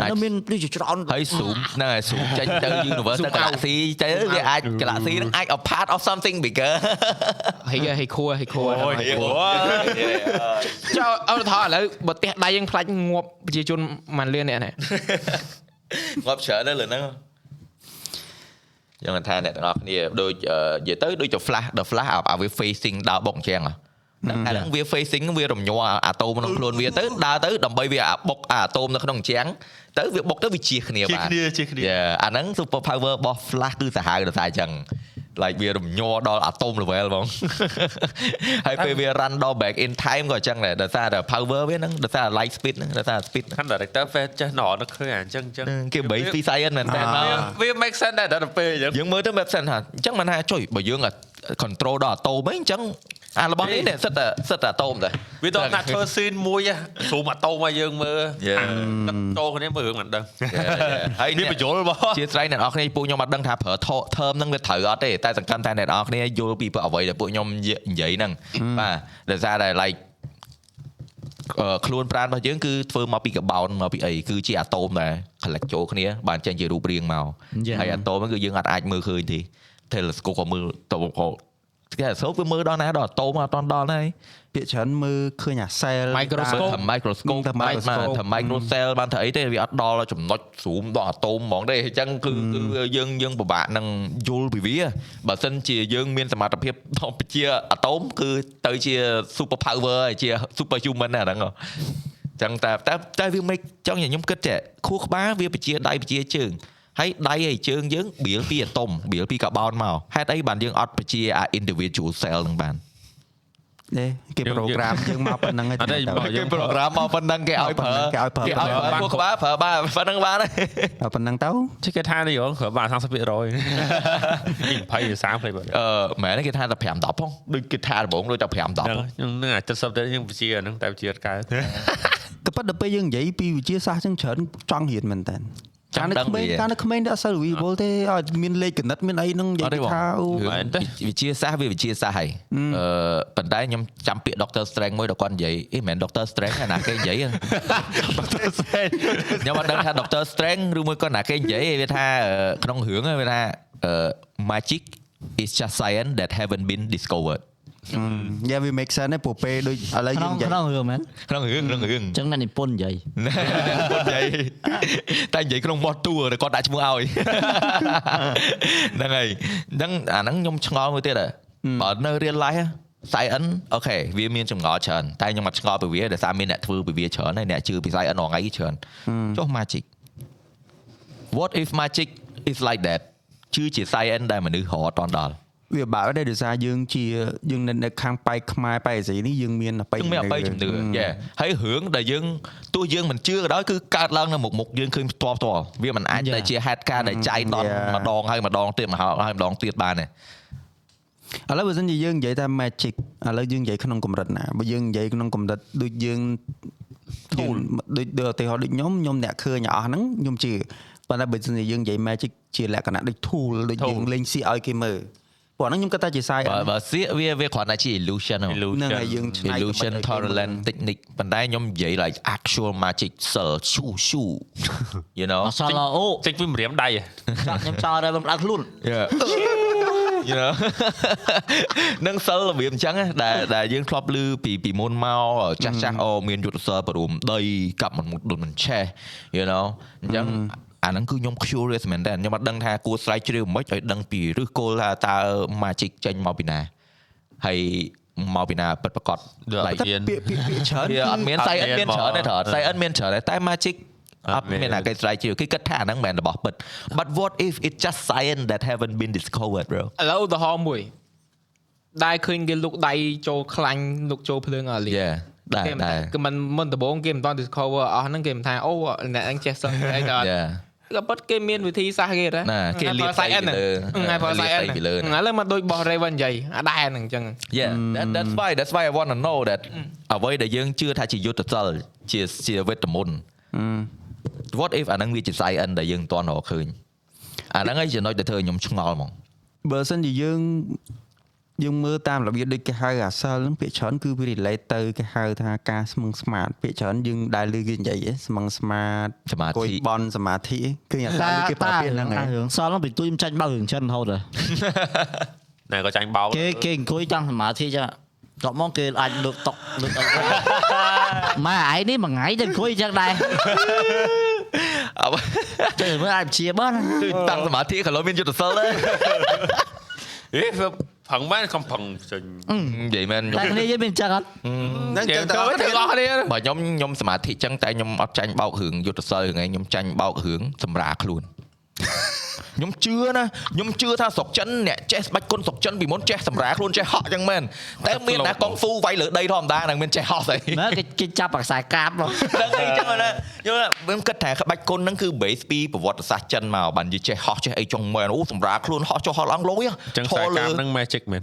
អាច nó មានដូចជាច្រើនហើយ zoom ហ្នឹងហើយ zoom ចេញទៅ universe ទៅ Zoom out. galaxy ទៅវាអាច galaxy ហ្នឹងអាច a part of something bigger ហីហីខួរហីខួរអូយចុះអត់ថឥឡូវបើផ្ទះដៃយើងខ្លាច់ងាប់ប្រជាជនមិនលឿនអ្នកនេះងាប់ច្រើនទៅលើហ្នឹង យ៉ាងថាអ្នកទាំងអស់គ្នាដូចអឺនិយាយទៅដូចជា flash the flash អាវា facing ដើរបុកអញ្ចឹងហ៎ហ្នឹងអាហ្នឹងវា facing វារំញ័រអាតូមក្នុងខ្លួនវាទៅដើរទៅដើម្បីវាអាបុកអាតូមនៅក្នុងជាងទៅវាបុកទៅវាជះគ្នាជាបាទគ្នាជាគ្នាយ៉ាអាហ្នឹង super power របស់ Flash គឺសាហាវដល់តែអញ្ចឹង like វារំញ័រដល់អាតូម level ហ្មងហើយពេលវា run ដល់ back in time ក៏អញ្ចឹងដែរដោយសារតែ power វាហ្នឹងដោយសារ light speed ហ្នឹងដោយសារ speed ហ្នឹងខាង director ពេលចេះណនឹកឃើញអាអញ្ចឹងអញ្ចឹងគេបីពី science មែនតើអាវា make sense ដែរដល់ពេលអញ្ចឹងយើងមើលទៅ make sense ថាអញ្ចឹងមិនថាចុយបើយើងអា control ដល់អាតូមអីអញ្ចឹង អារបស់នេះនេះសិតតែសិតតែអាតូមតែវាដល់ថាធ្វើ scene មួយហ៎ស្រូមអាតូមឲ្យយើងមើល Yeah. អាទឹកតោគ្នាមើលរឿងមិនដឹងហើយនេះនេះបញ្យលរបស់ជាស្រ័យអ្នកនរគ្នាពួកខ្ញុំអត់ដឹងថាប្រើ term ហ្នឹងវាត្រូវអត់ទេតែសង្កត់តែអ្នកនរគ្នាយល់ពីអ្វីដែលពួកខ្ញុំនិយាយហ្នឹងបាទដោយសារតែ like អឺខ្លួនប្រាណរបស់យើងគឺធ្វើមកពីកបោនមកពីអីគឺជាអាតូមដែល collect ចូលគ្នាបានចេញជារូបរាងមក Yeah. ហើយអាតូមហ្នឹងគឺយើងអត់អាចមើលឃើញទេ telescope ក៏មើលទៅក៏ គេសូវាមើលដល់ណាដល់អាតូមអត់ដល់ដល់ហើយពាក្យច្រើនមើលឃើញអា cell Microscope ថា microscope ថាបាទ microscope ថា micro cell បានថាអីទេវាអត់ដល់ចំណុច zoom ដល់អាតូមហ្មងទេអញ្ចឹងគឺគឺយើងយើងពិបាកនឹងយល់ពីវាបើសិនជាយើងមានសមត្ថភាពដល់ជាអាតូមគឺទៅជា super power ហើយជា super human ណាហ្នឹងហ៎ចឹងតែតែតែវាមិនចង់ខ្ញុំគិតចេះខួរក្បាលវាបជាដៃបជាជើង ហើយដៃហើយជើងយើងបៀលពីអាតូមបៀលពីកាបោនមកហេតុអីបានយើងអត់បជាអា individual cell ហ្នឹងបានទេគេយើងប្រូក្រាមយើងមកប៉ុណ្្នឹងឯងអត់ទេតែមកគេប្រូក្រាមមកប៉ុណ្ណឹងគេឲ្យប្រើគេឲ្យប្រើគេឲ្យប្រើខួរក្បាលប្រើបានប៉ុណ្ណឹងបានហើយឲ្យប៉ុណ្្នឹងទៅជិះគេថានេះរងគ្រាន់បាន30%នេះ20 30ផ្លេបើអឺមែនទេគេថាតែ5 10ផងដូចគេថាដំបូងដូចតែ5 10ផងហ្នឹងនឹងអា70ទៅយើងវិជាហ្នឹងតែវិជាអត់កើតក៏ប៉ុន្តែពេលយើងនិយាយពីវិទ្យាសាស្ត្រចឹងច្រើនចង់រៀនមែនតើ កាលនៅក្មេងកាលនៅក្មេងតែអត់សូវវិវល់ទេឲ្យមានលេខគណិតមានអីហ្នឹងនិយាអត់ទេយបងថាអូរឿងវិជាសាស្ត្រវាវិជាសាស្ត្រហើយអឺប៉ុន្តែខ្ញុំចាំពាក្យ Dr. Strange មួយដល់គាត់និយាយអីមិនមែន Dr. Strange ណាគេនិយាយ Dr. Strange ខ្ញុំអត់ដឹងថា Dr. Strange ឬមួយក៏ណាគេនិយាយវាថាក្នុងរឿងវាថា magic is just science that haven't been discovered យ៉ាវា make sense ទេព្រោះពេលដូចឥឡូវខ្នយើងងនិយាយក្នុងរឿងមែនក្នុងរឿងក្នុងរឿងអញ្ចឹងអ្នកនិពន្ធនិយាយគាត់និយាយតែនិយាយក្នុងមាត់តួគាត់ដាក់ឈ្មោះឲ្យហ្នឹងហើយអញ្ចឹងអាហ្នឹងខ្ញុំឆ្ងល់មួយទៀតហ៎បើនៅ real life ហ៎ science អូខេវាមានចម្ងល់ច្រើនតែខ្ញុំអត់ឆ្ងល់ពីវាដោយសារមានអ្នកធ្វើពីវាច្រើនហើយអ្នកជឿពី science រាល់ថ្ងៃច្រើនចុះ magic what if magic is like that ជឿជា science ដែលមនុស្សរត់អត់ដល់ វាបើដែរដោយសារយើងជាយើងនៅនៅខាងប៉ែកខ្មែរប៉ែកអាស៊ីនេះយើងមានអបិយយើងមានអបិយជំនឿយេហើយរឿងដែលយើងទោះយើងមិនជឿក៏ដោយគឺកើតឡើងនៅមុខមុខយើងឃើញផ្ទាល់ផ្ទាល់វាមិនអាចដែលជាហេតុការណ៍ដែលចៃដន្យម្ដងហើយម្ដងទៀតម្ដងហើយម្ដងទៀតបានទេឥឡូវបើសិនជាយើងនិយាយថា magic ឥឡូវយើងនិយាយក្នុងកម្រិតណាបើយើងនិយាយក្នុងកម្រិតដូចយើង tool ដូចដូចឧទាហរណ៍ដូចខ្ញុំខ្ញុំអ្នកឃើញអស់ហ្នឹងខ្ញុំជឿប៉ុន្តែបើសិនជាយើងនិយាយ magic ជាលក្ខណៈដូច tool ដូចយើងលេងសៀកឲ្យគេមើល ព្រោះហ្នឹងខ្ញុំគិតថាជា science បើបើសៀកវាវាគ្រាន់តែជា illusion ហ៎ហ្នឹងហើយយើងឆ្នៃ illusion ទៅឲ្យគេមើល tolerant technique ប៉ុន្តែខ្ញុំនិយាយ like actual magic cell ឈូឈូ you know អសល់អូចេញពីម្រាមដៃហ៎ចាក់ខ្ញុំចោលតែមិនដាក់ខ្លួន Yeah. you know នឹងសិលរបៀបអញ្ចឹងណាដែលដែលយើងធ្លាប់ឮពីពីមុនមកចាស់ចាស់អូមានយុទ្ធសាស្ត្របរួមដីកាប់មិនមុខដូចមិនឆេះ you know អញ្ចឹង អាហ្នឹងគឺខ្ញុំ curious មែនតើខ្ញុំអត់ដឹងថាគួរស្រាវជ្រាវមិនឲ្យដឹងពីឫសគល់ថាតើ magic ចេញមកពីណាហើយមកពីណាពិតប្រាកដ like ពាក្យពាក្យពាក្យពាក្យច្រើនវាអត់មានអត់សៃអត់មានមានច្រើនទេហ្មងថតសៃអត់មានច្រើនទេតែ magic អអត់ត់មានមានណាគេស្រាវជ្រាវគេគិតថាអាហ្នឹងមិនមែនរបស់ពិត but what if it just science that haven't been discovered bro ឥឡូវឧទាហរណ៍មួយដែលឃើញគេលុកដៃចូលខ្លាញ់លុកចូលភ្លើងអស់លី yeah ដែរគេមិនដែរគឺមិនមិនដំបូងគេមិនត discover អស់ហ្នឹងគេមិនថាអូអ្នកហ្នឹងចេះសឹងអីក៏អត់ yeah ក៏ប៉ុតគេមានវិធីសាស្ត្រគេដែរណាគេលាបស្អីពីលើហ្នឹងហើយផលសាយអិនលាបស្អីពីលើហ្នឹងឥឡូវមកដូចបោះ Raven និយាយអាដែរហ្នឹងអញ្ចឹង yeah that, that's why that's why I want to know that អ្វីដែលយើងជឿថាជាយុទ្ធសាស្ត្រជាជាវេទមន្ត what if អាហ្នឹងវាជា science ដែលយើងមិនទាន់រកឃើញអាហ្នឹងឯងចំណុចដែលធ្វើឲ្យខ្ញុំឆ្ងល់ហ្មងបើសិនជាយើង យើងមើលតាមរបៀបដូចគេហៅអាសិលហ្នឹងពាក្យច្រើនគឺវា relate ទៅគេហៅថាការស្មឹងស្មាតពាក្យច្រើនយើងដែលឮគេនិយាយហ៎ស្មឹងស្មាតសមាធិអង្គុយបន់សមាធិគឺអាសាលគេប្រើពាក្យហ្នឹងអាហើយរឿងសល់ហ្នឹងពីទួយមិនចាញ់បើរឿងចិនរហូតហ៎ណែក៏ចាញ់បោកគេគេអង្គុយចង់សមាធិចឹងតបមកគេអាចលើកតុកលើកអីម៉ែឯងនេះមួយថ្ងៃទៅអង្គុយចឹងដែរអ្វីទៅមើលអាចជាបានគឺតាំងសមាធិក៏លោមានយុទ្ធសាស្ត្រដែរអេ ផឹងមែនខំផឹងចេញនិយាយមែនខ្ញុំតែគ្នាយើងមានចឹងអត់ហ្នឹងនិយាចឹយងទៅទៅអស់ទៅគ្នាអស់គ្នាបើខ្ញុំខ្ញុំសមាធិចឹងតែខ្ញុំអត់ចាញ់បោករឿងយុទ្ធសិលរឿងឯងខ្ញុំចាញ់បោករឿងសម្រាខ្លួន ខ្ញុំជឿណាខ្ញុំជឿថាស្រុកចិនអ្នកចេះស្បាច់គុណស្រុកចិនពីមុនចេះសម្រាខ្លួនចេះហក់ចឹងមែនតែមានណាកុងហ្វូវាយលើដីធម្មតានឹងមានចេះហក់ស្អីមើលគេគេចាប់អាខ្សែកាបមកដឹងអីចឹងណាយល់ខ្ញុំគិតថាក្បាច់គុណហ្នឹងគឺ base ពីប្រវត្តិសាស្ត្រចិនមកបាននិយាយចេះហោះចេះអីចុងមែនអូសម្រាប់ខ្លួនហោះចុះហោះឡើងលុយចឹងខ្សែកាបហ្នឹង magic មែន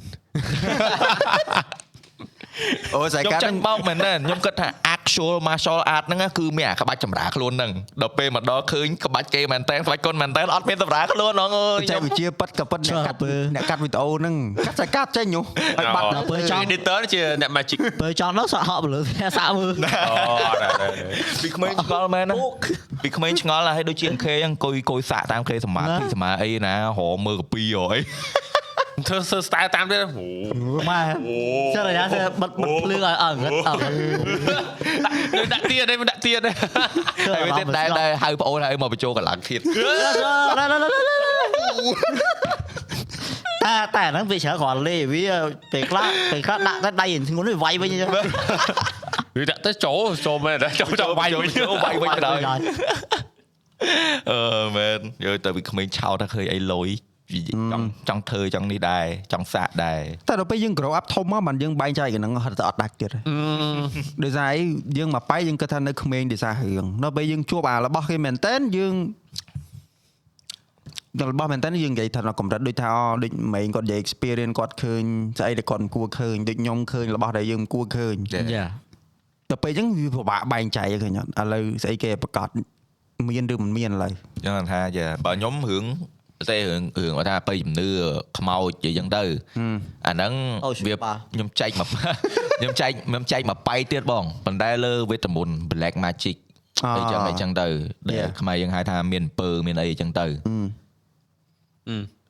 អូស្អីខ្ញុំកាត់ចាញ់បោកមែនទេខ្ញុំគិតថា actual martial art ហ្នឹងគឺមានអាក្បាច់ចម្រាខ្លួនហ្នឹងដល់ពេលមកដល់ឃើញក្បាច់គេមែនតើក្បាច់គុណមែនតើអត់មានចម្រាខ្លួនហ្នងអើយចេះវិជាប៉ិតក៏ប៉ិតអ្នកកាត់អ្នកកាត់វីដេអូហ្នឹងកាត់ស្អីកាត់ចេញនោះឲ្យបាត់ដល់ពេលចង់ editor ជាអ្នក magic ពេលចង់ដល់សាក់ហក់ទៅលើសាក់មើលអូដែរពីក្មេងឆ្ងល់មែនណាពីក្មេងឆ្ងល់ហើយដូចជា MK ហ្នឹងអង្គុយអង្គុយសាកតាមគេសមាធិសមាអីណារមើលកាពីអី ធ្វើធ្វើ style តាមទៀតអូម៉ែចុះរយៈទៅបិទបិទភ្លើងឲ្យអង្រិតអង្រិតដាក់ទៀតទេដាក់ទៀតទេហើយវាទៀតដែរដែរហៅប្អូនហើយមកបញ្ចូលកម្លាំងធៀបតែតែហ្នឹងវាច្រើនគ្រាន់លេវាពេលខ្លះពេលខ្លះដាក់តែដៃធ្ងន់វាវាយវិញអញ្ចឹងវាដាក់ទៅចូលចូលមែនដែរចូលចូលវាយវិញចូលវាយវិញទៅហើយអឺមែនយកទៅពីក្មេងឆោតថាឃើញអីលុយ ចង់ចង់ធ្វើចង់នេះដែរចង់សាកដែរតែដល់ពេលយើង grow up ធំមកបានយើងបែងចែកហ្នឹងហត់ទៅអត់ដាច់ទៀតហើយដោយសារអីយើងមកបែកយើងគិតថានៅក្មេងដោយសាររឿងដល់ពេលយើងជួបអារបស់គេមែនតើយើងដល់របស់មែនតើយើងនិយាយថាកម្រិតដូចថាអូដូចម៉េងគាត់និយាយ experience គាត់ឃើញស្អីដែលគាត់មិនគួរឃើញដូចខ្ញុំឃើញរបស់ដែលយើងមិនគួរឃើញយ៉ាដល់ពេលអញ្ចឹងវាពិបាកបែងចែកឃើញអត់ឥឡូវស្អីគេប្រកាសមានឬមិនមានឥឡូវចឹងថាយ៉ាបើខ្ញុំរឿង តែរឿងរឿងគាត់ថាបៃជំនឿខ្មោចនិយាយចឹងទៅអាហ្នឹងវាខ្ញុំចែកមកខ្ញុំចែកខ្ញុំចែកមកប៉ៃទៀតបងប៉ុន្តែលើវេទមន្ត black magic អីចឹងអីចឹងទៅដែលខ្មែរយើងហៅថាមានអំពើមានអីចឹងទៅ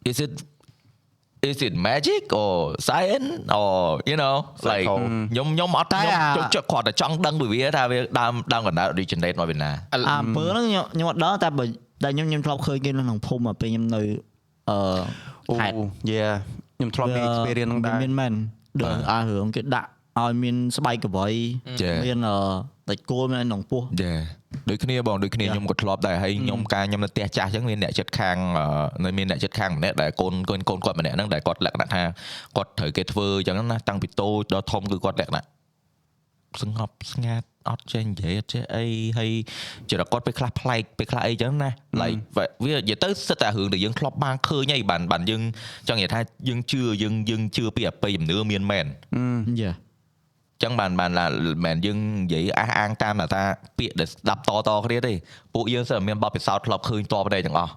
is it is it magic or science or you know like ខ្ញុំខ្ញុំអត់ខ្ញុំចុចគាត់តែចង់ដឹងពីវាថាវាដើមដើមកណ្ដាល originate មកពីណាអាអំពើហ្នឹងខ្ញុំខ្ញុំអត់ដឹងតែបើ តែខ្ញុំខ្ញុំធ្លាប់ឃើញគេនៅក្នុងភូមិមកពេលខ្ញុំនៅអឺអូខេត្តយេខ្ញុំធ្លាប់មាន experience ហ្នឹងដែរមានមែនដឹងអារឿងគេដាក់ឲ្យមានស្បែកកវៃមានអឺតិចគោលមានអីក្នុងពោះយេដូចគ្នាបងដូចគ្នាខ្ញុំក៏ធ្លាប់ដែរហើយខ្ញុំការខ្ញុំនៅផ្ទះចាស់អញ្ចឹងមានអ្នកចិត្តខាងនៅមានអ្នកចិត្តខាងម្នាក់ដែលកូនកូនកូនគាត់ម្នាក់ហ្នឹងដែលគាត់លក្ខណៈថាគាត់ត្រូវគេធ្វើអញ្ចឹងណាតាំងពីតូចដល់ធំគឺគាត់លក្ខណៈសង្ហប់ស្ងាត់ អត់ចេះនិយាយអត់ចេះអីហើយចរិតគាត់ពេលខ្លះប្លែកពេលខ្លះអីចឹងណា like វានិយាយទៅសិតតែរឿងដែលយើងធ្លាប់បានឃើញហើយបានបានយើងចង់និយាយថាយើងជឿយើងយើងជឿពីអបិយជំនឿមានមែនយ៉ាចឹងបានបានឡាមែនយើងនិយាយអះអាងតាមថាពាក្យដែលស្ដាប់តតគ្នាទេពួកយើងសិនតែមានបទពិសោធន៍ធ្លាប់ឃើញតបដែរទាំងអស់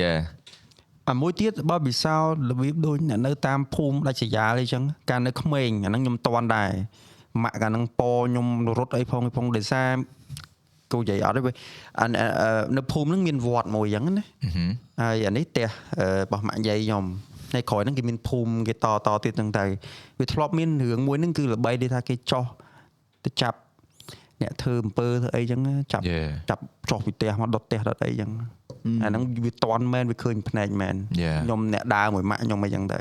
យេអាមួយទៀតបើពិសោធន៍របៀបដូចអ្នកនៅតាមភូមិដាច់ស្រយាលអីចឹងកាលនៅក្មេងអាហ្នឹងខ្ញុំតន់ដែរ ម៉ាក់កាលហ្នឹងពខ្ញុំរត់អីផងអីផងដោយសារគូនិយាយអត់ទេវាអានអឺនៅភូមិហ្នឹងមានវត្តមួយចឹងណាហើយអានេះផ្ទះអឺរបស់ម៉ាក់យាយខ្ញុំនៅក្រោយហ្នឹងគេមានភូមិគេតតទៀតហ្នឹងទៅវាធ្លាប់មានរឿងមួយហ្នឹងគឺល្បីដូចថាគេចោះទៅចាប់អ្នកធ្វើអំពើធ្វើអីចឹងណាចាប់យេចាប់ចុះពីផ្ទះមកដុតផ្ទះដុតអីចឹងអាហ្នឹងវាតន់មែនវាឃើញភ្នែកមែន Yeah. ខ្ញុំអ្នកដើរមួយម៉ាក់ខ្ញុំអីចឹងទៅ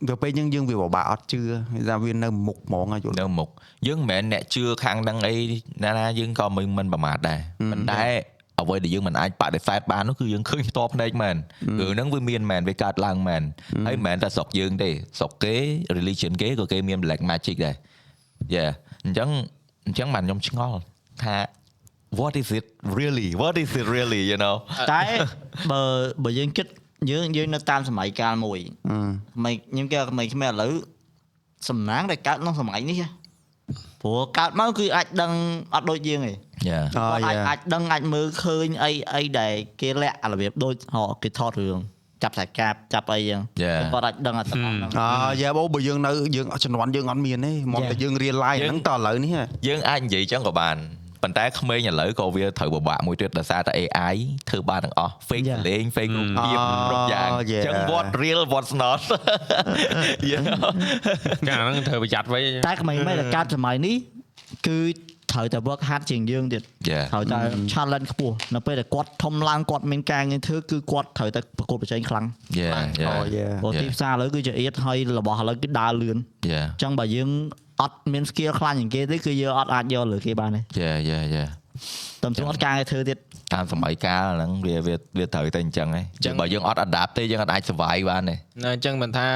ហើយទៅទៅពេលយើងយើងវាពិបាកអត់ជឿថាវានៅមុខហ្មងយល់នៅមុខយើងមិនមែនអ្នកជឿខាងហ្នឹងអីណាណាយើងក៏មិនមិនប្រមាទដែរប៉ុន្តែអ្វីដែលយើងមិនអាចបដិសេធបាននោះគឺយើងឃើញផ្ទាល់ភ្នែកមែនរឿងហ្នឹងវាមានមែនវាកើតឡើងមែនហើយមិនមែនតែស្រុកយើងទេស្រុកគេ religion គេក៏គេមាន black magic ដែរយេអញ្ចឹងអញ្ចឹងបានខ្ញុំឆ្ងល់ថា what is it really what is it really you know តែបើបើយើងគិត យើងយើងនៅតាមសម័យកាលមួយសម័យខ្ញុំគេសម័យខ្មែរឥឡូវសំណាងដែលកើតក្នុងសម័យនេះហ៎ព្រោះកើតមកគឺអាចដឹងអត់ដូចយើងទេ yeah អូគាត់អាចយ៉ាអាចដឹងអាចមើលឃើញអីអីដែលគេលាក់អារបៀបដូចហ៎គេថតរឿងចាប់សាច់កាបចាប់អីចឹង Yeah. គាត់អាចដឹងអាទាំងអស់ហ្នឹងអូយ៉ាបងបើយើងនៅយើងជំនាន់យើងអត់មានទេមកតែយើងរៀន live ហ្នឹងតឥឡូវនេះហ៎យើងអាចនិយាយចឹងក៏បាន ប៉ុន្តែក្មេងឥឡូវក៏វាត្រូវពិបាកមួយទៀតដោយសារតែ AI ធ្វើបានទាំងអស់ fake យ៉ាលេង fake រូបភាពគ្រប់យ៉ាងអូអយ៉ាញ្ចឹង what real what's not you know ចាហ្នឹងត្រូវប្រយ័ត្នវិញតែក្មេងៗដែលកើតសម័យនេះគឺត្រូវតែ work hard ជាងយើងទៀត Yeah ត្រូវតែ challenge ខ្ពស់នៅពេលដែលគាត់ធំឡើងគាត់មានការងារធ្វើគឺគាត់ត្រូវតែប្រកួតប្រជែងខ្លាំង Yeah អូ yeah យេព្រោះទីផ្សារឥឡូវគឺជាអៀតហើយរបស់ឥឡូវគឺដើរលឿន Yeah អញ្ចឹងបើយើង អត់មាន skill ខ្លាំងជាងគេទេគឺយើងអត់អាចយកលើគេបានទេ Yeah yeah yeah តែមិនអត់ការងារធ្វើទៀតតាមសម័យកាលហ្នឹងវាវាវាត្រូវតែអញ្ចឹងហ៎ចឹងបើយើងអត់ adapt ទេយើងអត់អាច survive បានទេណាអញ្ចឹងមិនថា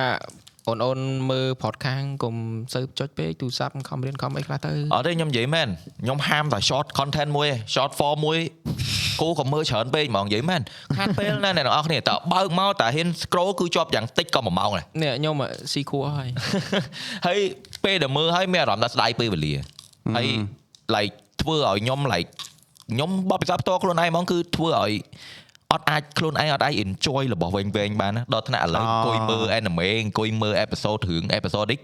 អូនអូនមើល podcast កុំសូវចុចពេកទូរស័ព្ទខំរៀនខំអីខ្លះទៅអត់ទេខ្ញុំនិយាយមែនខ្ញុំហាមតែ short content មួយឯង short form មួយគូក៏មើលច្រើនពេកហ្មងនិយាយមែនខាតពេលណាអ្នកទាំងអស់គ្នាតើបើកមកតែហ៊ាន scroll គឺជាប់យ៉ាងតិចក៏1ម៉ោងដែរនេះខ្ញុំស៊ីខួរហើយហើយ ពេលដែលមើលហើយមានអារម្មណ៍ថាស្ដាយពេលវេលាហើយ like ធ្វើឲ្យខ្ញុំ like ខ្ញុំបបិសាផ្ទាល់ខ្លួនឯងហ្មងគឺធ្វើឲ្យអត់អាចខ្លួនឯងអត់អាច enjoy របស់វែងវែងបានណាដល់ថ្នាក់ឥឡូវអង្គុយមើល anime អង្គុយមើល episode រឿង episode នេះ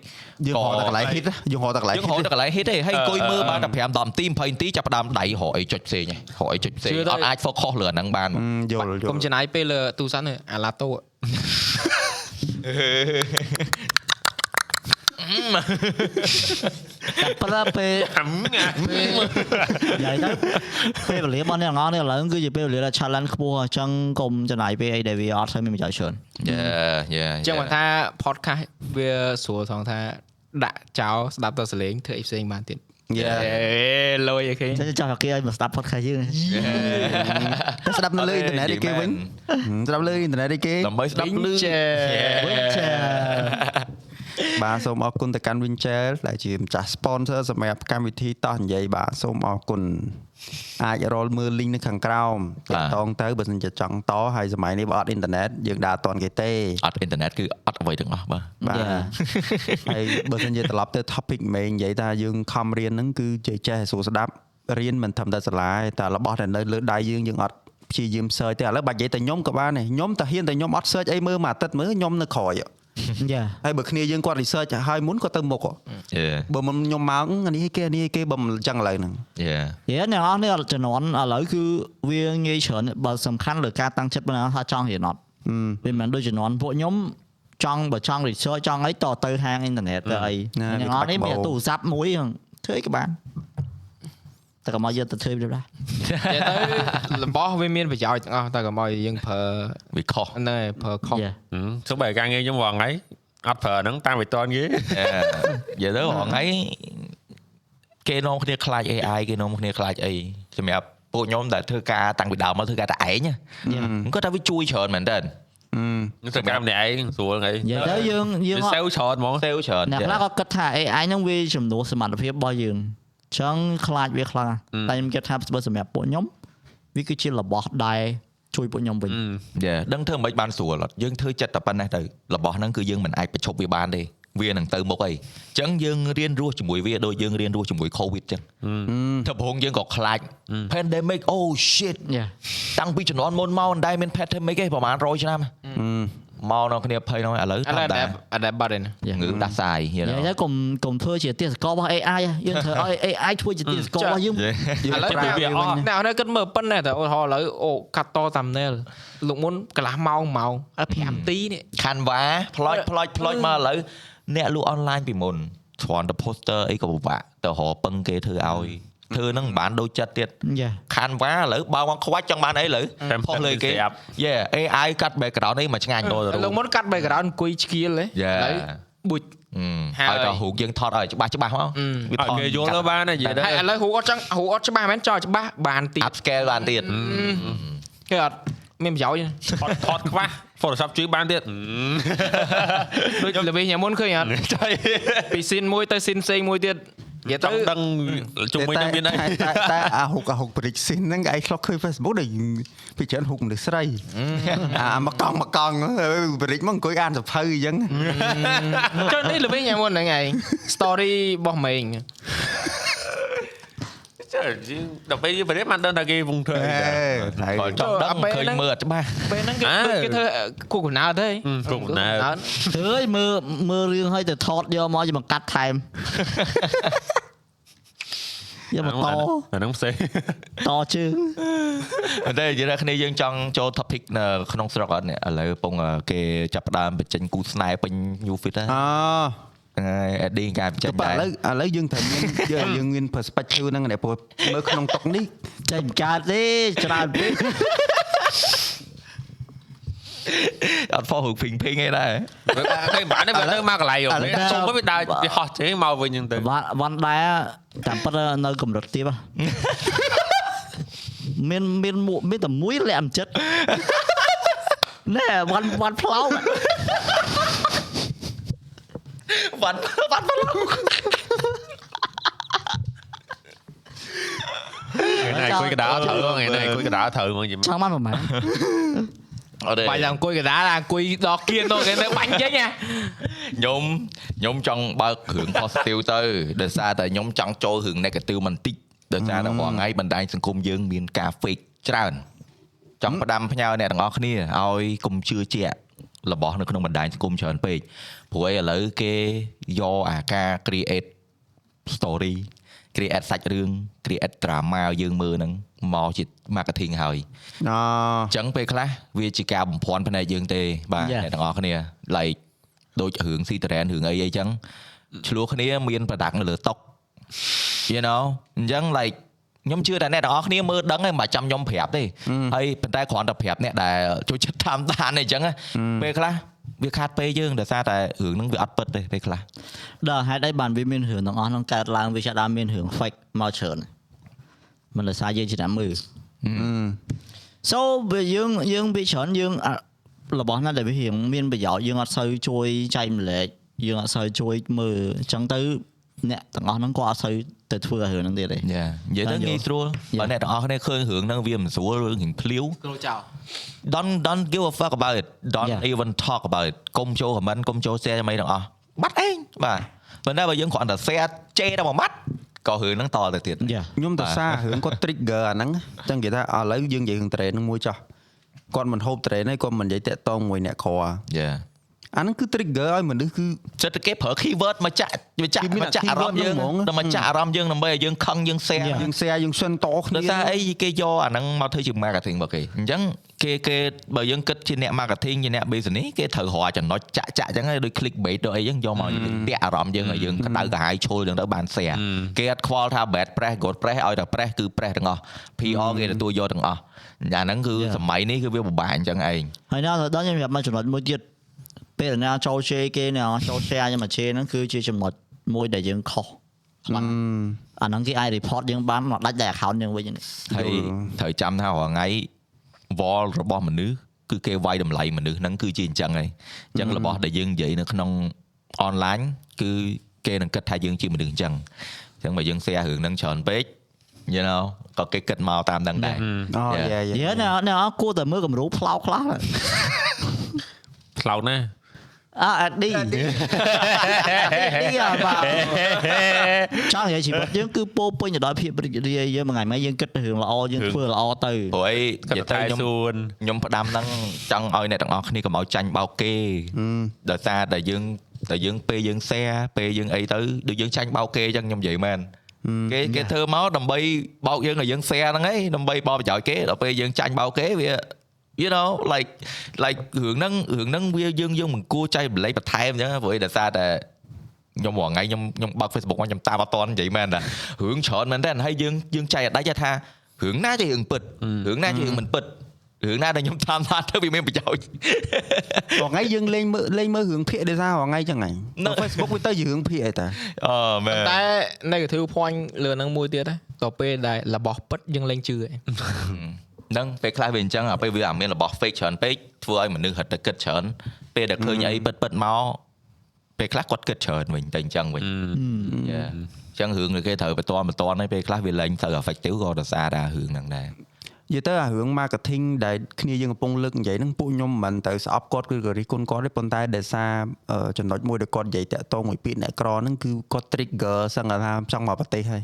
យើងរកតែកន្លែង hit យើងរកតែកន្លែងយើង hit រកតែកន្លែង hit ទេហើយអង្គុយមើលបានតែ5 10នាទី20នាទីចាប់ផ្ដើមដៃរកអីចុចផ្សេងហ៎រកអីចុចផ្សេងអត់អាច focus លើអាហ្នឹងបានយល់យកុំចំណាយពេលលើទូរស័ព្ទទេអាឡាតូ តែប៉ុន្តែពេលអាំងានិយាយទៅពេលវេលារបស់អ្នកទាំងអស់នេះឥឡូវគឺជាពេលវេលាដែល challenge ខ្ពស់អញ្ចឹងកុំចំណាយពេលអីដែលវាអត់ស្ូវមានប្រយោជន៍ច្រើន Yeah yeah អញ្ចឹងបើថា podcast វាស្រួលថងថាដាក់ចោលស្ដាប់ទៅសលេងធ្វើអីផ្សេងបានទៀតយេអេលុយអីគេចឹងចង់ឲ្យគេឲ្យមកស្ដាប់ podcast យើងតែស្ដាប់នៅលើអ៊ីនធឺណិតឯគេវិញស្ដាប់លើអ៊ីនធឺណិតឯគេដើម្បីស្ដាប់លឺ បាទសូមអរគុណទៅកាន់ Winchell ដែលជាម្ចាស់ sponsor សម្រាប់កម្មវិធីតោះនិយាយបាទសូមអរគុណអាចរលមើល link នៅខាងក្រោមបាទតងទៅបើសិនជាចង់តហើយសម័យនេះបើអត់អ៊ីនធឺណិតយើងដើរអត់ទាន់គេទេអត់អ៊ីនធឺណិតគឺអត់អ្វីទាំងអស់បាទបាទ Yeah. ហើយបើសិនជាត្រឡប់ទៅ topic main និយាយថាយើងខំរៀនហ្នឹងគឺចេះចេះឲ្យស្រួលស្ដាប់រៀនមិនត្រឹមតែសាលាទេតែរបស់ដែលនៅលើដៃយើងយើងអត់ព្យាយាម search ទេឥឡូវបាច់និយាយតែខ្ញុំក៏បានដែរខ្ញុំតែហ៊ានតែខ្ញុំអត់ search អីមើលមួយអាទិត្យមើលខ្ញុំនៅក្រោយ យ៉ាហើយបើគ្នាយើងគាត់ research ហើយមុនគាត់ទៅមុខ Yeah បើមិនខ្ញុំមកអានេះគេអានេះគេបើមិនអញ្ចឹងឥឡូវហ្នឹង Yeah យេអ្នកនរនេះជំនាន់ឥឡូវគឺវាងាយច្រើនបើសំខាន់លើការតាំងចិត្តប៉ុណ្ណាថាចង់រៀនអត់វាមិនមែនដូចជំនាន់ពួកខ្ញុំចង់បើចង់ research ចង់អីតទៅហាងអ៊ីនធឺណិតទៅអីណាអ្នកនរនេះមានទូរស័ព្ទមួយហ្នឹងធ្វើអីក៏បាន តែកុំឲ្យយកទៅធ្វើវាដែរនិយាយទៅរបស់វាមានប្រយោជន៍ទាំងអស់តែកុំឲ្យយើងប្រើវាខុសហ្នឹងឯងប្រើខុសយ៉ាទោះបីការងារខ្ញុំរងថ្ងៃអត់ប្រើហ្នឹងតាមវិតនគេនិយាយទៅរហងៃគេនាំគ្នាខ្លាច AI គេនាំគ្នាខ្លាចអីសម្រាប់ពួកខ្ញុំដែលធ្វើការតាំងពីដើមមកធ្វើការតែឯងគាត់ថាវាជួយច្រើនមែនតើខ្ញុំធ្វើការម្នាក់ឯងស្រួលថ្ងៃនិយាយទៅយើងយើងវាសេវច្រើនហ្មងសេវច្រើនអ្នកខ្លះក៏គិតថា AI ហ្នឹងវាជំនួសសមត្ថភាពរបស់យើងអញ្ចឹងខ្លាចវាខ្លាំងណាស់តែខ្ញុំគិតថាបើសម្រាប់ពួកខ្ញុំវាគឺជារបស់ដែលជួយពួកខ្ញុំវិញយ៉ាដឹងធ្វើមិនបានស្រួលអត់យើងធ្វើចិត្តតែប៉ុណ្ណេះទៅរបស់ហ្នឹងគឺយើងមិនអាចបញ្ឈប់វាបានទេវានឹងទៅមុខអីអញ្ចឹងយើងរៀនរស់ជាមួយវាដូចយើងរៀនរស់ជាមួយ COVID អញ្ចឹងតែប្រហងយើងក៏ខ្លាច pandemic oh shit យ៉ាតាំងពីជំនាន់មុនមកមិនដែលមាន pandemic ទេប្រហែល100ឆ្នាំ មកដល់គ្នាភ័យនោះឥឡូវឥឡូវតាមអាតាដែបអាដែបបាត់ឯណាងើដាស់សាយយនិយាយទៅកុំកុំធ្វើជាទាសកររបស់ AI ហ៎យើងត្រូវឲ្យ AI ធ្វើជាទាសកររបស់យើងឥឡូវវាអស់អ្នកនេះគិតមើលប៉ុណ្ណេះតែឧទាហរណ៍ឥឡូវអូកាត់តតាមណែលលោកមុនកន្លះម៉ោងម៉ោងឥឡូវ5នាទីនេះ Canva ផ្លោចផ្លោចផ្លោចមកឥឡូវអ្នកលក់អនឡាញពីមុនគ្រាន់តែ poster អីក៏ពិបាកទៅរកពឹងគេធ្វើឲ្យ ធ្វើហ្នឹងមិនបានដូចចិត្តទៀតយ៉ា Canva ឥឡូវបើមកខ្វាច់ចង់បានអីឥឡូវផុសលើគេយេ AI កាត់ background នេះមកឆ្ងាញ់ដល់ទៅលោកមុនកាត់ background អង្គុយឆ្កៀលហ៎យ៉ាឥឡូវប៊ុចហើយហើយក៏រូបយើងថតឲ្យច្បាស់ច្បាស់មកឲ្យគេយល់ទៅបានណានិយាយទៅហើយឥឡូវហូអត់ចឹងហូអត់ច្បាស់មែនចោលច្បាស់បានទី upscale បានទៀតគេអត់មានប្រយោជន៍ថតថតខ្វះ Photoshop ជួយបានទៀតដូចល្វីញមុនឃើញអត់ចៃពីស៊ីនមួយទៅស៊ីនផ្សេងមួយទៀត និយាយចទៅង់ដឹងជុំវិញនឹងមានអីតែតែតែអាហុកអាហុក brick sin ហ្នឹងឯងឆ្លុកឃើញ Facebook ដែលពីច្រើនហុកមនុស្សស្រីអាមកកង់មកកង់ brick មកអង្គុយអានសភៅអញ្ចឹងចុះនេះល្វីញមុនហ្នឹងឯង story របស់ម៉េងចើ ដល់ពេលប្រទេសបានដឹងថាគេវងធ្វើអីដែរហើយបើចង់ដឹងឃើញមើលអត់ច្បាស់ពេលហ្នឹងគេអើគេធ្វើគូកំណើតទេគូកំណើតធ្វើឲ្យមើលមើលរឿងឲ្យទៅថតយកមកជាបង្កាត់ថែមយកមកតអាហ្នឹងផ្សេងតជើងតែនិយាយថាគ្នាយើងចង់ចូល topic នៅក្នុងស្រុកអត់នេះឥឡូវកំពុងគេចាប់ផ្ដើមបញ្ចេញគូស្នេហ៍ពេញ new fit ហើយអូហ្នឹងហើ យ ending ការបញ្ចេញបាទដែរឥឡូវឥឡូវយើងត្រូវមានយើងយើងមាន perspective ហ្នឹងដែរព្រោះមើលក្នុងតុកនេះចេញមិនកើតទេច្រើនពេកអត់ផុសរឿងភីងភីងឯដែរឃើញបានទេបើទៅមកកន្លែងយកនេះដាក់ជុំទៅវាដើរវាហោះចេញមកវិញហ្នឹងទៅវ៉ាន់វ៉ាន់ដែរតាមពិតនៅកម្រិតទៀតហ៎មានមានមួយមានតែមួយលាក់ចិត្តណែវ៉ាន់វ៉ាន់ផ្លោក វ៉ាន់វ៉ាន់ថ្ងៃនេះអង្គុយកណ្ដាលត្រូវថ្ងៃនេះអង្គុយកណ្ដាលត្រូវហ្មងយីចង់បានប្រហែលអត់ទេបាញ់ឡើងអង្គុយកណ្ដាលអង្គុយដល់គៀនទៅគេទៅបាញ់ចេញណាខ្ញុំខ្ញុំចង់បើករឿង positive ទៅដោយសារតែខ្ញុំចង់ចូលរឿង negative បន្តិចដោយសារតែរាល់ថ្ងៃបណ្ដាញសង្គមយើងមានការ fake ច្រើនចង់ផ្ដាំផ្ញើអ្នកទាំងអស់គ្នាឲ្យកុំជឿជាក់របស់នៅក្នុងបណ្ដាញសង្គមច្រើនពេក ព្រោះឯឥឡូវគេយកអាការ create story create សាច់រឿង create drama ឲ្យយើងមើលហ្នឹងមកជា marketing ហើយអអញ្ចឹងពេលខ្លះវាជាការបំភាន់ភ្នែកយើងទេបាទ Yeah. អ្នកទាំងអស់គ្នា like ដូចរឿងស៊ីតរ៉ែនរឿងអីអីចឹងឆ្លោះគ្នាមាន product នៅលើតុក you know អញ្ចឹង like ខ្ញុំជឿថាអ្នកទាំងអស់គ្នាមើលដឹងហើយមិនបាច់ចាំខ្ញុំប្រាប់ទេហើយប៉ុន្តែគ្រាន់តែប្រាប់អ្នកដែលចូលចិត្តតាមដានអីចឹងណាពេលខ្លះ វាខាតពេលយើងដោយសារតែរឿងហ្នឹងវាអត់ពិតទេពេលខ្លះដល់ហេតុអីបានវាមានរឿងទាំងអស់ហ្នឹងកើតឡើងវាចាប់ដើមមានរឿង fake មកច្រើនមិនដោយសារយើងជាអ្នកមើល so វាយើងយើងវាច្រើនយើងអ่ะរបស់ណាដែលវារៀងមានប្រយោជន៍យើងអត់សូវជួយចែកម្លែកយើងអត់សូវជួយមើលអញ្ចឹងទៅ អ្នកទាំងអស់ហ្នឹងក៏អត់សូវទៅធ្វើឲ្យរឿងហ្នឹងទៀតទេយ៉ានិយាយទៅបានយកងាយស្រួល Yeah. បើអ្នកទាំងអស់គ្នាឃើញរឿងហ្នឹងវាមិនស្រួលរឿងរៀងភ្លាវគ្រូចោល don't don't give a fuck about it don't Yeah. even talk about it កុំចូល comment កុំចូល share អ្វីទាំងអស់បាត់ឯងបាទប៉ុន្តែបើយើងគ្រាន់តែ share ជេរតែមួយម៉ាត់ក៏រឿងហ្នឹងតទៅទៀតយ៉ាខ្ញុំទៅសាររឿងគាត់ trigger អាហ្នឹងអញ្ចឹងនិយាយថាឥឡូវយើងនិយាយរឿង train ហ្នឹងមួយចោះគាត់មិនហូប train ទេគាត់មិននិយាយតាក់តងមួយអ្នកក្រយ៉ា អាហ្នឹងគឺ trigger ឲ្យមនុស្សគឺចិត្តតែគេប្រើ keyword មកចាក់មកចាក់គេមានមកចាក់ keyword អារម្មណ៍យើងហ្នឹងហ្មងដល់មកចាក់អារម្មណ៍យើងដើម្បីឲ្យយើងខឹងយើង share Yeah. យើង share យើង send តគ្នាដោយសារអីគេយកអាហ្នឹងមកធ្វើជា marketing របស់គេអញ្ចឹងគេគេបើយើងគិតជាអ្នក marketing ជាអ្នក business គេត្រូវរកចំណុចចាក់ចាក់អញ្ចឹងហើយដូច click bait ទៅអីអញ្ចឹងយកមកទាក់អារម្មណ៍យើងឲ្យយើងក្តៅក្រហាយឈុលអញ្ចឹងទៅបាន share គេអត់ខ្វល់ថា bad press good press ឲ្យតែ press គឺ press ទាំងអស់ PR គេទទួលយកទាំងអស់អាហ្នឹងគឺ Yeah. សម័យនេះគឺវាពិបាកអញ្ចឹងឯងហើយណាដល់ខ្ញុំប្រាប់មកចំណុចមួយទៀត ពេលណាចូលជេរគេណាចូល share ខ្ញុំមកជេរហ្នឹងគឺជាចំណុចមួយដែលយើងខុសខ្លាំងអាហ្នឹងគេអាច report យើងបានមកដាច់តែ account យើងវិញនេះហើយត្រូវចាំថារាល់ថ្ងៃ wall របស់មនុស្សគឺគេវាយតម្លៃមនុស្សហ្នឹងគឺជាអញ្ចឹងហើយអញ្ចឹងរបស់ដែលយើងនិយាយនៅក្នុង online គឺគេនឹងគិតថាយើងជាមនុស្សអញ្ចឹងអញ្ចឹងបើយើង share រឿងហ្នឹងច្រើនពេក you know ក៏គេគិតមកតាមហ្នឹងដែរអូ Yeah. យ៉ាយេយ៉ាណាណាគួរតែមើលគំរូផ្លោកខ្លះថ្លោតណា អអឌីឌីអាបាទចង់និយាយជីវិតយើងគឺពោរពេញទៅដោយភាពរីករាយយើងមួយថ្ងៃមួយយើងគិតទៅរឿងល្អយើងធ្វើល្អទៅព្រោះអីគាត់និយាយតែទៅខ្ញុំសួនខ្ញុំផ្ដាំហ្នឹងចង់ឲ្យអ្នកទាំងអស់គ្នាកុំឲ្យចាញ់បោកគេដោយសារតែយើងតែយើងពេលយើង share ពេលយើងអីទៅដូចយើងចាញ់បោកគេអញ្ចឹងខ្ញុំនិយាយមែនគេគេធ្វើមកដើម្បីបោកយើងឲ្យយើង share ហ្នឹងឯងដើម្បីបោកប្រយោជន៍គេដល់ពេលយើងចាញ់បោកគេវា you know like like រឿងហ្នឹងរឿងហ្នឹងវាយើងយើងមិនគួរចែកម្លែកបន្ថែមអញ្ចឹងព្រោះអីដោយសារតែខ្ញុំរាល់ថ្ងៃខ្ញុំខ្ញុំបើក Facebook មកខ្ញុំតាមអត់តន់និយាយមែនតារឿងច្រើនមែនតើហើយយើងយើងចែកអត់ដាច់ថារឿងណាជារឿងពិតរឿងណាជារឿងមិនពិតរឿងណាដែលខ្ញុំតាមថាទៅវាមានប្រយោជន៍រងៃយើងលេងមើលលេងមើលរឿងភាគដោយសាររថ្ងៃចឹងហ្នឹងនៅនៅ Facebook វាទៅជារឿងភាគអីតាអឺមែនតែ negative point លើហ្នឹងមួយទៀតណាក៏ពេលដែលរបស់ពិតយើងលែងជឿឯង ហ្នឹងពេលខ្លះវាអញ្ចឹងអាពេលវាអាមានរបស់ fake ច្រើនពេកធ្វើឲ្យមនុស្សហិតតែគិតច្រើនពេលដែលឃើញអីពិតពិតៗមកពេលខ្លះគាត់គិតច្រើនវិញតែអញ្ចឹងវិញយ៉ាអញ្ចឹងរឿងដែលគេត្រូវបន្តបន្តហើយពេលខ្លះវាលែងទៅ effective ក៏ដោយសារតែរឿងហ្នឹងដែរនិយាយទៅអារឿង marketing ដែលគ្នាយើងកំពុងលើកនិយាយហ្នឹងពួកខ្ញុំមិនទៅស្អប់គាត់គឺក៏រិះគន់គាត់ទេប៉ុន្តែដោយសារអឺចំណុចមួយដែលគាត់និយាយតាក់ទងមួយពាក្យអ្នកក្រហ្នឹងគឺគាត់ trigger សឹងថាចង់មកប្រទេសហើយ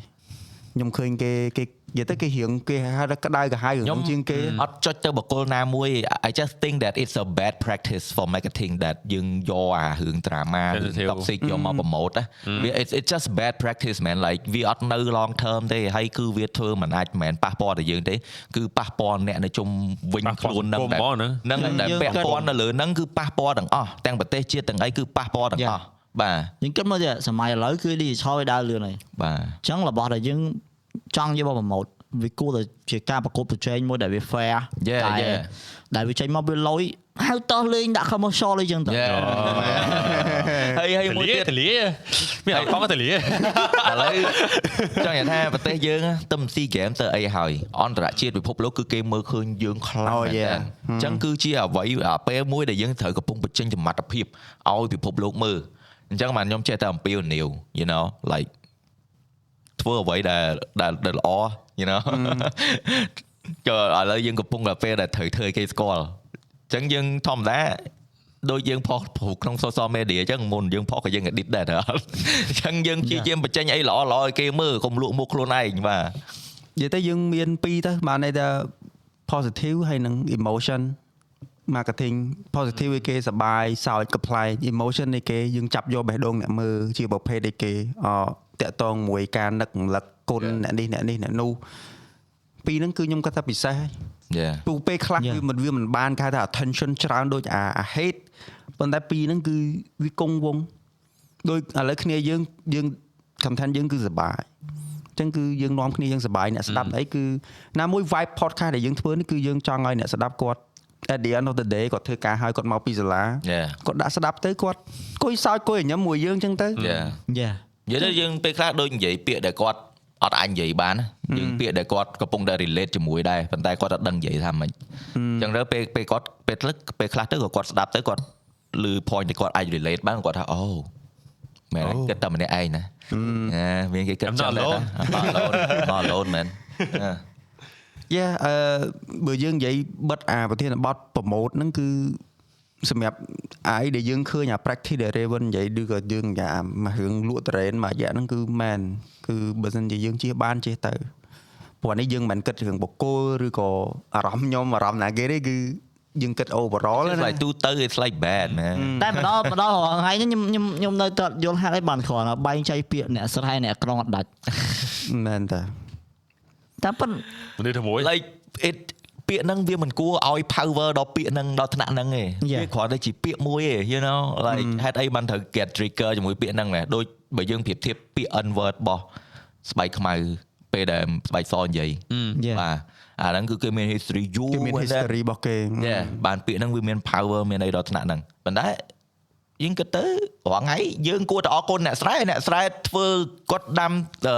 ខ្ញុំឃើញគេគេនិយាយទៅគេរៀងគេហៅថាក្តៅក្រហាយរឿងហ្នឹងជាងគេអត់ចុចទៅបកគលណាមួយ I just think that it's a bad practice for marketing that យើងយកអារឿង drama រឿង Sensitive toxic យកមក promote ណាវា it's it's just bad practice man like វាអត់នៅ long term ទេហើយគឺវាធ្វើមិនអាចមិនមែនប៉ះពាល់តែយើងទេគឺប៉ះពាល់អ្នកនៅជុំវិញប៉ះពាល់ខ្លួននឹងសង្គមហ្មងណាហ្នឹងហើយដែលយើងពាក់គិតព័ន្ធនៅលើហ្នឹងគឺប៉ះពាល់ទាំងអស់ទាំងប្រទេសជាតិទាំងអីគឺប៉ះពាល់ទាំងអស់ បាទយើងគិតមើលទៅសម័យឥឡូវគឺ digital វាដើរលឿនហើយបាទអញ្ចឹងរបស់ដែលយើងចង់យកមកប្រម៉ូទវាគួរតែជាការប្រកួតប្រជែងមួយដែលវា fair Yeah, តែ yeah. ដែលវាចេញមកវាលុយហៅតោះលេងដាក់ commercial អីចឹងទៅ Yeah. ហើយហើយមួយទលាទៀតទលាមានអត់ខំទលាឥឡូវចង់និយាយថាប្រទេសយើងទៅមិនស៊ីហ្គេមទៅអីហើយអន្តរជាតិពិភពលោកគឺគេមើលឃើញយើងខ្លាំង Oh, មែន yeah. តើអញ្ចឹងគឺជាអ្វីអាពេលមួយដែលយើងត្រូវកំពុងបញ្ចេញសមត្ថភាពឲ្យពិភពលោកមើល អញ្ចឹងបានខ្ញុំចេះតែអំពាវនាវ you know like ធ្វើអ្វីដែលដែលដែលល្អ you know ក៏ឥឡូវយើងកំពុងតែពេលដែលត្រូវធ្វើឲ្យគេស្គាល់អញ្ចឹងយើងធម្មតាដូចយើងផុសក្នុង social media អញ្ចឹងមុនយើងផុសក៏យើង edit ដែរតើអត់អញ្ចឹងយើងព្យាយាមបញ្ចេញអីល្អល្អឲ្យគេមើលកុំលក់មុខខ្លួនឯងបាទនិយាយទៅយើងមានពីរទៅបានន័យថា positive ហើយនិង emotion marketing positive ឯគេសប្បាយសើចកំ pl ែង emotion ឯគេយើងចាប់យកបេះដូងអ្នកមើលជាប្រភេទឯគេអតាក់តងមួយការនឹករំលឹកគុណអ្នកនេះអ្នកនេះអ្នកនោះពីរហ្នឹងគឺខ្ញុំគាត់ថាពិសេសហើយ Yeah ពូពេលខ្លះ Yeah. វាមិនវាមិនបានគេហៅថា attention ច្រើនដូចអាអា hate ប៉ុន្តែពីរហ្នឹងគឺវាគង់វងដូចឥឡូវគ្នាយើងយើង content យើងគឺសប្បាយអញ្ចឹងគឺយើងនាំគ្នាយើងសប្បាយអ្នកស្ដាប់អីគឺណាមួយ vibe podcast ដែលយើងធ្វើនេះគឺយើងចង់ឲ្យអ្នកស្ដាប់គាត់ at the end of the day គាត់ធ្វើការហើយគាត់មកពីសាលា Yeah គាត់ដាក់ស្ដាប់ទៅគាត់គួយសើចគួយញញឹមមួយយើងអញ្ចឹងទៅ Yeah យ៉ានិយាយទៅយើងពេលខ្លះដូចនិយាយពាក្យដែលគាត់អត់អាចនិយាយបានណាយើងពាក្យដែលគាត់កំពុងតែ relate ជាមួយដែរប៉ុន្តែគាត់អត់ដឹងនិយាយថាម៉េចអញ្ចឹងទៅពេលពេលគាត់ពេលខ្លះពេលខ្លះទៅក៏គាត់ស្ដាប់ទៅគាត់ឮ point ដែលគាត់អាច relate បានគាត់ថាអូមែនហើយគិតតែម្នាក់ឯងណាណាមានគេគិត I'm ចឹ not ងដែរ alone. ណា not alone not alone man អឺ យ៉ាអឺបើយើងនិយាយបិទអាប្រធានបទប្រម៉ូតហ្នឹងគឺសម្រាប់អាយដែលយើងឃើញអា practice ដែល Raven និយាយឬក៏យើងនិយាយអាមួយរឿងលក់តរ៉េនមួយរយៈហ្នឹងគឺមែនគឺបើសិនជាយើងជៀសបានជៀសទៅព្រោះនេះយើងមិនមែនគិតរឿងបកគលឬក៏អារម្មណ៍ខ្ញុំអារម្មណ៍ណាគេទេគឺយើងគិត overall it's ណា like ទូទៅ it's like bad man តែម្ដងម្ដងថ្ងៃនេះខ្ញុំខ្ញុំខ្ញុំនៅតែយល់ហេតុអីបានគ្រាន់តែបែងចែកពាក្យអ្នកស្រែអ្នកក្រុងអត់ដាច់មែនតា តែប៉ុនមនុស្សតែមួយ like it ពាក្យហ្នឹងវាមិនគួរឲ្យ power ដល់ពាក្យហ្នឹងដល់ថ្នាក់ហ្នឹងទេ Yeah. វាគ្រាន់តែជាពាក្យមួយទេ you know like ហេតុអីបានត្រូវ get trigger ជាមួយពាក្យហ្នឹងដែរដូចបើយើងប្រៀបធៀបពាក្យ n word របស់ស្បែកខ្មៅពេលដែលស្បែកសនិយាយ Yeah. បាទអាហ្នឹងគឺគេមាន history យូរគេមានមែនតើ history របស់គេ Yeah បានពាក្យហ្នឹងវាមាន power មានអីដល់ថ្នាក់ហ្នឹងប៉ុន្តែ យើងគិតទៅរាល់ថ្ងៃយើងគួរតែអរគុណអ្នកស្រែអ្នកស្រែធ្វើគាត់ដាំអឺ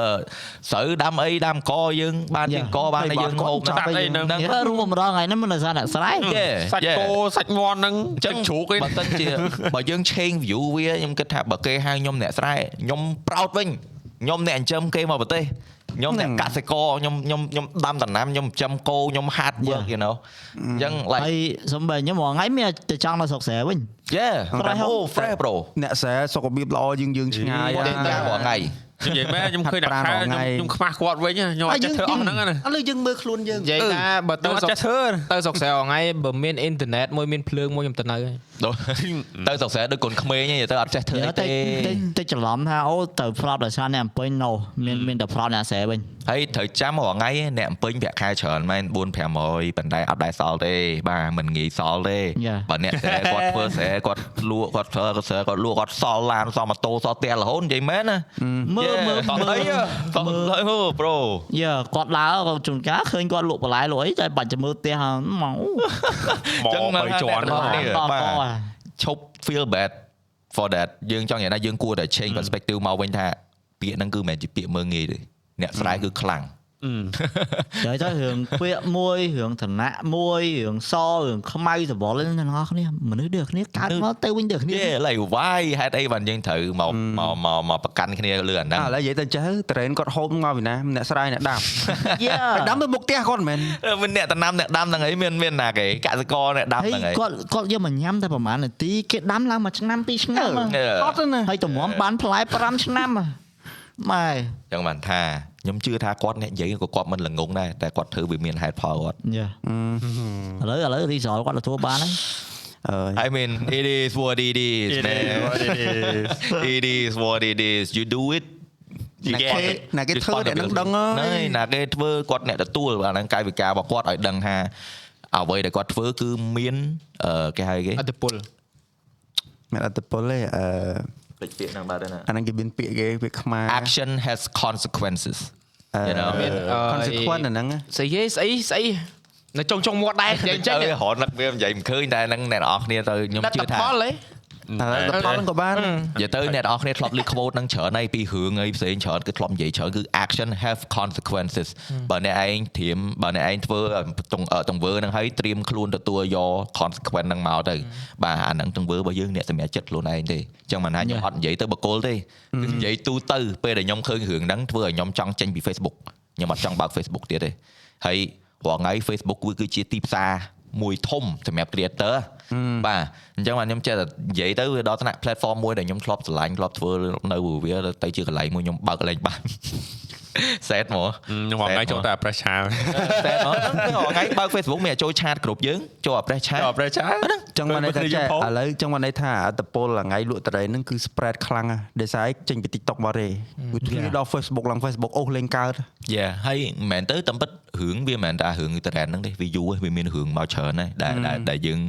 ស្រូវដាំអីដាំកយើងបានជា Yeah. កបានឲ្យយើងហូបចាប់អីហ្នឹងហ្នឹងយើរួមម្ដងថ្ងៃនេះមិននៅសារអ្នកស្រែ Yeah, សាច់ yeah. គោសាច់មាន់ហ្នឹងចឹចឹងងជ្រូកឯងបើសិនជាបើយើង change view វាខ្ញុំគិតថាបើគេហៅខ្ញុំអ្នកស្រែខ្ញុំ proud វិញខ្ញុំអ្នកចិញ្ចឹមគេមកប្រទេស ខ្ញុំអ្នកកសិករខ្ញុំខ្ញុំខ្ញុំដាំដំណាំខ្ញុំចិញ្ចឹមគោខ្ញុំ hard work you know អញ្ចឹង like ហើយសំបីខ្ញុំរាល់ថ្ងៃមានតែចង់នៅស្រុកស្រែវិញ yeah Fresh oh fresh bro អ្នកស្រែសុខភាពល្អជាងយើងឆ្ងាយទេតែរាល់ថ្ងៃនិយាយមែនខ្ញុំឃើញតែហាត់ប្រាណខែរាល់ខ្ញុំថ្ងៃខ្ញុំខ្មាស់គាត់វិញណាខ្ញុំអត់ចេះធ្វើអស់ហ្នឹងណាឥឡូវយើងមើលខ្លួនយើងនិយាយថាបើទៅទៅអត់ស្រុកចេះធ្វើទៅស្រុកស្រែថ្ងៃបើមានអ៊ីនធឺណិតមួយមានភ្លើងមួយខ្ញុំទៅនៅហើយដូច ទៅសង្ស័យដូចកូនក្មេងហ្នឹងទៅអត់ចេះធ្វើអីតែទេតែច្រឡំថាអូទៅ fraud ដោយសារអ្នកអំពេញ no មានមានតែ fraud អ្នកស្រែវិញហើយត្រូវចាំរាល់ថ្ងៃអ្នកអំពេញប្រាក់ខែច្រើនមែន4 500ប៉ុន្តែអត់ដែរសល់ទេបាទមិនងាយសល់ទេ Yeah. បើអ្នកស្រែគាត់ធ្វើស្រែគាត់លក់គាត់ធ្វើស្រែគាត់លក់គាត់សល់ឡានសល់ម៉ូតូសល់ផ្ទះរហូតនិយាយមែនណាមើលមើលសល់អីសល់អីហូប្រូយើគាត់ដើរគាត់ជួនកាលឃើញគាត់លក់បន្លែលក់អីតែបាច់ចាំមើលផ្ទះហ្នឹងមកមកបីជាន់ដល់ហ្នឹងនេះដល់បាទកអា ឈប់ feel bad for that យើងចង់និយាយថាយើងគួរតែ change perspective មកវិញថាពាក្យហ្នឹងគឺមិនមែនជាពាក្យមើងងាយទេអ្នកស្រែគឺខ្លាំង ហើយទៅរឿងពាក្យមួយរឿងឋានៈមួយរឿងសរឿងខ្មៅសបល់ហ្នឹងទាំងអស់គ្នាមនុស្សដូចគ្នាកើតមកទៅវិញដូចគ្នា Yeah like why ហេតុអីបានយើងត្រូវមកមកមកមកប្រកាន់គ្នាលើអាហ្នឹងអាឥឡូវនិយាយទៅចេះត្រេនគាត់ហូបមកពីណាអ្នកស្រែអ្នកដាំយ៉ាហើយដាំទៅមុខផ្ទះគាត់មិនមែនមានអ្នកតំណាំអ្នកដាំហ្នឹងអីមានមានណាគេកសិករអ្នកដាំហើយហ្នឹងអីគាត់គាត់យកមកញ៉ាំតែប្រហែលនាទីគេដាំឡើងមួយឆ្នាំពីរឆ្នាំហ៎ Yeah. អត់ទេណាហើយតម្រាំបានផ្លែ5ឆ្នាំហ៎ ម៉ែចឹងបានថាខ្ញុំជឿថាគាត់អ្នកនិយាយក៏គាត់មិនល្ងងដែរតែគាត់ធ្វើវាមានហេតុផលគាត់យ៉ាឥឡូវឥឡូវរីសល់គាត់ទទួលបានហើយអើ I mean it is what it is man it is what it is you do it ណាគេណាគេធ្វើអ្នកនឹងដឹងហើណែយណាគេធ្វើគាត់អ្នកទទួលអាហ្នឹងកាយវិការរបស់គាត់ឲ្យដឹងថាអ្វីដែលគាត់ធ្វើគឺមានអឺគេហៅគេអត្តពលមានអត្តពលទេអឺ ពេចពាក្យហ្នឹងបាទណាអាហ្នឹងគេមានពាក្យគេពាក្យខ្មែរ action has consequences you know មានអឺ consequence អាហ្នឹងស្អីគេស្អីស្អីនៅចុងចុងមាត់ដែរនិយាយចេចេញញរហូតនឹកវានិយាយមិនឃើញតែហ្នឹងអ្នកនរអគ្នាទៅខ្ញុំដាក់ជឿតថាផលហ៎ តែតែផលហ្នឹងក៏បាននិយាយទៅអ្នកនរអគ្នាធ្លាប់លឺ quote ហ្នឹងច្រើនហើយពីរឿងអីផ្សេងច្រើនគឺធ្លាប់និយាយច្រើនគឺ action have consequences បើអ្នកឯងត្រៀមបើអ្នកឯងធ្វើទង្ទង្វើហ្នឹងហើយត្រៀមខ្លួនទទួលយក consequence ហ្នឹងមកទៅបាទអាហ្នឹងទង្វើរបស់យើងអ្នកសម្រេចចិត្តខ្លួនឯងទេអញ្ចឹងមិនថាខ្ញុំអត់និយាយទៅបកគលទេគឺនិយាយទូទៅពេលដែលខ្ញុំឃើញរឿងហ្នឹងធ្វើឲ្យខ្ញុំចង់ចេញពី Facebook ខ្ញុំអត់ចង់បើក Facebook ទៀតទេហើយរាល់ថ្ងៃ Facebook វាគឺជាទីផ្សារ មួយធំសម្រាប់ creator បាទអញ្ចឹងបាទខ្ញុំចេះតែនិយាយទៅវាដល់ថ្នាក់ platform មួយដែលខ្ញុំធ្លាប់ស្រឡាញ់ធ្លាប់ធ្វើនៅវាទៅជាកន្លែងមួយខ្ញុំបើកកន្លែងបាន set ហ្មងខ្ញុំហងៃចូលតែ press ឆា set ហ្មងហ្នឹងពេលរាល់ថ្ងៃបើក Facebook មានចូលឆាតគ្រប់យើងចូល press ឆាតចូល press ឆាចឹងមកន័យថាចេះឥឡូវចឹងមកន័យថាអត្តពលថ្ងៃលក់តរ៉េហ្នឹងគឺ spread ខ្លាំងណាស់ដោយសារឯងចេញពី TikTok មកទេវាធ្លាយដល់ Facebook ឡើង Facebook អូសលេងកើតយ៉ាហើយមិនមែនទៅតាមពិតរឿងវាមិនមែនតែរឿង trend ហ្នឹងទេវាយូរហើយវាមានរឿងមកច្រើនហើយដែលដែលដែលយើង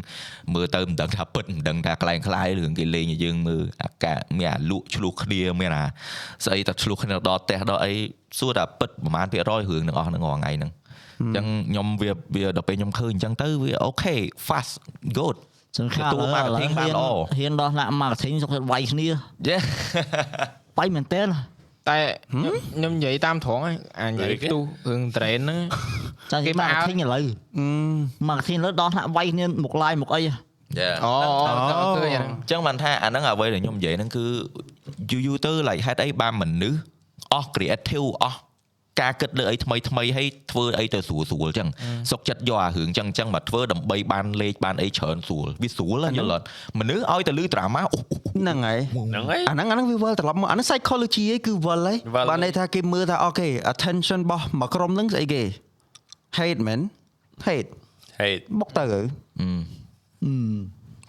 មើលទៅមិនដឹងថាពិតមិនដឹងថាក្លែងក្លាយរឿងគេលេងឲ្យយើងមើលអាកាមានអាលក់ឆ្លោះគ្នាមានអាស្អីតែឆ្លោះគ្នាដល់ផ្ទះដល់អី សួរថាពិតប្រហែលភាគរយរឿងទាំងអស់ហ្នឹងរាល់ថ្ងៃហ្នឹងអញ្ចឹងខ្ញុំវាវាដល់ពេលខ្ញុំឃើញអញ្ចឹងទៅវាអូខេ fast good សំខាន់ទទួលឥឡូវឥឡូវ marketing បានល្អហ៊ានដោះដាក់ marketing សុខចិត្តវាយគ្នា Yeah បាយមែនតើតែខ្ញុំនិយាយតាមត្រង់ហ្នឹងអានិយាយទូរឿង train ហ្នឹងចាគេគេប្រើ marketing ឥឡូវ marketing ឥឡូវដោះដាក់វាយគ្នាមុខ live មុខអី Yeah អូអូឃើញអាហ្នឹងអញ្ចឹងបានថាអាហ្នឹងអ្វីដែលខ្ញុំនិយាយហ្នឹងគឺយូរយូរទៅ like ហេតុអីបានមនុស្ស អស់ creative អស់ការគិតលើអីថ្មីថ្មីហើយធ្វើអីទៅស្រួលស្រួលអញ្ចឹងសុកចិត្តយកអារឿងអញ្ចឹងអញ្ចឹងមកធ្វើដើម្បីបានលេខបានអីច្រើនស្រួលវាស្រួលហ្នឹងយល់អត់មនុស្សឲ្យទៅលឺ drama អូហ្នឹងហើយហ្នឹងហើយអាហ្នឹងអាហ្នឹងវាវិលត្រឡប់មកអាហ្នឹង psychology ឯងគឺវិលហើយវិលបានន័យថាគេមើលថាអូខេ attention របស់មួយក្រុមហ្នឹងស្អីគេ hate man hate ហេតបុកទៅទៅ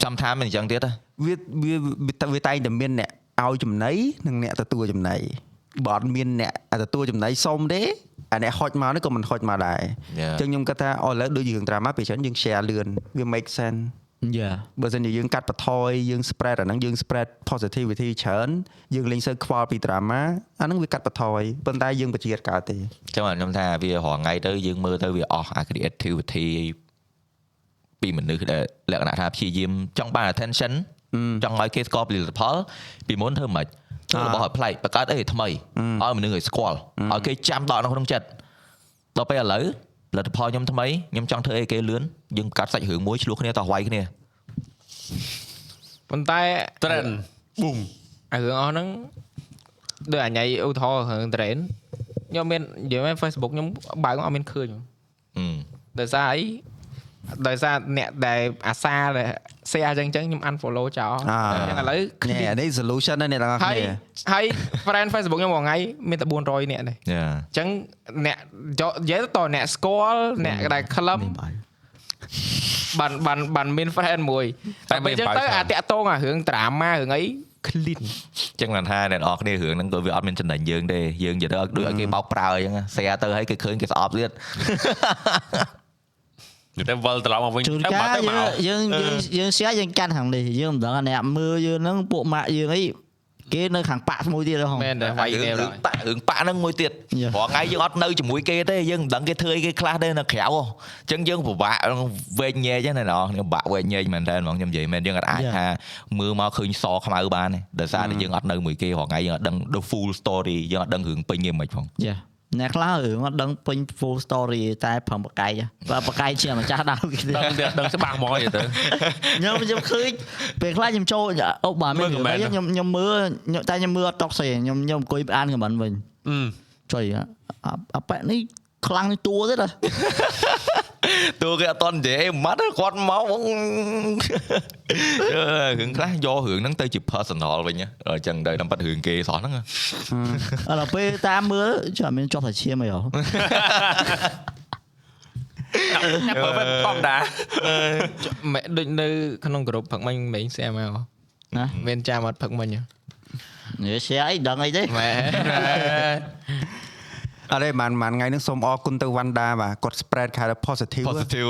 ចាំថាមិនអញ្ចឹងទៀតហ៎វាវាវាវាតែងតែមានអ្នកឲ្យចំណីនិងអ្នកទទួលចំណី បើអត់មានអ្នកទទួលចំណីសុំទេអាអ្នកហុចមកនេះក៏មិនហុចមកដែរអញ្ចឹងខ្ញុំគិតថាអូឥឡូវដូចរឿង drama ពេលច្រើនយើង share លឿនវា make sense យ៉ាបើសិនជាយើងកាត់បន្ថយយើង spread អាហ្នឹងយើង spread positivity ច្រើនយើងលេងសូវខ្វល់ពី drama អាហ្នឹងវាកាត់បន្ថយប៉ុន្តែយើងបជាកើតទេអញ្ចឹងខ្ញុំថាវារាល់ថ្ងៃទៅយើងមើលទៅវាអស់អា creativity ពីមនុស្សដែលលក្ខណៈថាព្យាយាមចង់បាន attention ចង់ឲ្យគេស្គាល់ផលិតផលពីមុនធ្វើមិន ធ្វើរបស់ឲ្យប្លែកបង្កើតអីថ្មីឲ្យមនុស្សឲ្យស្គាល់ឲ្យគេចាំដកនៅក្នុងចិត្តដល់ពេលឥឡូវផលិតផលខ្ញុំថ្មីខ្ញុំចង់ធ្វើអីគេលឿនយើងកាត់សាច់រឿងមួយឆ្លោះគ្នាតោះវាយគ្នាប៉ុន្តែ trend boom អារឿងអស់ហ្នឹងដូចអញឯឧទាហរណ៍រឿង train ខ្ញុំមាននិយាយមែន Facebook ខ្ញុំបើកមកអត់មានឃើញអឺដោយសារអី ដោយសារអ្នកដែលអាសាដែល share អញ្ចឹងអញ្ចឹងខ្ញុំ unfollow ចោលអាអញ្ចឹងឥឡូវនេះអានេះ solution ណាអ្នកទាំងអស់ហើយគ្នាហើយ friend Facebook ខ្ញុំមួយថ្ងៃមានតែ400នាក់ទេយ៉ាអញ្ចឹងអ្នកយកនិយាយទៅតអ្នកស្គាល់អ្នកដែលក្លឹបបានបានបានមាន friend មួយតែតែមាពេលនអញ្ចឹងបាយទៅច្រើនអាតាក់តងអារឿង drama រឿងអី clean អញ្ចឹងបានថាអ្នកនរគ្នារឿងហ្នឹងក៏វាអត់មានចំណេញយើងទេយើងនិយាយទៅដូចឲ្យគេបោកប្រើអញ្ចឹង share ទៅឲ្យគេឃើញគេស្អប់ទៀត និយាយទៅវិលត្រឡប់មកវិញជួនទៅកាបាត់លទៅមកយើងយើងយើង share យើងកាន់ខាងនេះយើងមិនដឹងថាអ្នកមើលយើងហ្នឹងពួកម៉ាក់យើងអីគេនៅខាងប៉ាក់មួយទៀតហ៎មែនតែវាយគ្នារឿងប៉ារឿងប៉ាហ្នឹងមួយទៀតយ៉ាព្រោះថ្ងៃយើងអត់នៅជាមួយគេទេយើងមិនដឹងគេធ្វើអីគេខ្លះទេនៅក្រៅហ៎អញ្ចឹងយើងពិបាកវែកញែកហ្នឹងណាខ្ញុំពិបាកវែកញែកមែនតើហ្មងខ្ញុំនិយាយមែនយើងអត់អាចយ៉ាថាមើលមកឃើញសខ្មៅបានទេដោយសារតែយើងអត់នៅមួយគេរាល់ថ្ងៃយើងអត់ដឹង the full story យើងអត់ដឹងរឿងពេញគេមិនផងយ៉ា អ្នកខ្លះរឿងអត់ដឹងពេញ full story ទេតែប្រឹងបកាយបើបកាយជាម្ចាស់ដើមគេទេដឹងទៀតដឹងច្បាស់ហ្មងនិយាយទៅខ្ញុំខ្ញុំឃើញពេលខ្លះខ្ញុំចូលអូបើមានមើលរឿងអី comment ខ្ញុំខ្ញុំមើលខ្ញុំតែខ្ញុំមើលអត់តកសេខ្ញុំខ្ញុំអង្គុយអានខមមិនវិញអឺចុយអាអាប៉ែនេះខ្លាំងនេះតួទៀត ហ៎តួគេអត់តន់និយាយអីម៉ាត់ទេគាត់មកហ្មងរឿងខ្លះយករឿងហ្នឹងទៅជា personal វិញហ៎អញ្ចឹងទៅតាមប៉ាត់រឿងគេសោះហ្នឹងហ៎ឥឡូវពេលតាមមើលចាំមានចុះតែឈាមអីហ៎ញ៉ាំ perfect ធម្មតាមែនដូចនៅក្នុងក្រុមផឹកមិញមិញ share មកណាមានចាំអត់ផឹកមិញហ៎និយាយ share អីដឹងអីទេមែន អរេបានបានថ្ងៃនេះសូមអរគុណទៅវ៉ាន់ដាបាទគាត់ spread ខែ positive positive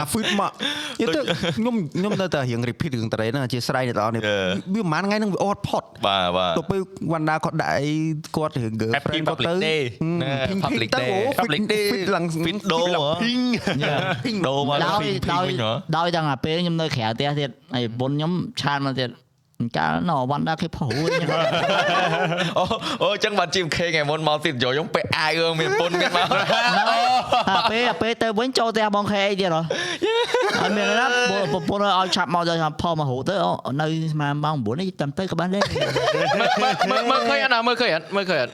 អា food មកយទៅខ្ញុំខ្ញុំនៅតែរៀង repeat រឿងតរេហ្នឹងអធិស្ឋានអ្នកទាំងអស់នេះ Yeah. វាប្រហែលថ្ងៃហ្នឹងវាអត់ផុតបាទបាទទៅពេលវ៉ាន់ដាគាត់ដាក់អីគាត់រឿង girlfriend គាត់ទៅ Public Day ណែ pink public pink ទៅ day អូ public day fit ឡើង fit ដូហ៎ pink ដូមកដោយពីពីដោយវិញហ៎ដោយទាំងអាពេលខ្ញុំនៅក្រៅផ្ទះទៀតហើយប្រពន្ធខ្ញុំឆានមកទៀត អញ្កាលណវ៉ាន់ដាគេផុសរួចអូអូអញ្ចឹងបានជីមខេងឯមុនមកទៀតយកខ្ញុំពាក់អាវមានពុនមានមកអាពេលអាពេលទៅវិញចូលផ្ទះបងខេអីទៀតហ៎អត់មានណាប្រពន្ធឲ្យឆាប់មកទៅផុសមកហូទៅអូនៅស្មានម៉ោង9នេះតាមទៅក៏បានដែរមើលមើលឃើញអត់ណាមើលឃើញអត់មើលឃើញអត់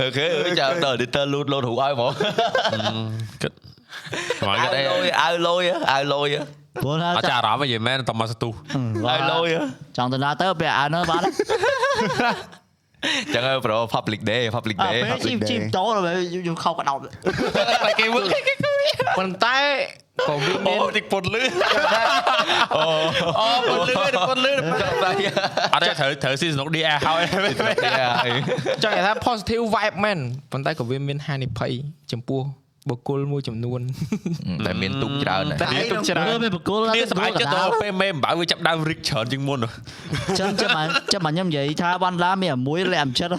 អូខេចាំដល់ editor លូតលូតរូបឲ្យហ្មងគិតស្មានគិតអីអាវលុយអាវលុយអាវលុយ ព្រោះថាអត់ចាអារម្មណ៍វិញមែនតែមកស្ទុះអាវលុយចង់ទៅណាទៅពេលអានបានចឹងហើយប្រូ public day public អា day ពេលជី public ជី day តោយកខោកដោតគេមើលប៉ុន្តែក៏វាមានអូតិចពុនលឺអូអូប៉ុន្តែប៉ុន្តែតែអត់ទេត្រូវត្រូវស៊ីសនុក DR ហើយចង់និយាយថា positive vibe មែនប៉ុន្តែក៏វាមានហានិភ័យចំពោះ បុគ្គលមួយចំនួនតែមានទុកច្រើនតែដែរមានទុកច្រើនមើលពេលបកគលនេះសម្រាប់ចិត្តទៅពេលមេអំបៅវាចាប់ដើមរិចច្រើនជាងមុនចឹងចាំបានចាំបានខ្ញុំនិយាយថាបានឡាមានមួយលាក់អំចិត្ត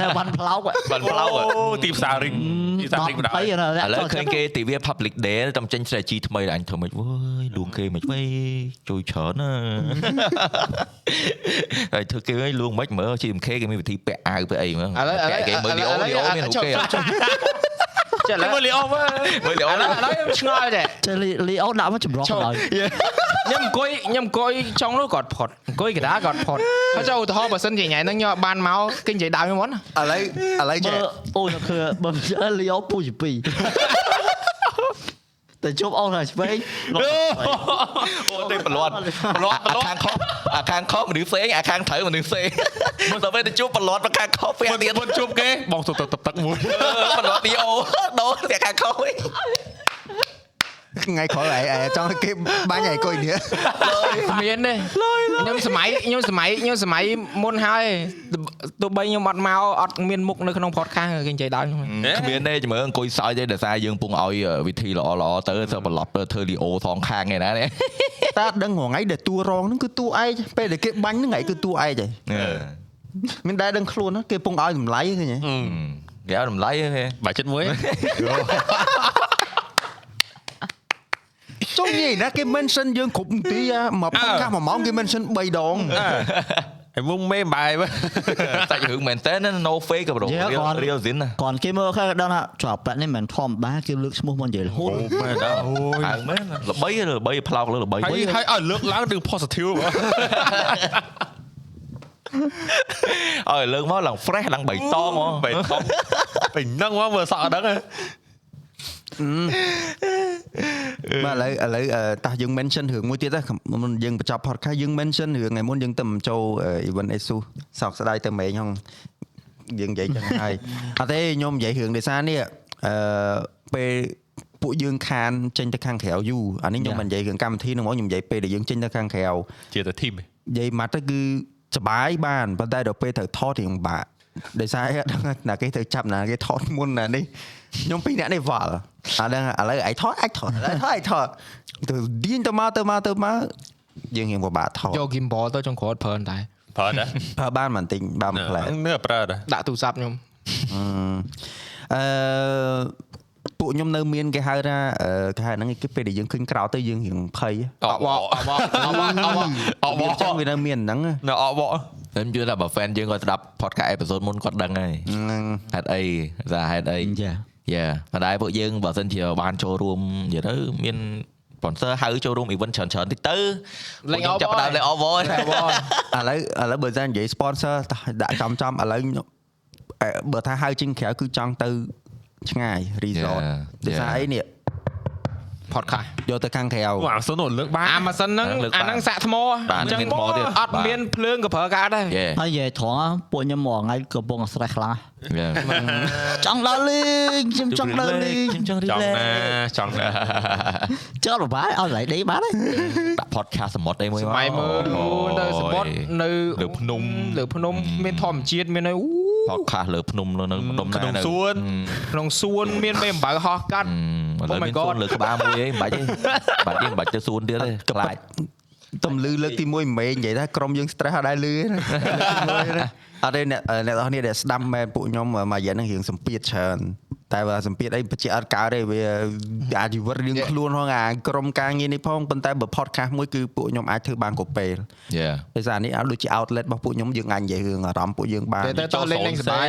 តែបានផ្លោកបានផ្លោអូទីផ្សាររិចទីផ្សាររិចបណ្ដោយ20ណាឥឡូវឃើញគេទិវា public day តំចេញ strategy ថ្មីអញធ្វើមិនវើយលួងគេមិនវិញជួយច្រើនណាហើយធ្វើគេវិញលួងមិនមើល GMK គេមានវិធីពាក់អាវពាក់អីមើលឥឡូវឥឡូវគេមើលលីអូលីអូមានរូបគេ ចេះឥឡូវមើលលីអូមើលមើលលីឥអូឡូវឥឡូវខ្ញុំឆ្ងល់ចេះចេះលីអូដាក់មកចម្រោះដល់ខ្ញុំអង្គុយខ្ញុំអង្គុយចុងនោះគាត់ផុតអង្គុយកណ្ដាលគាត់ផុតហើយចុះឧទាហរណ៍បើសិនជាញ៉ៃហ្នឹងខ្ញុំបានមកគេនិយាយដើមខ្ញុំមុនឥឡូវឥឡូវចេះមើលអូនគឺបើលីអូពូជាពី រតែជប់អូនហើយស្វែងអូទេប្រឡត់ប្រឡត់ប្រឡត់ខាងខុសអាខាងខុសមនុស្សផ្សេងអាខាងត្រូវមនុស្សផ្សេងដល់ពេលទៅជួបប្រឡត់មកខាងខុសពេលទៀតមុនជួបគេបងទៅទឹកទឹកមួយប្រឡត់ទីអូដូរតែខាងខុសវិញ ថ្ងៃក្រោយឯងចង់ឲ្យគេបាញ់ឯងអង្គុយនេះមានទេខ្ញុំសម័យខ្ញុំសម័យខ្ញុំសម័យមុនហើយទោះបីខ្ញុំអត់មកអត់មានមុខនៅក្នុង podcast គេនិយាយដើមខ្ញុំគ្មានទេជំរឿអង្គុយសើចទេដោយសារយើងពងឲ្យវិធីល្អល្អទៅទៅប្រឡត់ទៅធ្វើលីអូថងខាងឯណានេះតែអត់ដឹងរងថ្ងៃដែលតួរងហ្នឹងគឺតួឯងពេលដែលគេបាញ់ហ្នឹងថ្ងៃគឺតួឯងហើយមានដែរដឹងខ្លួនណាគេពងឲ្យតម្លៃឃើញទេគេឲ្យតម្លៃទេបាយចិត្តមួយ ចុះនិយាយណាគេ mention យើងគ្រប់នាទីមកផកាសមួយម៉ោងគេ mention 3ដងហើយមុំមេបាយសាច់រឿងមែនតើ no fake ក៏ប្រូ real zin ណាគាត់គេមើលខែដឹងថាជាប់ប៉នេះមិនធម្មតាគេលើកឈ្មោះមកនិយាយរហូតមែនដែរហៅមែនល្បីល្បីផ្លោកលើល្បីហើយហើយឲ្យលើកឡើងរឿង positive ឲ្យលើកមកឡើង fresh ឡើងបៃតងមកបៃតងពេញហ្នឹងមកមើលសក់អត់ដឹង បាទឥឡូវឥឡូវតោះយើង mention រឿងមួយទៀតណាមុនយើងបញ្ចប់ podcast យើង mention រឿងថ្ងៃមុនយើងទៅចូល event ASUS សោកស្ដាយទៅមេងហ្នឹងយើងនិយាយចឹងហើយអត់ទេខ្ញុំនិយាយរឿងដោយសារនេះអឺពេលពួកយើងខានចេញទៅខាងក្រៅយូរអានេះខ្ញុំមិននិយាយរឿងកម្មវិធីហ្នឹងហ្មងខ្ញុំនិយាយពេលដែលយើងចេញទៅខាងក្រៅជាតែ team និយាយមកទៅគឺសបាយបានប៉ុន្តែដល់ពេលត្រូវថតរៀងបាក់ដោយសារអីអត់ដឹងណាគេត្រូវចាប់ណាគេថតមុនណានេះ ខ្ញុំពីរអ្នកនេះវល់អត់ដឹងឥឡូវឯងថតអាចថតឥឡូវថតឯងថតទៅឌៀងទៅមកទៅមកទៅមកយើងរៀងពិបាកថតយក gimbal ទៅចុងក្រោយប្រើតែប្រើដែរប្រើបានមិនទិញបានមួយផ្លែនេះប្រើដែរដាក់ទូរស័ព្ទខ្ញុំអឺពួកខ្ញុំនៅមានគេហៅថាអឺគេហៅហ្នឹងគេពេលដែលយើងឃើញក្រោតទៅយើងរៀងភ័យអបអបអបអបអបវាអញ្ចឹងវានៅមានហ្នឹងនៅអបខ្ញុំជឿថាបើ fan យើងគាត់ស្ដាប់ podcast episode មុនគាត់ដឹងហើយហ្នឹងហេតុអីថាហេតុអីចា យ៉ាប៉ុន្តែពួកយើងបើសិនជាបានចូលរួមនិយាយទៅមាន sponsor ហៅចូលរួម event ច្រើនច្រើនតិចទៅលេងពួកខ្ញុំចាប់ផ្ដើមលេង over អបឥឡូវឥឡូវបើសិននិយាយ sponsor ដាក់ចំចំឥឡូវខ្ញុំអឺបើថាហៅចេញក្រៅគឺចង់ទៅឆ្ងាយ resort Yeah, ដោយសារ yeah. អីនេះ podcast យកទៅខាងក្រៅអូអាសុនលើកបានអាម៉ាស៊ីនហ្នឹងហ្នឹងលើកបានអាហ្នឹងសាក់ថ្មបានមានថ្មទៀតអត់មានភ្លើងក៏ប្រើកើតដែរយេហើយនិយាយត្រង់ពួកខ្ញុំមកថ្ងៃកំពុង stress ខ្លាំងយេចង់ដល់លេងខ្ញុំចង់ដល់លេងខ្ញុំចង់ចង់ relax ណាចង់ណាចង់បបាយឲ្យឡៃដេកបានហើយដាក់ podcast សមុទ្រអីមួយសម័យមើលទៅសបុតនៅលើភ្នំលើភ្នំមានធម្មជាតិមានអីអូ podcast លើភ្នំនៅនៅម្ដុំណាក្នុងនៅសួនក្នុងសួនមានមេអំបៅហោះកាត់ឥឡូវ Oh my មាន God សួនលើក្បាលមួយឯងមិនបាច់ទេបាច់ទេមិនបាច់ទៅសួនទៀតទេខ្លាចទំលឺលើកទី1មិនមែននិយាយថាក្រុមយើង stress អត់ដែរលឺទេណាលើកទីមួយណា អត់ទេអ្នកអ្នកនរគ្នាដែលស្ដាប់មែនពួកខ្ញុំមួយរយៈហ្នឹងរៀងសម្ពាធច្រើនតែបើសម្ពាធអីបច្ចេកអត់កើតទេវាអាជីវិតរៀងខ្លួនផងអាក្រុមការងារនេះផងប៉ុន្តែបើ podcast មួយគឺពួកខ្ញុំអាចធ្វើបានគ្រប់ពេល Yeah ដោយសារនេះឲ្យដូចជា outlet របស់ពួកខ្ញុំយើងអាចនិយាយរឿងអារម្មណ៍ពួកយើងបានតែតោះលេងលេងសប្បាយ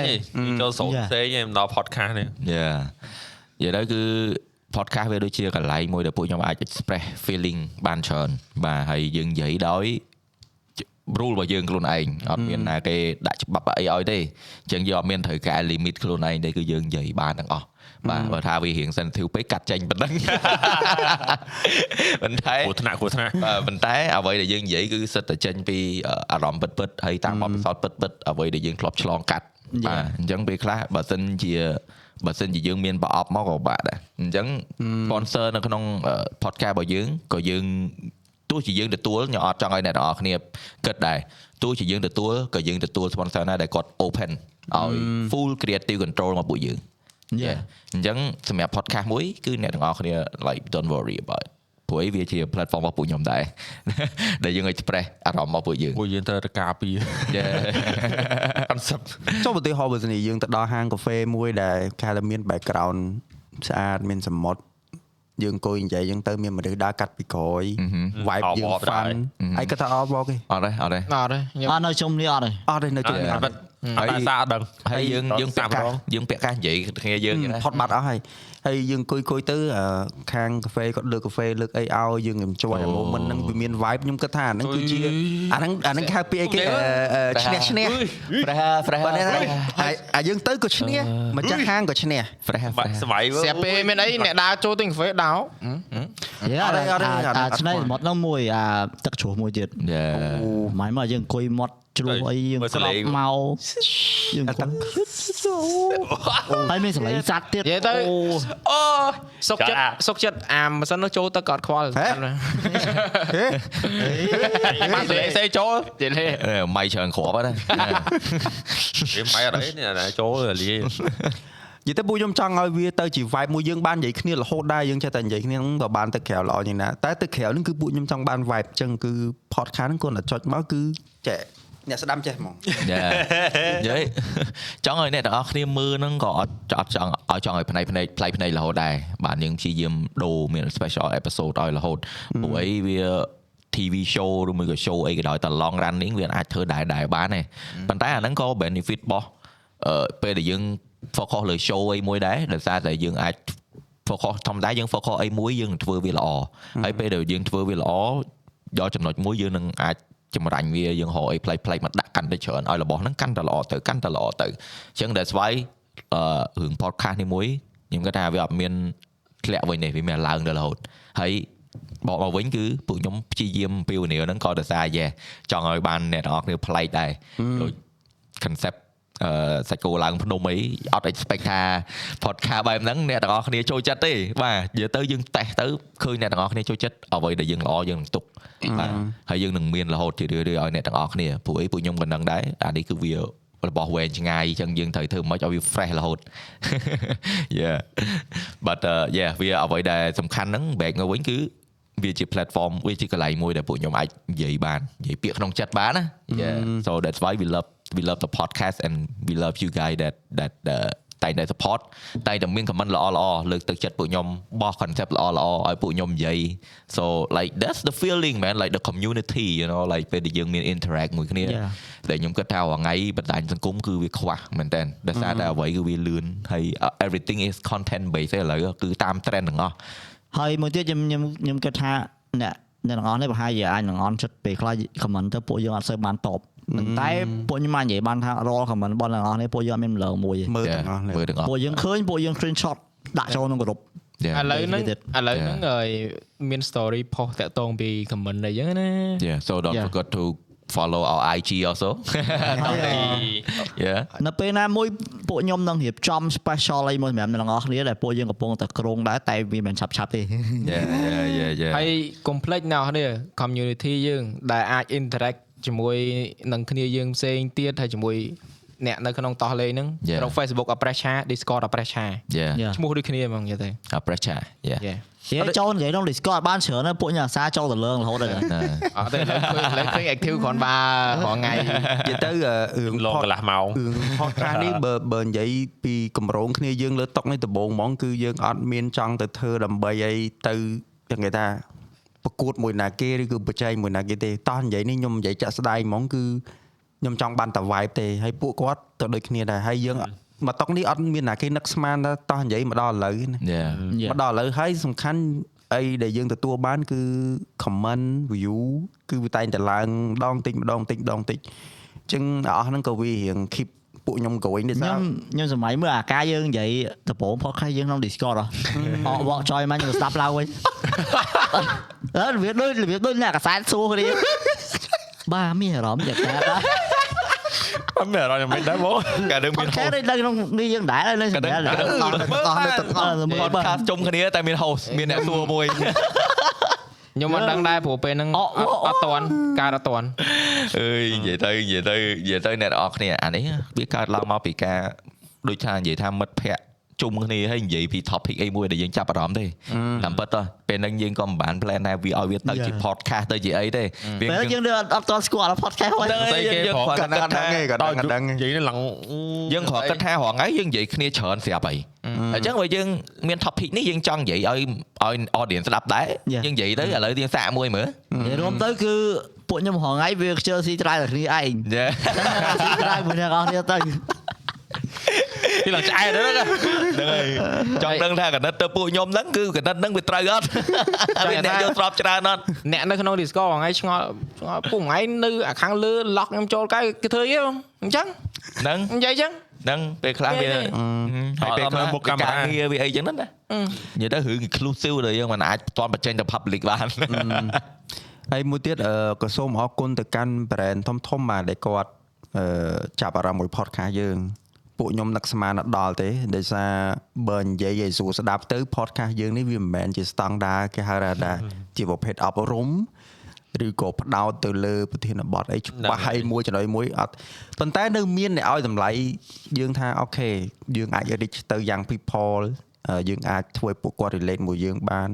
ចូលសូនផ្សេងឯងដល់ podcast នេះ Yeah និយាយទៅគឺ podcast វាដូចជាកន្លែងមួយដែលពួកខ្ញុំអាច express feeling បានច្រើនបាទហើយយើងនិយាយដោយ rule របស់យើងខ្លួនឯងអត់មានណាគេដាក់ច្បាប់អីឲ្យទេអញ្ចឹងយើងអត់មានត្រូវកែ limit ខ្លួនឯងទេគឺយើងនិយាយបានទាំងអស់បាទបើថាវារៀង sensitive ពេកកាត់ចេញប៉ុណ្ណឹងប៉ុន្តែគ្រោះថ្នាក់គ្រោះថ្នាក់បាទប៉ុន្តែអ្វីដែលយើងនិយាយគឺសិតតែចេញពីអារម្មណ៍ពិតៗហើយតាមបទពិសោធន៍ពិតៗអ្វីដែលយើងធ្លាប់ឆ្លងកាត់បាទអញ្ចឹងពេលខ្លះបើសិនជាបើសិនជាយើងមានប្រអប់មកក៏បាក់ដែរអញ្ចឹង sponsor នៅក្នុង podcast របស់យើងក៏យើង ទោះជាយើងទទួលខ្ញុំអត់ចង់ឲ្យអ្នកទាំងអស់គ្នាគិតដែរទោះជាយើងទទួលក៏យើងទទួល sponsor ណាដែលគាត់ open ឲ្យ full creative control មកពួកយើង Yeah. អញ្ចឹងសម្រាប់ podcast មួយគឺអ្នកទាំងអស់គ្នា like don't worry about it ព្រោះអីវាជា platform របស់ពួកខ្ញុំដែរដែលយើង express អារម្មណ៍របស់ពួកយើងពួកយើងត្រូវតែការពារ Yeah. concept ចុះឧទាហរណ៍បើសិនជាយើងទៅដល់ហាងកាហ្វេមួយដែលគេហៅថាមាន background ស្អាតមានសមុទ្រ យើងអង្គុយនិយាយយើងទៅមានមនុស្សដើរកាត់ពីក្រោយ vibe យើង fun ហើយគាត់ថាអត់មកទេអត់ទេអត់ទេអត់ទេខ្ញុំអត់នៅជុំនេះអត់ទេអត់ទេនៅជុំនេះអត់ទេអត់តែសារអត់ដឹងហើយយើងយើងពាក់កាសយើងពាក់កាសនិយាយគ្នាយើងចឹងណាផុតបាត់អស់ហើយ ហើយយើងអង្គុយអង្គុយទៅអឺខាងកាហ្វេគាត់លើកកាហ្វេលើកអីឲ្យយើង enjoy អា moment ហ្នឹងវាមាន vibe ខ្ញុំគិតថាអាហ្នឹងគឺជាអាហ្នឹងអាហ្នឹងគេហៅពីអីគេអឺអឺឈ្នះឈ្នះ fresh fresh បើនេះអាអាយើងទៅក៏ឈ្នះម្ចាស់ហាងក៏ឈ្នះ fresh បាច់សម័យស្រាប់ពេលមានអីអ្នកដើរចូលទិញកាហ្វេដើរយេអត់ទេអត់ទេអត់ទេអាអត់ឆ្នៃស្គាល់មាត់នោះមួយអាទឹកជ្រោះមួយទៀត Yeah ម៉ៃមកយើងអង្គុយមាត់ ជ្រោះអីយើងក្រោកមកយើងអង្គុយហើយមានសលេងសัตว์ទៀតនិយាយទៅអូអូសុកចិត្តសុកចិត្តអាមិនសិននោះចូលទៅក៏អត់ខ្វល់ហេបានលេសេចូលនិយាយលេម៉ៃច្រើនគ្រាប់ហ្នឹងវាម៉ៃអត់អីនេះអាចូលលាយនិយាយទៅពួកខ្ញុំចង់ឲ្យវាទៅជា vibe មួយយើងបាននិយាយគ្នារហូតដែរយើងចេះតែនិយាយគ្នាហ្នឹងបើបានទៅក្រៅល្អយ៉ាងណាតែទៅក្រៅហ្នឹងគឺពួកខ្ញុំចង់បាន vibe អញ្ចឹងគឺ podcast ហ្នឹងគាត់តែចុចមកគឺចេះ អ្នកស្ដាប់ចេះហ្មងយ៉ានិយាយចង់ឲ្យអ្នកទាំងអស់គ្នាមើលហ្នឹងក៏អត់អត់ចង់ឲ្យចង់ឲ្យផ្នែកផ្នែកផ្លៃផ្នែករហូតដែរបាទយើងព្យាយាមដូរមាន special episode ឲ្យរហូតព្រោះអីវា TV show ឬមួយក៏ show អីក៏ដោយតែ long running វាអាចធ្វើដែរដែរបានដែរប៉ុន្តែអាហ្នឹងក៏ benefit របស់អឺពេលដែលយើង focus លើ show អីមួយដែរដោយសារតែយើងអាច focus ធម្មតាយើង focus អីមួយយើងនឹងធ្វើវាល្អហើយពេលដែលយើងធ្វើវាល្អដល់ចំណុចមួយយើងនឹងអាច ចម្រាញ់វាយើងរកអីផ្លៃផ្លៃមកដាក់កាន់តែច្រើនឲ្យរបស់ហ្នឹងកាន់តែល្អទៅកាន់តែល្អទៅអញ្ចឹង that's why អឺរឿង podcast នេះមួយខ្ញុំគាត់ថាវាអត់មានធ្លាក់វិញទេវាមានឡើងទៅរហូតហើយបកមកវិញគឺពួកខ្ញុំព្យាយាមពីវនីហ្នឹងក៏ដោយសារយេចង់ឲ្យបានអ្នកទាំងអស់គ្នាប្លែកដែរដូច concept អឺ សាច់គោឡើងភ្នំអីអត់ expect ថា podcast បែបហ្នឹងអ្នកទាំងអស់គ្នាចូលចិត្តទេបាទនិយាយទៅយើងតេស្តទៅឃើញអ្នកទាំងអស់គ្នាចូលចិត្តអ្វីដែលយើងល្អយើងនឹងទុកបាទហើយយើងនឹងមានរហូតជារឿយៗឲ្យអ្នកទាំងអស់គ្នាព្រោះអីពួកខ្ញុំក៏នឹងដែរអានេះគឺវារបស់វែងឆ្ងាយអញ្ចឹងយើងត្រូវធ្វើមិនឲ្យវា fresh រហូត yeah but uh, yeah វាអ្វីដែលសំខាន់ហ្នឹង back មកវិញគឺវាជា platform វាជាកន្លែងមួយដែលពួកខ្ញុំអាចនិយាយបាននិយាយពាក្យក្នុងចិត្តបានណា yeah so that's why we love we love the podcast and we love you guys that that uh, តែងតែ support តែងតែមាន comment ល្អល្អលើកទឹកចិត្តពួកខ្ញុំបោះ concept ល្អល្អឲ្យពួកខ្ញុំនិយាយ so like that's the feeling man like the community you know like ពេលដែលយើងមាន interact មួយគ្នា Yeah. ដែលខ្ញុំគិតថារាល់ថ្ងៃបណ្ដាញសង្គមគឺវាខ្វះមែនតើដោយសារតែអ្វីគឺវាលឿនហើយ uh, everything is content based ទេឥឡូវគឺតាម trend ទាំងអស់ហើយមួយទៀតខ្ញុំខ្ញុំខ្ញុំគិតថាអ្នកអ្នកទាំងអស់នេះប្រហែលជាអាចនឹងអន់ចិត្តពេលខ្លះ comment ទៅពួកយើងអត់សូវបានតប ប៉ុន្តែពួកខ្ញុំអាចនិយាយបានថារាល់ comment របស់អ្នកទាំងអស់នេះពួកយើងអត់មានម្លងមួយទេមើល Yeah, ទាំងអស់មើលទាំងអស់ពួកយើងឃើញពួកយើង screenshot ដាក់ចូលក្នុងក្រុម Yeah. ឥឡូវហ្នឹងទៀតឥឡូវហ្នឹងហើយមាន story post តាក់ទងពី comment អីចឹងណា Yeah, so don't Yeah. forget to follow our IG also. yeah. នៅពេលណាមួយពួកខ្ញុំនឹងរៀបចំ special អីមួយសម្រាប់អ្នកទាំងអស់គ្នាដែលពួកយើងកំពុងតែក្រុងដែរតែវាមិនឆាប់ឆាប់ទេ Yeah, yeah, yeah, yeah. ហើយកុំភ្លេចអ្នកនរគ្នា community យើងដែលអាច interact ជាមួយនឹងគ្នាយើងផ្សេងទៀតហើយជាមួយអ្នកនៅក្នុងតោះលេងហ្នឹង Yeah. ក្នុង Facebook អប្រេសឆា Discord អប្រេសឆា Yeah យ៉ាឈ្មោះដូចគ្នាហ្មងនិយាយទៅអា pressure yeah យេនិយាយចូលនិយាយក្នុង Discord បានច្រើនណាស់ពួកញ៉ាសាចូលទៅលើងរហូតដល់ណាអត់ទេលើឃើញលើឃើញ active គ្រាន់បើរាល់ថ្ងៃនិយាយទៅអឺរឿងលង pod- កន្លះម៉ោងរឿង podcast នេះបើបើនិយាយពីកម្រងគ្នាយើងលើតុកនេះដំបូងហ្មងគឺយើងអត់មានចង់ទៅធ្វើដើម្បីអីទៅយ៉ាងគេថា ប្រកួតមួយណាគេឬគឺប្រជែងមួយណាគេទេតោះនិយាយនេះខ្ញុំនិយាយចាក់ស្ដាយហ្មងគឺខ្ញុំចង់បានតែ vibe ទេហើយពួកគាត់ទៅដូចគ្នាដែរហើយយើងមកតុកនេះអត់មានណាគេនឹកស្មានថាតោះនិយាយមកដល់ឥឡូវណា Yeah មកដល់ឥឡូវហើយសំខាន់អីដែលយើងទទួលបានគឺ comment view គឺវាតែងតែឡើងម្ដងតិចម្ដងតិចម្ដងតិចអញ្ចឹងអាអស់ហ្នឹងក៏វារៀង keep ពួកខ្ញុំ going ដែរខ្ញុំសារខ្ញុំសម័យមើលអាការយើងនិយាយដំបូង podcast យើងក្នុង Discord ហ៎អកបកចយមកខ្ញុំស្ដាប់ឡើងវិញអើរបៀបដូចរបៀបដូចអ្នកកសែតសួរគ្នាបាទមានអារម្មណ៍យ៉ាងណាបាទអត់មានអារម្មណ៍យ៉ាងម៉េចដែរបងកាលនឹងមាន podcast នេះនៅក្នុងនេះយើងដែរនៅសម្រាប់កាលនឹងអស់ទាំងអស់ទាំងអស់មើល podcast ជុំគ្នាតែមាន host មានអ្នកសួរមួយ ខ្ញុំអត់ដឹងដែរព្រោះពេលហ្នឹងអត់អត់តន់កើតអត់តន់អើយនិយាយទៅនិយាយទៅនិយាយទៅអ្នកនរអគ្នាអានេះវាកើតឡើងមកពីការដូចថានិយាយថាមិត្តភ័ក្តិ ជុំគ្នាហើយនិយាយពី topic អីមួយដែលយើងចាប់អារម្មណ៍ទេតាមពិតទៅពេលហ្នឹងយើងក៏មិនបាន plan ដែរវាឲ្យវាទៅជា podcast ទៅជាអីទេវាពេលយើងអត់អត់តស្គាល់ podcast ហ្នឹងហ្នឹងហើយយើងយើងគ្រាន់គាត់តែដឹងគាត់ថាទេគាត់ដឹងគាត់ដឹងនិយាយនេះឡើងយើងគ្រាន់គិតថារាល់ថ្ងៃយើងនិយាយគ្នាច្រើនស្រាប់ហើយអញ្ចឹងបើយើងមាន topic នេះយើងចង់និយាយឲ្យឲ្យ audience ស្ដាប់ដែរយើងនិយាយទៅឥឡូវយើងសាកមួយមើលនិយាយរួមទៅគឺពួកខ្ញុំរហងៃវាខ្ជិលស៊ីត្រៃតែគ្នាឯងយ៉ាស៊ីត្រៃមួយអ្នកនរគ្នាទៅ ទីឡើងឆ្អែតហ្នឹងហ្នឹងហើយចង់ដឹងថាកណិតទៅពួកខ្ញុំហ្នឹងគឺកណិតហ្នឹងវាត្រូវអត់វាអ្នកយកស្របច្រើនអត់អ្នកនៅក្នុង Discord រាល់ថ្ងៃឆ្ងល់ឆ្ងល់ពួកថ្ងៃនៅអាខាងលើ lock ខ្ញុំចូលកៅគេធ្វើអីបងអញ្ចឹងហ្នឹងនិយាយអញ្ចឹងហ្នឹងពេលខ្លះវាទេហើយពេលខ្លះអត់មកកាមេរ៉ាការងារវាអីចឹងហ្នឹងណានិយាយទៅរឿង exclusive ដែលយើងមិនអាចផ្ទាន់បញ្ចេញទៅ public បានហើយមួយទៀតអឺក៏សូមអរគុណទៅកាន់ brand ធំធំបាទដែលគាត់អឺចាប់អារម្មណ៍មួយ podcast យើង ពួកខ្ញុំនឹកស្មានអត់ដល់ទេដោយសារបើនិយាយឲ្យស្រួលស្ដាប់ទៅ podcast យើងនេះវាមិនមែនជាស្តង់ដារគេហៅថាជាប្រភេទអប់រំឬក៏ផ្ដោតទៅលើប្រធានបទអីច្បាស់ហើយមួយចំណុចមួយអត់ប៉ុន្តែនៅមានអ្នកឲ្យតម្លៃយើងថាអូខេយើងអាច reach ទៅ young people អឺយើងអាចធ្វើឲ្យពួកគាត់ relate មួយយើងបាន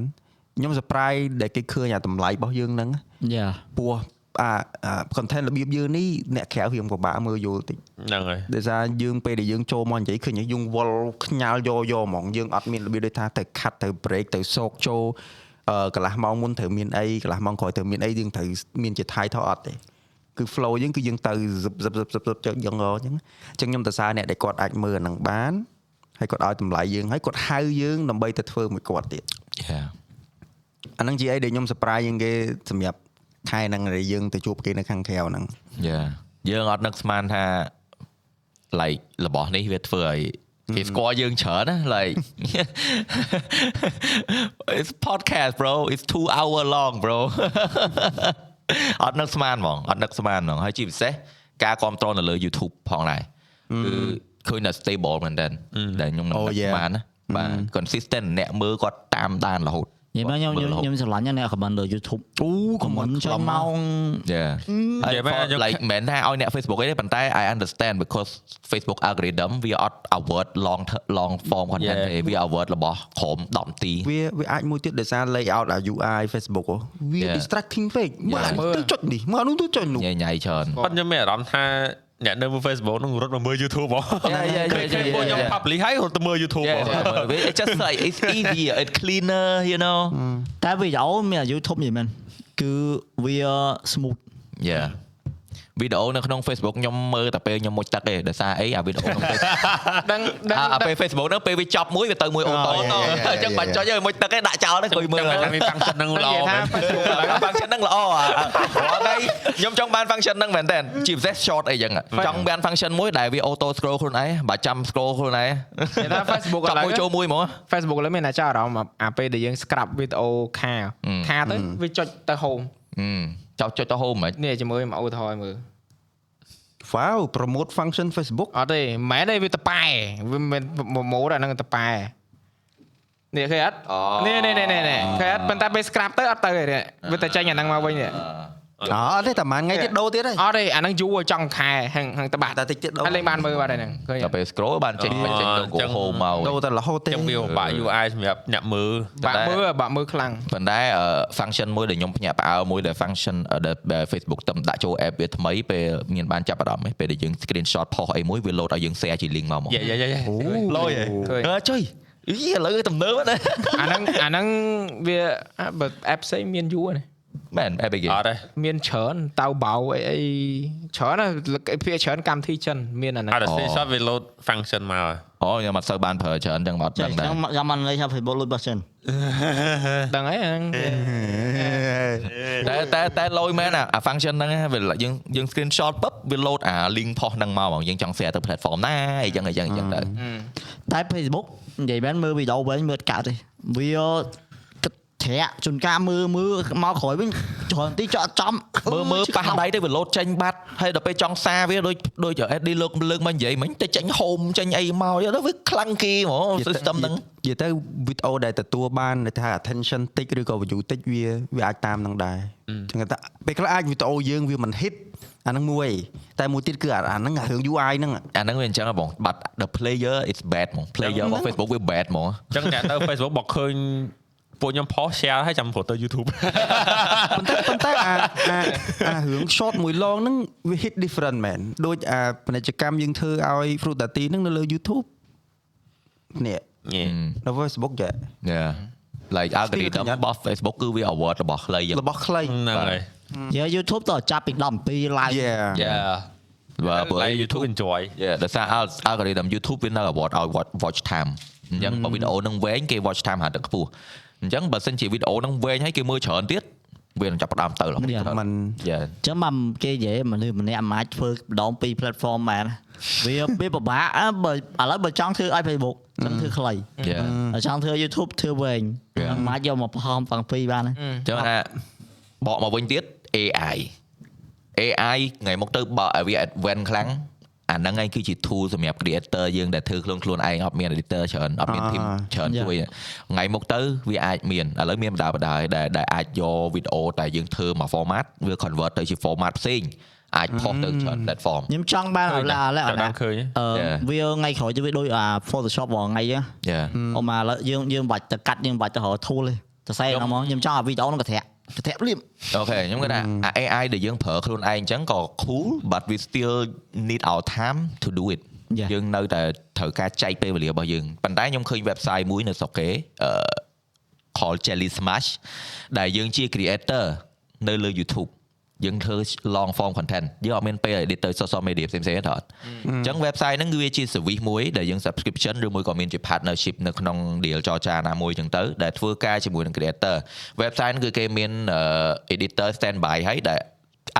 ខ្ញុំ surprise ដែលគេឃើញអាតម្លៃរបស់យើងហ្នឹងយ៉ាពោះ អាអា content របៀបយើងនេះអ្នកក្រៅរៀងពិបាកមើលយល់តិចហ្នឹងហើយដោយសារយើងពេលដែលយើងចូលមកនិយាយឃើញយើងវល់ខ្ញាល់យកយកហ្មងយើងអត់មានរបៀបដូចថាទៅខាត់ទៅ break ទៅសោកចូលអឺកន្លះម៉ោងមុនត្រូវមានអីកន្លះម៉ោងក្រោយត្រូវមានអីយើងត្រូវមានជា title អត់ទេគឺ flow យើងគឺយើងទៅ zip zip zip zip zip ចឹងយ៉ាងអញ្ចឹងអញ្ចឹងខ្ញុំទៅសារអ្នកដែលគាត់អាចមើលអាហ្នឹងបានហើយគាត់ឲ្យតម្លៃយើងហើយគាត់ហៅយើងដើម្បីទៅធ្វើមួយគាត់ទៀតយ៉ាអាហ្នឹងជាអីដែលខ្ញុំ surprise ជាងគេសម្រាប់ ខែហ្នឹងដែលយើងទៅជួបគេនៅខាងក្រៅហ្នឹងយ៉ាយើងអត់នឹកស្មានថា like របស់នេះវាធ្វើឲ្យគេស្គាល់យើងច្រើនណា like it's podcast bro it's 2 hour long bro អត់នឹកស្មានហ្មងអត់នឹកស្មានហ្មងហើយជាពិសេសការគ្រប់គ្រងនៅលើ YouTube ផងដែរគឺឃើញតែ stable មែនតើដែលខ្ញុំនឹក Oh, yeah. ស្មានណាបាទ consistent អ្នកមើលគាត់តាមដានរហូត និយាយមកខ្ញុំខ្ញុំខ្ញុំស្រឡាញ់ណាស់អ្នក comment លើ YouTube អូ comment ចុះម៉ោង Yeah និយាយមកខ្ញុំ like មិនមែនថាឲ្យអ្នក Facebook ទេប៉ុន្តែ I understand because Facebook algorithm វាអត់ award long ter- long form content Yeah. ទេវា award របស់ក្រុម10នាទីវាវាអាចមួយទៀតដោយសារ layout អា UI Facebook ហ៎វា Yeah. distracting ពេកមើល Yeah. អានេះទៅចុចនេះមើលអានោះទៅចុចនោះញ៉ៃញ៉ៃច្រើនប៉ុន្តែខ្ញុំមានអារម្មណ៍ថា អ្នកនៅមើល Facebook ហ្នឹងរត់មកមើល YouTube ហ៎ Yeah, yeah, yeah, ឃើញឃើញ yeah, ពួកខ្ញុំ yeah. publish ហើយរត់ទៅមើល YouTube ហ៎ Yeah, it's just like it's easier it's cleaner you know តែវីដេអូមាន YouTube និយាយមែនគឺវា smooth យ៉ា វីដេអូនៅក្នុង Facebook ខ្ញុំមើលតែពេលខ្ញុំមុជទឹកទេដោយសារអីអាវីដេអូក្នុង Facebook ដឹងដឹងអាអាពេល Facebook ហ្នឹងពេលវាចប់មួយវាទៅមួយអូតូ Oh, yeah, តូ yeah, yeah, អញ្ចឹងបាច់ yeah. ចុចឲ្យមុជទឹកទេដាក់ចោលទៅអង្គុយមើលចាំនេះ function ហ្នឹងល្អនិយាយថាមែន Facebook ឥឡូវ function ហ្នឹងល្អអារាល់ថ្ងៃខ្ញុំចង់បាន function ហ្នឹងមែនតើជាពិសេស short អីចឹងចង់បាន function មួយដែលវា auto scroll ខ្លួនឯងបើចាំ scroll ខ្លួនឯងនិយាយថា Facebook ឥចាប់ឡូវមួយចូលមួយហ្មង Facebook ឥឡូវមានតែចាប់អារម្មណ៍អាពេលដែលយើង scrap វីដេអូខាអឺខាទៅវាចុចទៅ home ហឹម ចោចចុចទៅ home ហ្មងនេះជាមួយមកឧទាហរណ៍ឲ្យមើល Wow promote function Facebook អត់ទេមិនមែនទេវាតប៉ែវាមិនមែនម៉ូតអាហ្នឹងតប៉ែនេះឃើញអត់នេះនេះនេះនេះឃើញអត់ប៉ុន្តែពេល scrap ទៅអត់ទៅទេនេះវាតែចេញអាហ្នឹងមកវិញនេះ អូអត់ទេតែប្រហែលថ្ងៃទៀតដូរទៀតហើយអត់ទេអាហ្នឹងយូរចង់ខែហាងហាងតបាត់តែតិចទៀតដូរហើយលេងបានមើលបាត់ហើយហ្នឹងឃើញដល់ពេល scroll បានចេញបញ្ចេញអឺ logo ចឹង home មកដូរតែរហូតទេចឹងវាពិបាក UI សម្រាប់អ្នកមើលបាក់មើលបាក់មើលខ្លាំងប៉ុន្តែអឺ function មួយដែលខ្ញុំភ្ញាក់ផ្អើលមួយដែល function អឺដែល Facebook ទំដាក់ចូល app វាថ្មីពេលមានបានចាប់អារម្មណ៍ឯងពេលដែលយើង screenshot ផុសអីមួយវា load ឲ្យយើង share ជា link មកមកយេយេយេលយហ៎ឃើញអើចុយអីឥឡូវទំនើបណាស់អាហ្នឹងអាហ្នឹងវាអាបើ app ផ្សេងមានយូរណា មែន app គេអត់ទេមានច្រើនតៅបៅអីអីច្រើនណាភាគច្រើនកម្មវិធីចិនមានអាហ្នឹងអត់ screenshot វា load function មកហើយអូខ្ញុំអត់សូវបានប្រើច្រើនចឹងអត់ចាដឹងដែរខ្ញុំខ្ញុំមិនលេង Facebook លុយបោះចិនដឹងហើយអាហ្នឹងតែតែតែលយមែនអាអា function ហ្នឹងណាវាយើងយើង screenshot ពឹបវា load អា link ផុសហ្នឹងមកហ្មងយើងចង់ share ទៅ platform ណាអីចឹងអីចឹងអីចឹងទៅតែ Facebook និយាយមែនមើលវីដេអូវិញមើលកើតទេវា ច្រាក់ជួនកាលមើលមើលមកក្រោយវិញច្រើនទីចកចំមើលមើលប៉ះដៃទៅវាលោតចេញបាត់ហើយដល់ពេលចង់សារវាដូចដូច SD លើកលើកមកនិយាយមិញទៅចេញហូមចេញអីមកទៅវាខ្លាំងគេហ្មង system ហ្នឹងនិយាយទៅវីដេអូដែលទទួលបានថា attention តិចឬក៏ view តិចវាវាអាចតាមនឹងដែរចឹងថាពេលខ្លះអាចវីដេអូយើងវាមិន hit អាហ្នឹងមួយតែមួយទៀតគឺអាហ្នឹងអារឿង UI ហ្នឹងអាហ្នឹងវាអញ្ចឹងហ៎បងបាត់ the player is bad ហ្មង player របស់ Facebook វា bad ហ្មងអញ្ចឹងអ្នកទៅ Facebook បើឃើញ ពួកខ្ញុំផុស share ហើយចាំព្រោះទៅ YouTube ប៉ុន្តែប៉ុន្តែអាអាអារឿង short មួយ long ហ្នឹងវា hit different មែនដូចអាពាណិជ្ជកម្មយើងធ្វើឲ្យ Fruit Daddy ហ្នឹងនៅលើ YouTube នេះញ៉េនៅ Facebook ចា Yeah like algorithm របស់ Facebook គឺវា award របស់ខ្លីអញ្ចឹងរបស់ខ្លីហ្នឹងហើយយើ YouTube តចាប់ពី12 live Yeah Yeah បើព្រោះ like YouTube YouTube enjoy យេដោយសារ al- algorithm YouTube វានៅ award ឲ្យ watch- watch time អញ្ចឹងបើវីដេអូហ្នឹងវែងគេ watch time ហាក់ទឹកខ្ពស់ អញ្ចឹងបើសិនជាវីដេអូហ្នឹងវែងហើយគេមើលច្រើនទៀតវានឹងចាប់ផ្ដើមទៅឡើយ Yeah. มันយេចឹងមកគេនិយាយមនុស្សម្នាក់មិនអាចធ្វើម្ដងពីរ platform មែនវាវាពិបាកអើបើឥឡូវបើចង់ធ្វើឲ្យ Facebook ចង់ធ្វើខ្លីយេបើចង់ធ្វើ YouTube ធ្វើវែង Yeah. មិនអាចយកមកបង្ហំទាំងពីរបានទេអញ្ចឹងថាបកមកវិញទៀត AI AI ថ្ងៃមុខទៅបើឲ្យវា advance ខ្លាំង អាហ្នឹងឯងគឺជា tool សម្រាប់ creator យើងដែលធ្វើខ្លួនខ្លួនឯងអត់មាន editor ច្រើនអត់មាន team ច្រើន Yeah. ជួយថ្ងៃមុខទៅវាអាចមានឥឡូវមានបណ្ដាបណ្ដាហើយដែលដែលអាចយកវីដេអូតែយើងធ្វើមក format វា convert ទៅជា format ផ្សេងអាចផុសទៅច្រើន platform ខ្ញុំចង់បានឲ្យឡាឡាតែដល់ឃើញអឺ Yeah. វាថ្ងៃក្រោយទៅវាដូចអា Photoshop រាល់ថ្ងៃហ្នឹង Yeah អូមកឥឡូវយើងយើងបាច់ទៅកាត់យើងបាច់ទៅរក tool ទេទៅសែហ្នឹងហ្មងខ្ញុំចង់ឲ្យវីដេអូហ្នឹងកធាក់ កធាក់ភ្លាមអូខេខ្ញុំគាត់ថាអា AI ដែលយើងប្រើខ្លួនឯងអញ្ចឹងក៏ cool but we still need our time to do it Yeah. យើងនៅតែត្រូវការចែកពេលវេលារបស់យើងប៉ុន្តែខ្ញុំឃើញ website មួយនៅស្រុកគេអឺ called Jelly Smash ដែលយើងជា creator នៅលើ YouTube យើងធ្វើ long form content យើងអត់មានពេល edit ទៅ social media ផ្សេងៗទេអត់អញ្ចឹង website ហ្នឹងគឺវាជា service មួយដែលយើង subscription ឬមួយក៏មានជា partnership នៅក្នុង deal ចរចាណាមួយអញ្ចឹងទៅដែលធ្វើការជាមួយនឹង creator website ហ្នឹងគឺគេមានអឺ editor standby ហើយដែល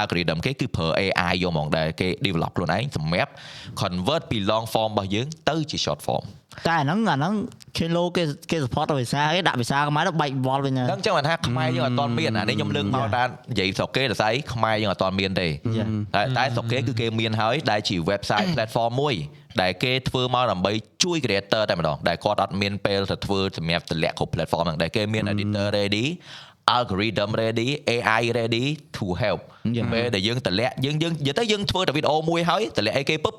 algorithm គេគឺប្រើ AI យកហ្មងដែលគេ develop ខ្លួនឯងសម្រាប់ convert ពី long form របស់យើងទៅជា short form តែអាហ្នឹងអាហ្នឹងគេលោគេគេ support ដល់ភាសាគេដាក់ភាសាខ្មែរទៅបែកវល់វិញហើយហ្នឹងចឹងបានថាខ្មែរយើងអត់ទាន់មានអានេះខ្ញុំលើកមកថានិយាយស្រុកគេដល់ស្អីខ្មែរយើងអត់ទាន់មានទេ Yeah. តែតែស្រុកគេគឺគេមានហើយដែលជា website platform មួយដែលគេធ្វើមកដើម្បីជួយ creator តែម្ដងដែលគាត់អត់មានពេលទៅធ្វើសម្រាប់តម្លាក់គ្រប់ platform ហ្នឹងដែលគេមាន editor ready algorithm ready AI ready to help ពេលដែលយើងតម្លាក់យើងយើងនិយាយទៅយើងធ្វើតែវីដេអូមួយហើយតម្លាក់អីគេពុប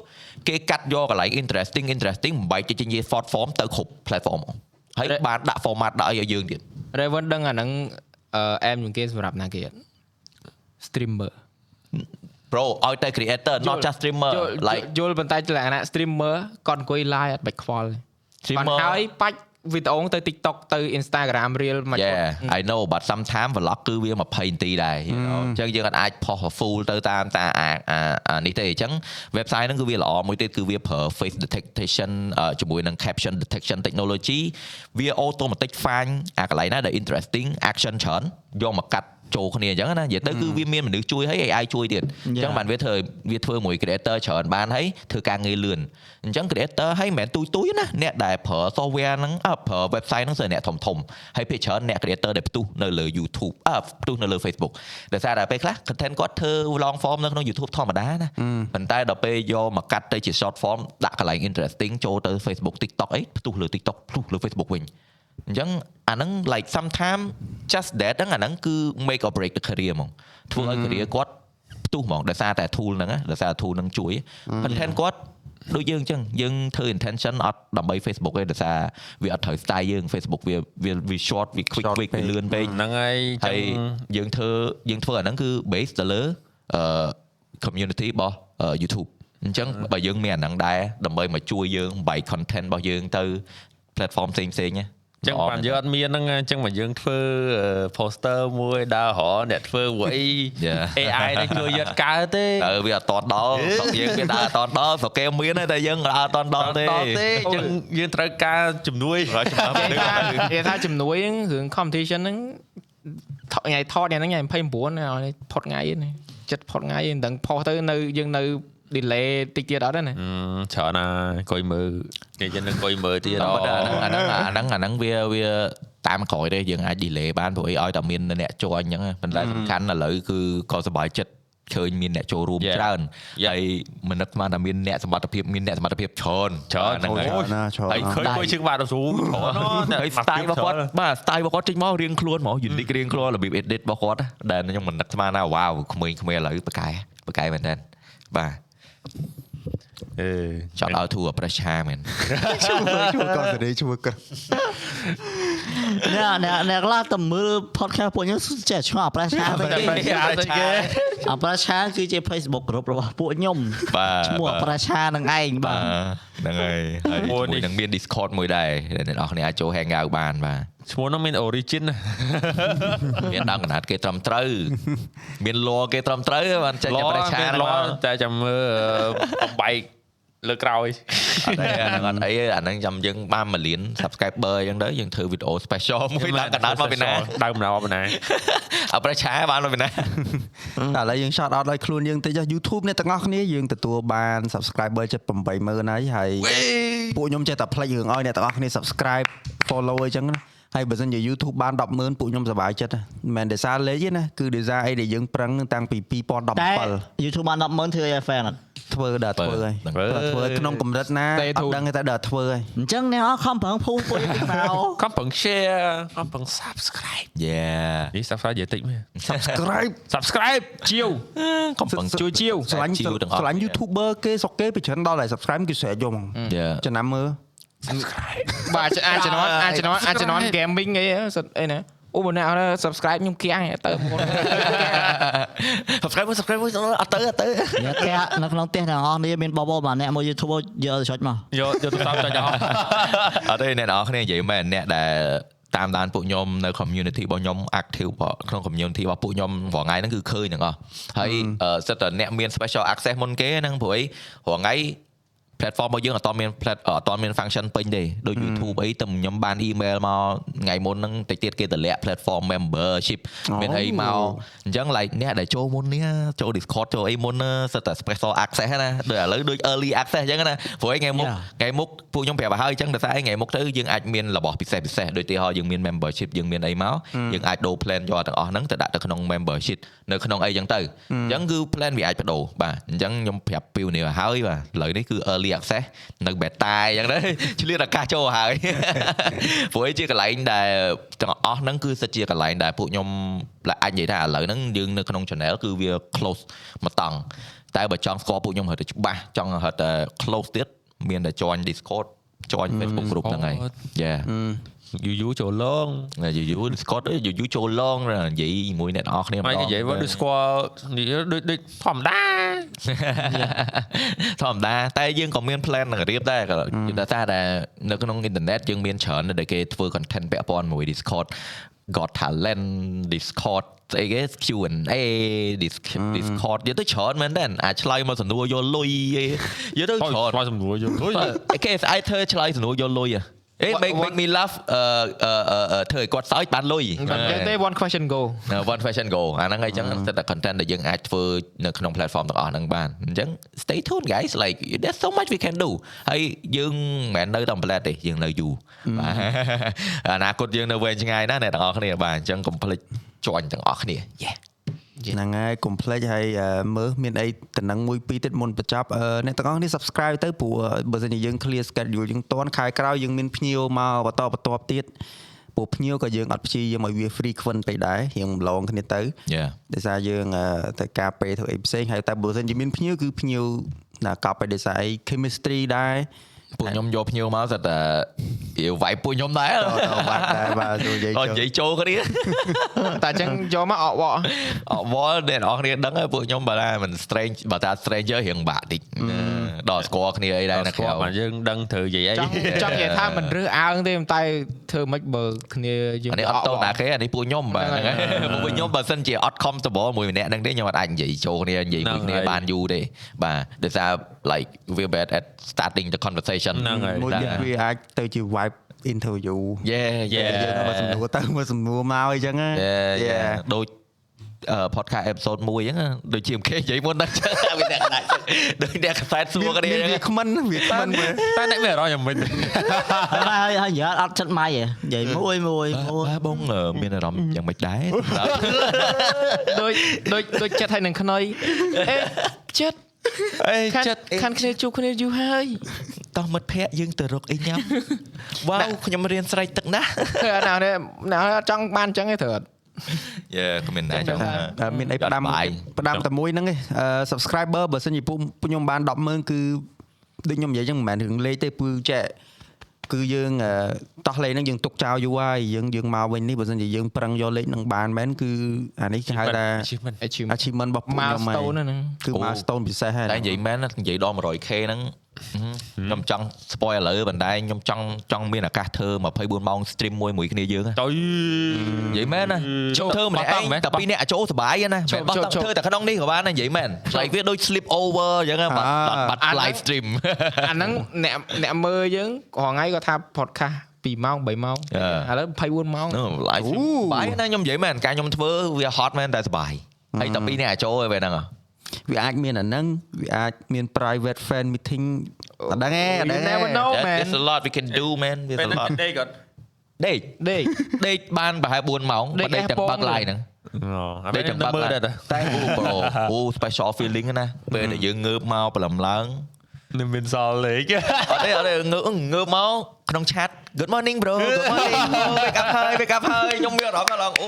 គេកាត់យកកន្លែង interesting interesting បំបែកទៅជា short form ទៅគ្រប់ platform ហ្មងហើយបានដាក់ format ដាក់អីឲ្យយើងទៀត Raven ដឹងអាហ្នឹងអឺអែមជាងគេសម្រាប់ណាគេអត់ streamer bro ឲ្យតែ creator not just streamer យល់ like យល់ប៉ុន្តែលក្ខណៈ streamer គាត់អង្គុយ live អត់បាច់ខ្វល់ទេ streamer គាត់ហើយបាច់ វីដេអូទៅ TikTok ទៅ Instagram reel មក Yeah I know but sometimes vlog គឺវា20នាទីដែរ you know អញ្ចឹងយើងអាចផុស full ទៅតាមតាអាអាអានេះទេអញ្ចឹង website ហ្នឹងគឺវាល្អមួយទៀតគឺវាប្រើ face detection អឺជាមួយនឹង caption detection technology វា automatic find អាកន្លែងណាដែល interesting action ច្រើនយកមកកាត់ ចូលគ្នាអញ្ចឹងណានិយាយទៅគឺវាមានមនុស្សជួយហើយ AI ជួយទៀតអញ្ចឹងបានវាធ្វើវាធ្វើមួយ creator ច្រើនបានហើយធ្វើការងារលឿនអញ្ចឹង creator ហើយមិនមែនទូចទូចណាអ្នកដែលប្រើ software ហ្នឹងអើប្រើ website ហ្នឹងគឺអ្នកធំធំហើយភាគច្រើនអ្នក creator ដែលផ្ទុះនៅលើ YouTube អើផ្ទុះនៅលើ Facebook ដោយសារតែពេលខ្លះ content គាត់ធ្វើ long form នៅក្នុង YouTube ធម្មតាណាប៉ុន្តែដល់ពេលយកមកកាត់ទៅជា short form ដាក់កន្លែង interesting ចូលទៅ Facebook TikTok អីផ្ទុះលើ TikTok ផ្ទុះលើ Facebook វិញអញ្ចឹងអាហ្នឹង like sometime just that ហ្នឹងអាហ្នឹងគឺ make or break the career ហ្មងធ្វើឲ្យ career គាត់ផ្ទុះហ្មងដោយសារតែ tool ហ្នឹងណាដោយសារ tool ហ្នឹងជួយ content គាត់ដូចយើងអញ្ចឹងយើងធ្វើ intention អត់ដើម្បី Facebook ទេដោយសារវាអត់ត្រូវ style យើង Facebook វាវាវា short វា quick Short quick វាពេកលឿនពេកហ្នឹងហើយចឹហើងយយើងធ្វើយើងធ្វើអាហ្នឹងគឺ base ទៅលើអឺ community របស់អឺ YouTube អញ្ចឹងបើយើងមានអាហ្នឹងដែរដើម្បីមកជួយយើងបែក content របស់យើងទៅ platform ផ្សេងផ្សេងៗណា ចឹងបានយើងអត់មានហ្នឹងអញ្ចឹងមកយើងធ្វើអឺ poster មួយដើររកអ្នកធ្វើមួយ Yeah. AI នេះជួយយកកើតទេទៅវាអត់តតដល់ស្រុកយើងវាដើរអត់តតដល់ស្រុកគេមានទេតែយើងដើរអត់តដល់ទេតទេអញ្ចឹងយើងត្រូវការជំនួយនិយាយថានិយាយថាជំនួយហ្នឹងរឿង competition ហ្នឹងថតថ្ងៃថតថ្ងៃហ្នឹងថ្ងៃ29ឲ្យផុតថ្ងៃហ្នឹងចិត្តផុតថ្ងៃមិនដឹងផុសទៅនៅយើងនៅ delay តិចទៀតអត់ទេណាអឺច្រើនណាស់អង្គុយមើលគេយើងនឹងអង្គុយមើលទៀតធម្មតាអាហ្នឹងអាហ្នឹងអាហ្នឹងវាវាតាមក្រោយទេយើងអាច delay បានព្រោះអីឲ្យតែមានអ្នកចូលអញ្ចឹងប៉ុន្តែសំខាន់ឥឡូវគឺក៏សប្បាយចិត្តឃើញមានអ្នកចូលរួម Yeah. ច្រើន Yeah. ហើយមនិតស្មានតែមានអ្នកសមត្ថភាពមានអ្នកសមត្ថភាពច្រើនច្រើនហ្នឹងហើយច្រើនណាស់ច្រើនហើយណាស់ឃើញគួយជើងបាត់ទៅស្រួលច្រើនណាស់តែហើយ style របស់គាត់បាទ style របស់គាត់ចេញមករៀងខ្លួនហ្មង unique រៀងខ្លួនរបៀប edit របស់គាត់ណាដែលខ្ញុំមិននឹកស្មានថាវ៉ាវក្មេងៗឥឡូវបកែបកែមែនតើបាទ អឺចង់ឲ្យធូរ pressure មែនជួយជួយគាត់សេរីជួយគាត់អ្នកអ្នកអ្នកខ្លះទៅមើល podcast ពួកខ្ញុំចេះឆ្ងល់ប្រឆាទៅគេអប្រឆាគឺជា Facebook group របស់ពួកខ្ញុំបាទឈ្មោះអប្រឆានឹងឯងបាបាទទហ្នឹងហើយហើយមួយនេះមួយនឹងមាន Discord មួយដែរដែលអ្នកនរគ្នាអាចចូល hang out បានបាទ ឈ្មោះនោះមាន origin ណាមានដើមកណ្ដាតគេត្រឹមត្រូវមាន lore គេត្រឹមត្រូវបានចេញតែប្រឆាមានហ្នឹងលមកតែចាំមើលបែកលើក្រោយអត់ទេអាហ្នឹងអត់អីទេអាហ្នឹងចាំយើងបាន1លាន subscriber អញ្ចឹងទៅយើងធ្វើវីដេអូ special មួយឡើងកណ្ដាតមកពីណាដើមមកពីណាអប្រឆាបានមកពីណាតែឥឡូវយើង shout out ឲ្យខ្លួនយើងតិចចុះ YouTube អ្នកទាំងអស់គ្នាយើងទទួលបាន subscriber ជិត80000ហើយហើយពួកខ្ញុំចេះតែផ្លេចរឿងឲ្យអ្នកទាំងអស់គ្នា subscribe follow អីចឹងណា ហើយបើសិនជា YouTube បាន100,000ពួកខ្ញុំសប្បាយចិត្តណាមិនមែនដោយសារលេខទេណាគឺដោយសារអីដែលយើងប្រឹងតាំងពីតែ2017 YouTube បាន100000ធ្វើឲ្យ fan អត់ធ្វើដល់ធ្វើហើយដល់ធ្វើហើយក្នុងកម្រិតណាអត់ដឹងទេតែដល់ធ្វើហើយអញ្ចឹងអ្នកអត់ខំប្រឹងភូពួកយើងមកខំប្រឹង share ខំប្រឹង subscribe Yeah នេះ subscribe និយាយតិចមែន subscribe subscribe ជាវកំពុងជួយជាវស្រឡាញ់ជីវទាំងអស់ស្រឡាញ់ YouTuber គេស្រុកគេពីច្រើនដល់ហើយ subscribe គឺស្រែកយកហ្មង Yeah ចំណាំមើល បាទអាចជំនាន់អាចជំនាន់អាចជំនាន់ gaming អីសិតអីណាអូបើអ្នកអត់ subscribe ខ្ញុំគៀងទៅមុន subscribe subscribe អត់ទៅអត់ទៅអ្នកគេនៅក្នុងផ្ទះទាំងអស់គ្នាមានបបោបាទអ្នកមួយ YouTube យកទៅចុចមកយកយកទៅតាមចុចអស់អត់ទេអ្នកនរគ្នានិយាយមែនអ្នកដែលតាមដានពួកខ្ញុំនៅ community របស់ខ្ញុំ active ក្នុង community របស់ពួកខ្ញុំរាល់ថ្ងៃហ្នឹងគឺឃើញទាំងអស់ហើយអឺសិតតែអ្នកមាន special access មុនគេហ្នឹងព្រោះអីរាល់ថ្ងៃ platform របស់យើងអត់តមាន plat អត់តមាន function ពេញទេដូច YouTube អីតែខ្ញុំបាន email មកថ្ងៃមុនហ្នឹងតិចទៀតគេតម្លាក់ platform membership មានអីមកអញ្ចឹង like អ្នកដែលចូលមុននេះចូល Discord ចូលអីមុនណាសិតតែ special access ណាដូចឥឡូវដូច early access អញ្ចឹងណាព្រោះឯងថ្ងៃមុខថ្ងៃមុខពួកខ្ញុំប្រាប់ឲ្យហើយអញ្ចឹងតែតែឯងថ្ងៃមុខទៅយើងអាចមានរបស់ពិសេសពិសេសដូចទីហោយើងមាន membership យើងមានអីមកយើងអាចដូរ plan យកទាំងអស់ហ្នឹងទៅដាក់ទៅក្នុង membership នៅក្នុងអីអញ្ចឹងទៅអញ្ចឹងគឺ plan វាអាចបដូរបាទអញ្ចឹងខ្ញុំប្រាប់ pioneer ហើយបាទឥឡូវនេះគឺ early access នៅ beta អញ្ចឹងទៅឆ្លៀតឱកាសចូលហើយព្រោះឯងជាកន្លែងដែលទាំងអស់ហ្នឹងគឺសិតជាកន្លែងដែលពួកខ្ញុំអាចនិយាយថាឥឡូវហ្នឹងយើងនៅក្នុង channel គឺវា close មកតង់តែបើចង់ស្គាល់ពួកខ្ញុំរត់ទៅច្បាស់ចង់រត់តែ close ទៀតមានតែ join Discord join Facebook group ហ្នឹងហើយ Yeah យូរយូរចូលឡងយូរយូរ Discord យូរយូរចូលឡងនិយាយជាមួយអ្នកនរគ្នាម្ដហើយងនិយាយមកដូចស្គាល់និយាយដូចដូចធម្មតាធម្មតាតែយើងក៏មាន plan នឹងរៀបដែរក៏ដោយសារតែនៅក្នុងអ៊ីនធឺណិតយើងមានច្រើនដែលគេធ្វើ content ពាក់ព័ន្ធមួយ Discord got talent Discord ស្អីគេ Q&A Dis- Discord យកទៅច្រើនមែនតើអាចឆ្លើយមកសំណួរយកលុយអីយកទៅហើយច្រើនឆ្លើយសំណួរយកលុយគេស្អែកធ្វើឆ្លើយសំណួរយកលុយហ៎ អេ make make me laugh អឺអឺអឺធ្វើឲ្យគាត់សើចបានលុយមិនទេទេ one question go នៅ one fashion go អាហ្នឹងអីចឹងតែតែ content ដែលយើងអាចធ្វើនៅក្នុង platform ទាំងអស់ហ្នឹងបានអញ្ចឹង stay tuned guys like there's so much we can do ហើយយើងមិនមែននៅតែ plate ទេយើងនៅយូរបាទអនាគតយើងនៅវែងឆ្ងាយណាស់អ្នកទាំងអស់គ្នាបាទអញ្ចឹងកុំភ្លេច join ទាំងអស់គ្នា yeah ហ្នឹងហើយកុំភ្លេចហើយអឺមើលមានអីតំណឹងមួយពីរទៀតមុនបញ្ចប់អឺអ្នកទាំងអស់គ្នា subscribe ទៅព្រោះបើសិនជាយើង clear schedule យើងតន់ខែក្រោយយើងមានភ្ញៀវមកបន្តបន្តទៀតពួកភ្ញៀវក៏យើងអត់ព្យាយាមឲ្យវា free ខ្វិនពេកដែររៀងម្លងគ្នាទៅ Yeah ដោយសារយើងអឺទៅការពេលធ្វើអីផ្សេងហើយតែបើសិនជាមានភ្ញៀវគឺភ្ញៀវណាកប់ឲ្យដោយសារអី chemistry ដែរ ពួកខ្ញុំយកភ្ញៀវមកសិតតែវាវាយពួកខ្ញុំដែរទៅទៅបាត់ដែរបាទចូលនិយាយអត់និយាយចូលគ្នាតែអញ្ចឹងយកមកអកវក់អវល់អ្នកនរគ្នាដឹងហើយពួកខ្ញុំបើថាមិន strange បើថា stranger រៀងបាក់តិចដល់ស្គាល់គ្នាអីដែរនៅស្ក្រៅគាល់មកយើងដឹងត្រូវនិយាយអីចង់ចង់និយាយថាមិនរើសអើងទេតែធ្វើម៉េចបើគ្នាយើងអានេះអត់តូនណាគេអានេះពួកខ្ញុំបាទហ្នឹងហើយពួកខ្ញុំបើសិនជាអត់ comfortable មួយម្នាក់ហ្នឹងទេខ្ញុំអត់អាចនិយាយចូលគ្នានិយាយមួយគ្នាបានយូរទេបាទដោយសារ like we're bad at starting the conversation ហ្នឹងហើយមួយទៀតវាអាចទៅជា vibe interview yeah yeah Yeah. យើងមើលសំណួរទៅមើលសំណួរមកអីចឹងណា yeah yeah ដូចអឺ podcast episode 1អញ្ចឹងដូចជា MK និយាយមុនហ្នឹងចឹងវាអ្នកកណ្ដាច់ដូចអ្នកខ្សែសួរគ្នាអញ្ចឹងវាខ្មិនវាខ្មិនមើលតែអ្នកមានអារម្មណ៍យ៉ាងម៉េចហើយហើយនិយាយអត់ចិត្តម៉ៃហ៎និយាយមួយមួយមួយបាទបងអឺមានអារម្មណ៍យ៉ាងម៉េចដែរដូចដូចដូចចិត្តហើយនឹងខ្នុយអេចិត្តអេខានចិត្តខានគ្នាជួបគ្នាយូរហើយ តោះមិត្តភ័ក្ដិយើងទៅរកអីញ៉ាំវ៉ាវខ្ញុំរៀនស្រែកទឹកណាស់ធ្វើអាណានេះណាអត់ចង់បានអញ្ចឹងទេត្រូវអត់យេក៏មានដែរចឹងអឺមានអីផ្ដាំបាយផ្ដាំតែមួយហ្នឹងឯងអឺ subscriber បើសិនជាពួកពួកខ្ញុំបាន100000គឺដូចខ្ញុំនិយាយចឹងមិនមែនរឿងលេខទេគឺចែកគឺយើងអឺតោះលេខហ្នឹងយើងទុកចោលយូរហើយយើងយើងមកវិញនេះបើសិនជាយើងប្រឹងយកលេខហ្នឹងបានមែនគឺអានេះគេហៅថា achievement achievement achievement របស់ពួកខ្ញុំហើយ milestone ហ្នឹងគឺ milestone ពិសេសហើយតែនិយាយមែនណានិយាយដល់ 100k ហ្នឹង ខ្ញុំចង់ spoil ឥឡូវប៉ុន្តែខ្ញុំចង់ចង់មានឱកាសធ្វើ24ម៉ោង stream មួយមួយគ្នាយើងណាទៅនិយាយមែនណាចូលធ្វើម្នាក់ឯងតែពីរនាក់ចូលសុបាយណាមិនបោះតង់ធ្វើតែក្នុងនេះក៏បានដែរនិយាយមែន like វាដូច sleep over អញ្ចឹងបាត់បាត់ live stream អាហ្នឹងអ្នកអ្នកមើលយើងរាល់ថ្ងៃគាត់ថា podcast 2ម៉ោង3ម៉ោងអឺឥឡូវ24ម៉ោងហ្នឹង live stream បាយណាខ្ញុំនិយាយមែនការខ្ញុំធ្វើវា hot មែនតែសុបាយហើយតែពីរនាក់ចូលឯពេលហ្នឹងហ៎ វាអាចមានអាហ្នឹងវាអាចមាន private fan meeting អត់ដឹងទេអត់ដឹង You ទេ never know That- man There's a lot we can do man there's ពេល a ហ្នឹង lot ដេកគាត់ដេកដេកដេកបានប្រហែល4ម៉ោងដេកបើដេកទាំងអេសពងបើក live ហ្នឹងអូដេកទាំងបើកមើល live ដែរតែអូ bro អូ special feeling ណាពេលដែលយើងងើបមកព្រលឹមឡើង នឹងមានសល់លេខអត់ទេអត់ទេងើបងើបមកក្នុង chat good morning bro good morning wake up ហើយ wake up ហើយខ្ញុំមានអារម្មណ៍ឡើងអូ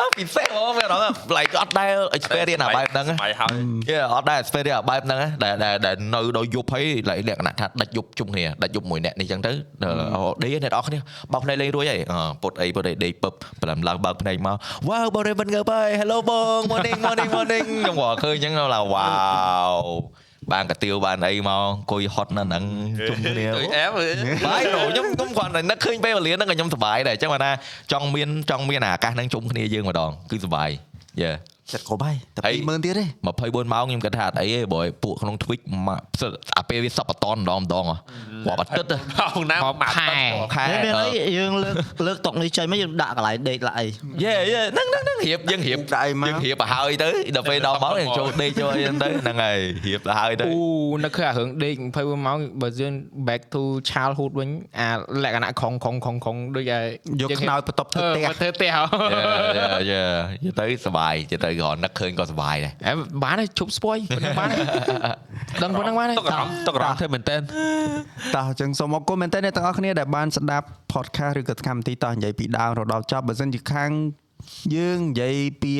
ឡើងពិសេសហ្មងមានអារម្មណ៍ like អត់ដែល experience អាបែបហ្នឹងបាយហើយយេអត់ដែរ experience អាបែបហ្នឹងដែលដែលដែលនៅដល់យប់ហើយលក្ខណៈថាដាច់យប់ជុំគ្នាដាច់យប់មួយអ្នកនេះចឹងទៅអូដេកអ្នកនរគ្នាបើកភ្នែកលេងរួចហើយអពុតអីពុតអីដេកពឹបប្រឡំឡើងបើកភ្នែកមក wow បង Raven ងើបហើយ hello បង morning morning morning ខ្ញុំក៏ឃើញចឹងឡើង wow បានកាទៀវបានអីមកអង្គុយហត់នៅហ្នឹងជុំគ្នាទៅអែបបាយប្រូខ្ញុំខ្ញុំគាត់តែនឹកឃើញពេលវេលាហ្នឹងក៏ខ្ញុំសប្បាយដែរអញ្ចឹងបានថាចង់មានចង់មានអាកាសហ្នឹងជុំគ្នាយើងម្ដងគឺសប្បាយយេ ចិត្តគ្រប់ហើយតែហើយ20000ទៀតទេ24ម៉ោងខ្ញុំគិតថាអត់អីទេបើឲ្យពួកក្នុង Twitch មកផ្សិតអាពេលវាសពតនម្ដងម្ដងហ៎រាប់អាទិត្យហ៎ហៅណារាប់ខែខែមានអីយើងលើកលើកតុកនេះចេញមកយើងដាក់កន្លែងដេកឡាក់អីយេយេហ្នឹងហ្នឹងហ្នឹងរៀបយើងរៀបដាក់អីមកយើងរៀបទៅហើយទៅដល់ពេលដល់មកយើងចូលដេកចូលអីហ្នឹងទៅហ្នឹងហើយរៀបទៅហើយទៅអូនឹកឃើញអារឿងដេក24ម៉ោងបើយើង back to childhood វិញអាលក្ខណៈខំខំខំខំដូចឯយកខ្នើយបន្ទប់ធ្វើផ្ទះធ្វើផ្ទះយេយេយេទៅសប្បាយយេទៅគ្រាន់នឹកឃើញក៏សប្បាយដែរអែបានហើយជប់ស្ពួយប៉ុណ្ណឹងបានហើយដឹងប៉ុណ្ណឹងបានហើយទុកអារម្មណ៍ទុកអារម្មណ៍ធ្វើមែនតើតោះអញ្ចឹងសូមអរគុណមែនទែនអ្នកទាំងអស់គ្នាដែលបានស្ដាប់ podcast ឬក៏កម្មវិធីតោះនិយាយពីដើមរហូតដល់ចប់បើសិនជាខាងយើងនិយាយពី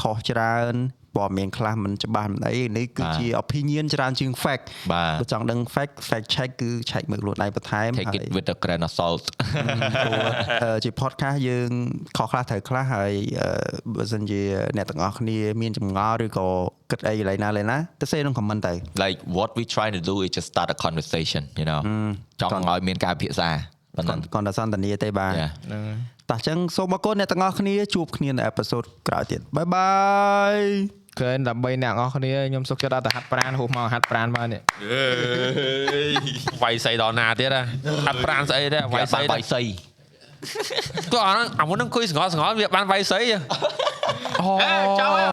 ខុសច្រើន ព័ត៌មានខ្លះមិនច្បាស់មិនអីនេះគឺជា opinion ច្រើនជាង fact បាទបើចង់ដឹង fact fact check គឺ check មើលខ្លួនឯងបន្ថែម take it with a grain of salt ព្រោះអឺជា podcast យើងខុសខ្លះត្រូវខ្លះហើយអឺបើសិនជាអ្នកទាំងអស់គ្នាមានចម្ងល់ឬក៏គិតអីកន្លែងណាលេណាទៅសេក្នុង comment ទៅ like what we trying to do is just start a conversation you know ចង់ឲ្យមានការពិភាក្សាប៉ុណ្ណឹងគាត់តែសន្តានាទេបាទ Yeah. តោះអញ្ចឹងសូមអរគុណអ្នកទាំងអស់គ្នាជួបគ្នានៅអេពីសូតក្រោយទៀតបាយបាយ ឃើញដើម្បីអ្នកនរគ្នាខ្ញុំសុខចិត្តអត់ទៅហាត់ប្រាណហូបមកហាត់ប្រាណមកនេះវាយសៃដល់ណាទៀតហ៎ហាត់ប្រាណស្អីដែរវាវាយយសៃសៃដែរបាយសៃគាត់អាហ្នឹងអាមុនហ្នឹងអង្គុយស្ងល់ស្ងល់វាបានវាយសៃហ៎អូ